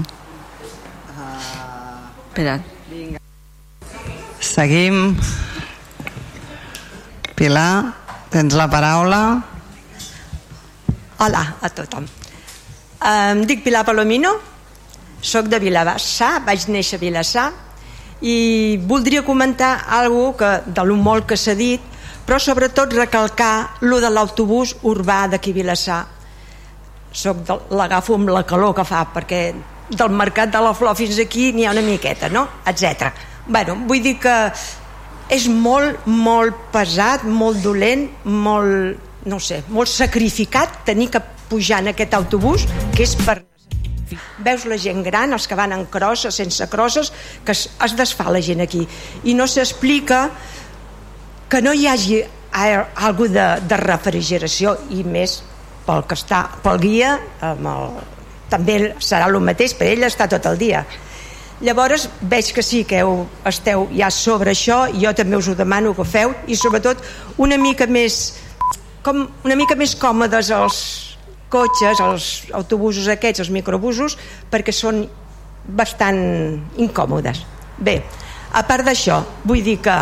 Espera. Seguim. Pilar, tens la paraula. Hola a tothom. Em dic Pilar Palomino, sóc de Vilassar, vaig néixer a Vilassar i voldria comentar algo que, de lo molt que s'ha dit, però sobretot recalcar lo de l'autobús urbà d'aquí Vilassar. Soc l'agafo amb la calor que fa, perquè del mercat de la flor fins aquí n'hi ha una miqueta, no? etc. Bueno, vull dir que és molt, molt pesat, molt dolent, molt no sé, molt sacrificat tenir que pujant aquest autobús que és per veus la gent gran, els que van en crosses, sense crosses, que es, es desfà la gent aquí. I no s'explica que no hi hagi algú de, de refrigeració i més pel que està pel guia amb el, també serà el mateix per ell està tot el dia llavors veig que sí que heu, esteu ja sobre això jo també us ho demano que ho feu i sobretot una mica més com una mica més còmodes els cotxes, els autobusos aquests, els microbusos, perquè són bastant incòmodes. Bé, a part d'això, vull dir que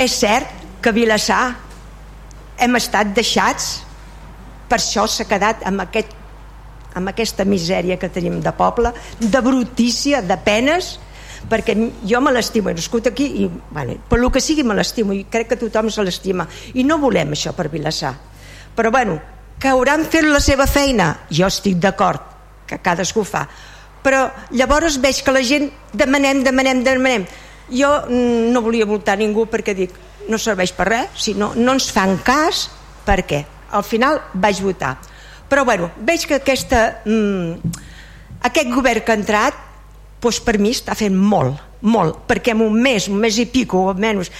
és cert que a Vilassar hem estat deixats, per això s'ha quedat amb, aquest, amb aquesta misèria que tenim de poble, de brutícia, de penes, perquè jo me l'estimo, he nascut aquí i bueno, per lo que sigui me l'estimo i crec que tothom se l'estima. I no volem això per Vilassar. Però bueno, que hauran fet la seva feina? Jo estic d'acord que cadascú fa. Però llavors veig que la gent demanem, demanem, demanem. Jo mm, no volia votar ningú perquè dic no serveix per res si no, no ens fan cas per què? al final vaig votar. Però bueno, veig que aquesta, mm, aquest govern que ha entrat doncs per mi està fent molt, molt perquè en un mes, un mes i pico o menys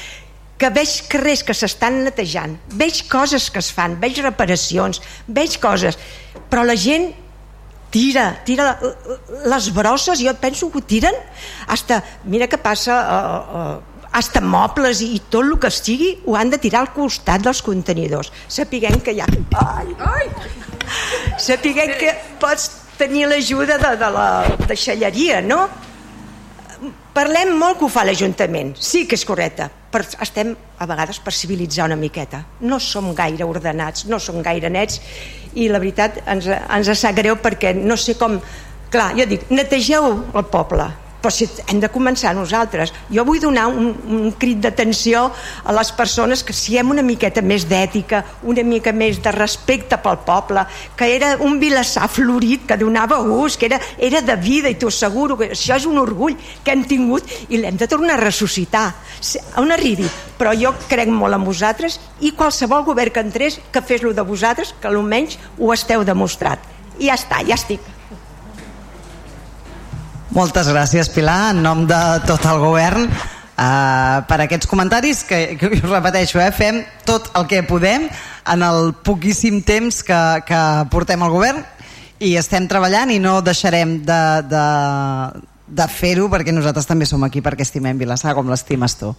que veig carrers que s'estan netejant, veig coses que es fan, veig reparacions, veig coses, però la gent tira, tira les brosses, jo penso que ho tiren, hasta, mira que passa, uh, uh, hasta mobles i, i tot el que estigui ho han de tirar al costat dels contenidors. Sapiguem que hi ha... Ai, ai! Sapiguem que pots tenir l'ajuda de, de la deixalleria, no? Parlem molt que ho fa l'Ajuntament, sí que és correcte, però estem a vegades per civilitzar una miqueta. No som gaire ordenats, no som gaire nets i la veritat ens, ens sap greu perquè no sé com... Clar, jo dic, netegeu el poble, però si hem de començar nosaltres. Jo vull donar un, un crit d'atenció a les persones que siguem una miqueta més d'ètica, una mica més de respecte pel poble, que era un vilassar florit, que donava gust, que era, era de vida, i t'ho asseguro que això és un orgull que hem tingut i l'hem de tornar a ressuscitar, on arribi. Però jo crec molt en vosaltres i qualsevol govern que entrés que fes-lo de vosaltres, que almenys ho esteu demostrat. I ja està, ja estic. Moltes gràcies, Pilar, en nom de tot el govern uh, per aquests comentaris que, que us repeteixo, eh, fem tot el que podem en el poquíssim temps que, que portem al govern i estem treballant i no deixarem de, de, de fer-ho perquè nosaltres també som aquí perquè estimem Vilassar com l'estimes tu.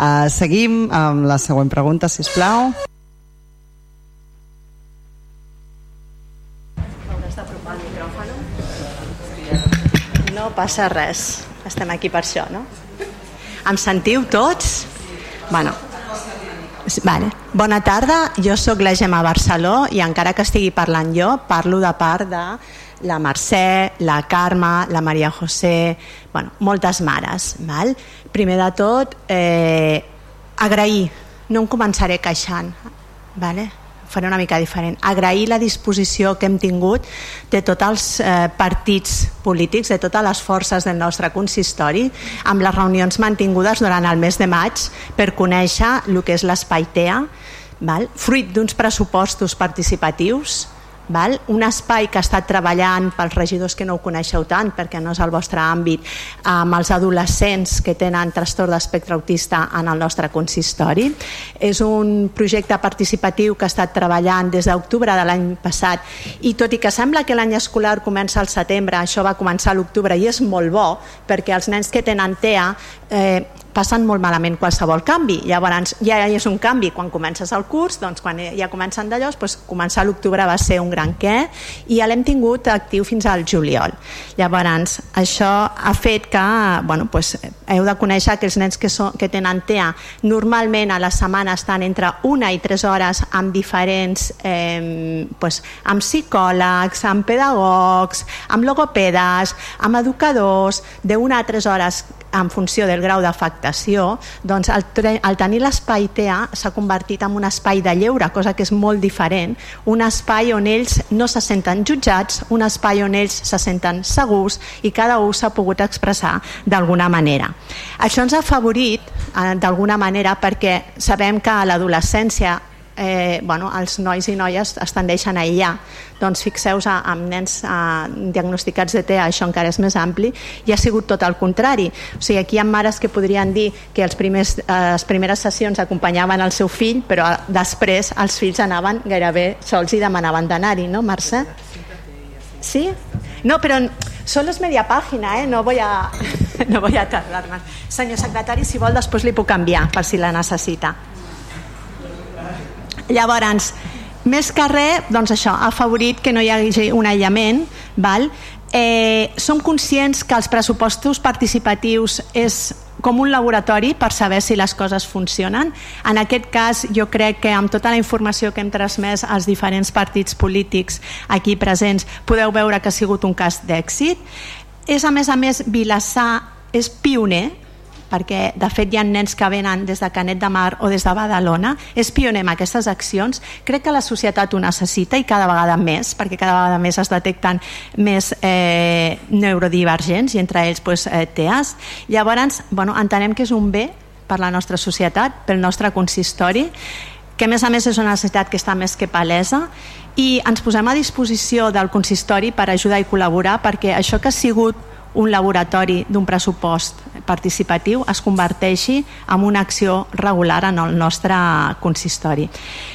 Uh, seguim amb la següent pregunta, si us plau. No passa res, estem aquí per això, no? Em sentiu tots? Bueno, Vale. Bona tarda, jo sóc la Gemma Barceló i encara que estigui parlant jo, parlo de part de la Mercè, la Carme, la Maria José, bueno, moltes mares. Val? Primer de tot, eh, agrair, no em començaré queixant, vale? Faré una mica diferent. Agrair la disposició que hem tingut de tots els eh, partits polítics, de totes les forces del nostre consistori, amb les reunions mantingudes durant el mes de maig per conèixer el que és l'espai TEA, val? fruit d'uns pressupostos participatius val? un espai que ha estat treballant pels regidors que no ho coneixeu tant perquè no és el vostre àmbit amb els adolescents que tenen trastorn d'espectre autista en el nostre consistori és un projecte participatiu que ha estat treballant des d'octubre de l'any passat i tot i que sembla que l'any escolar comença al setembre això va començar a l'octubre i és molt bo perquè els nens que tenen TEA eh, passen molt malament qualsevol canvi. Llavors ja és un canvi quan comences el curs, doncs quan ja comencen d'allò, doncs començar l'octubre va ser un gran què i ja l'hem tingut actiu fins al juliol. Llavors això ha fet que bueno, doncs, heu de conèixer que els nens que, so, que tenen TEA normalment a la setmana estan entre una i tres hores amb diferents eh, doncs, amb psicòlegs, amb pedagogs, amb logopedes, amb educadors, d'una a tres hores en funció del grau d'afectació, doncs el, el tenir l'espai TEA s'ha convertit en un espai de lleure, cosa que és molt diferent, un espai on ells no se senten jutjats, un espai on ells se senten segurs i cada un s'ha pogut expressar d'alguna manera. Això ens ha favorit eh, d'alguna manera perquè sabem que a l'adolescència eh, bueno, els nois i noies es tendeixen a aïllar. Doncs fixeu-vos amb nens eh, diagnosticats de TEA, això encara és més ampli, i ha sigut tot el contrari. O sigui, aquí hi ha mares que podrien dir que els primers, eh, les primeres sessions acompanyaven el seu fill, però després els fills anaven gairebé sols i demanaven d'anar-hi, no, Mercè? Sí? No, però solo es media pàgina, eh? No voy a, [laughs] no voy a tardar más. Senyor secretari, si vol, després li puc canviar, per si la necessita. Llavors, més que res, doncs això, ha afavorit que no hi hagi un aïllament, val? Eh, som conscients que els pressupostos participatius és com un laboratori per saber si les coses funcionen. En aquest cas, jo crec que amb tota la informació que hem transmès als diferents partits polítics aquí presents, podeu veure que ha sigut un cas d'èxit. És, a més a més, Vilassar és pioner perquè de fet hi ha nens que venen des de Canet de Mar o des de Badalona, és pioner en aquestes accions. Crec que la societat ho necessita i cada vegada més, perquè cada vegada més es detecten més eh, neurodivergents i entre ells pues, eh, TEAs. Llavors, bueno, entenem que és un bé per la nostra societat, pel nostre consistori, que a més a més és una necessitat que està més que palesa i ens posem a disposició del consistori per ajudar i col·laborar perquè això que ha sigut un laboratori d'un pressupost participatiu es converteixi en una acció regular en el nostre consistori.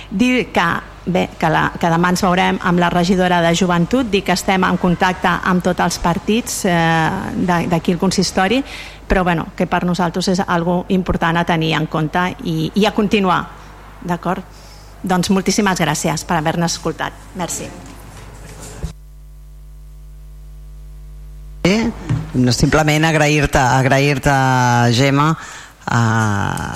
Dir que, bé, que, la, que demà ens veurem amb la regidora de joventut, dir que estem en contacte amb tots els partits eh, d'aquí el consistori, però bueno, que per nosaltres és algo important a tenir en compte i, i a continuar. D'acord? Doncs moltíssimes gràcies per haver-nos escoltat. Merci. Eh? simplement agrair-te agrair, -te, Gemma eh,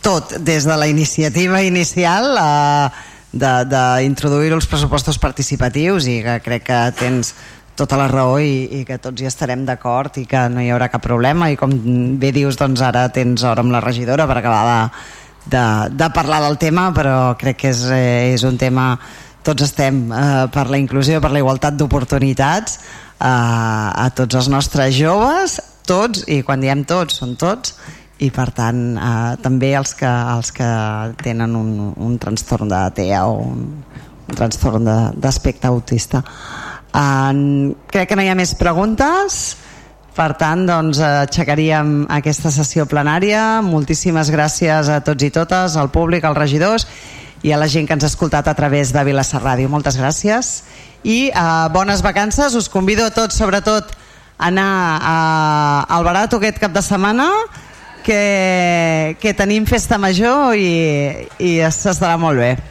tot des de la iniciativa inicial eh, d'introduir els pressupostos participatius i que crec que tens tota la raó i, i que tots hi estarem d'acord i que no hi haurà cap problema i com bé dius doncs ara tens hora amb la regidora per acabar de, de, de parlar del tema però crec que és, eh, és un tema tots estem eh, per la inclusió, per la igualtat d'oportunitats a, a tots els nostres joves, tots, i quan diem tots, són tots, i per tant eh, també els que, els que tenen un, un trastorn de TEA o un, un trastorn d'aspecte autista. Eh, crec que no hi ha més preguntes, per tant, doncs, aixecaríem aquesta sessió plenària. Moltíssimes gràcies a tots i totes, al públic, als regidors i a la gent que ens ha escoltat a través de Vilassar Ràdio. Moltes gràcies i uh, bones vacances. Us convido a tots, sobretot, a anar a, al Barato aquest cap de setmana que, que tenim festa major i, i s'estarà molt bé.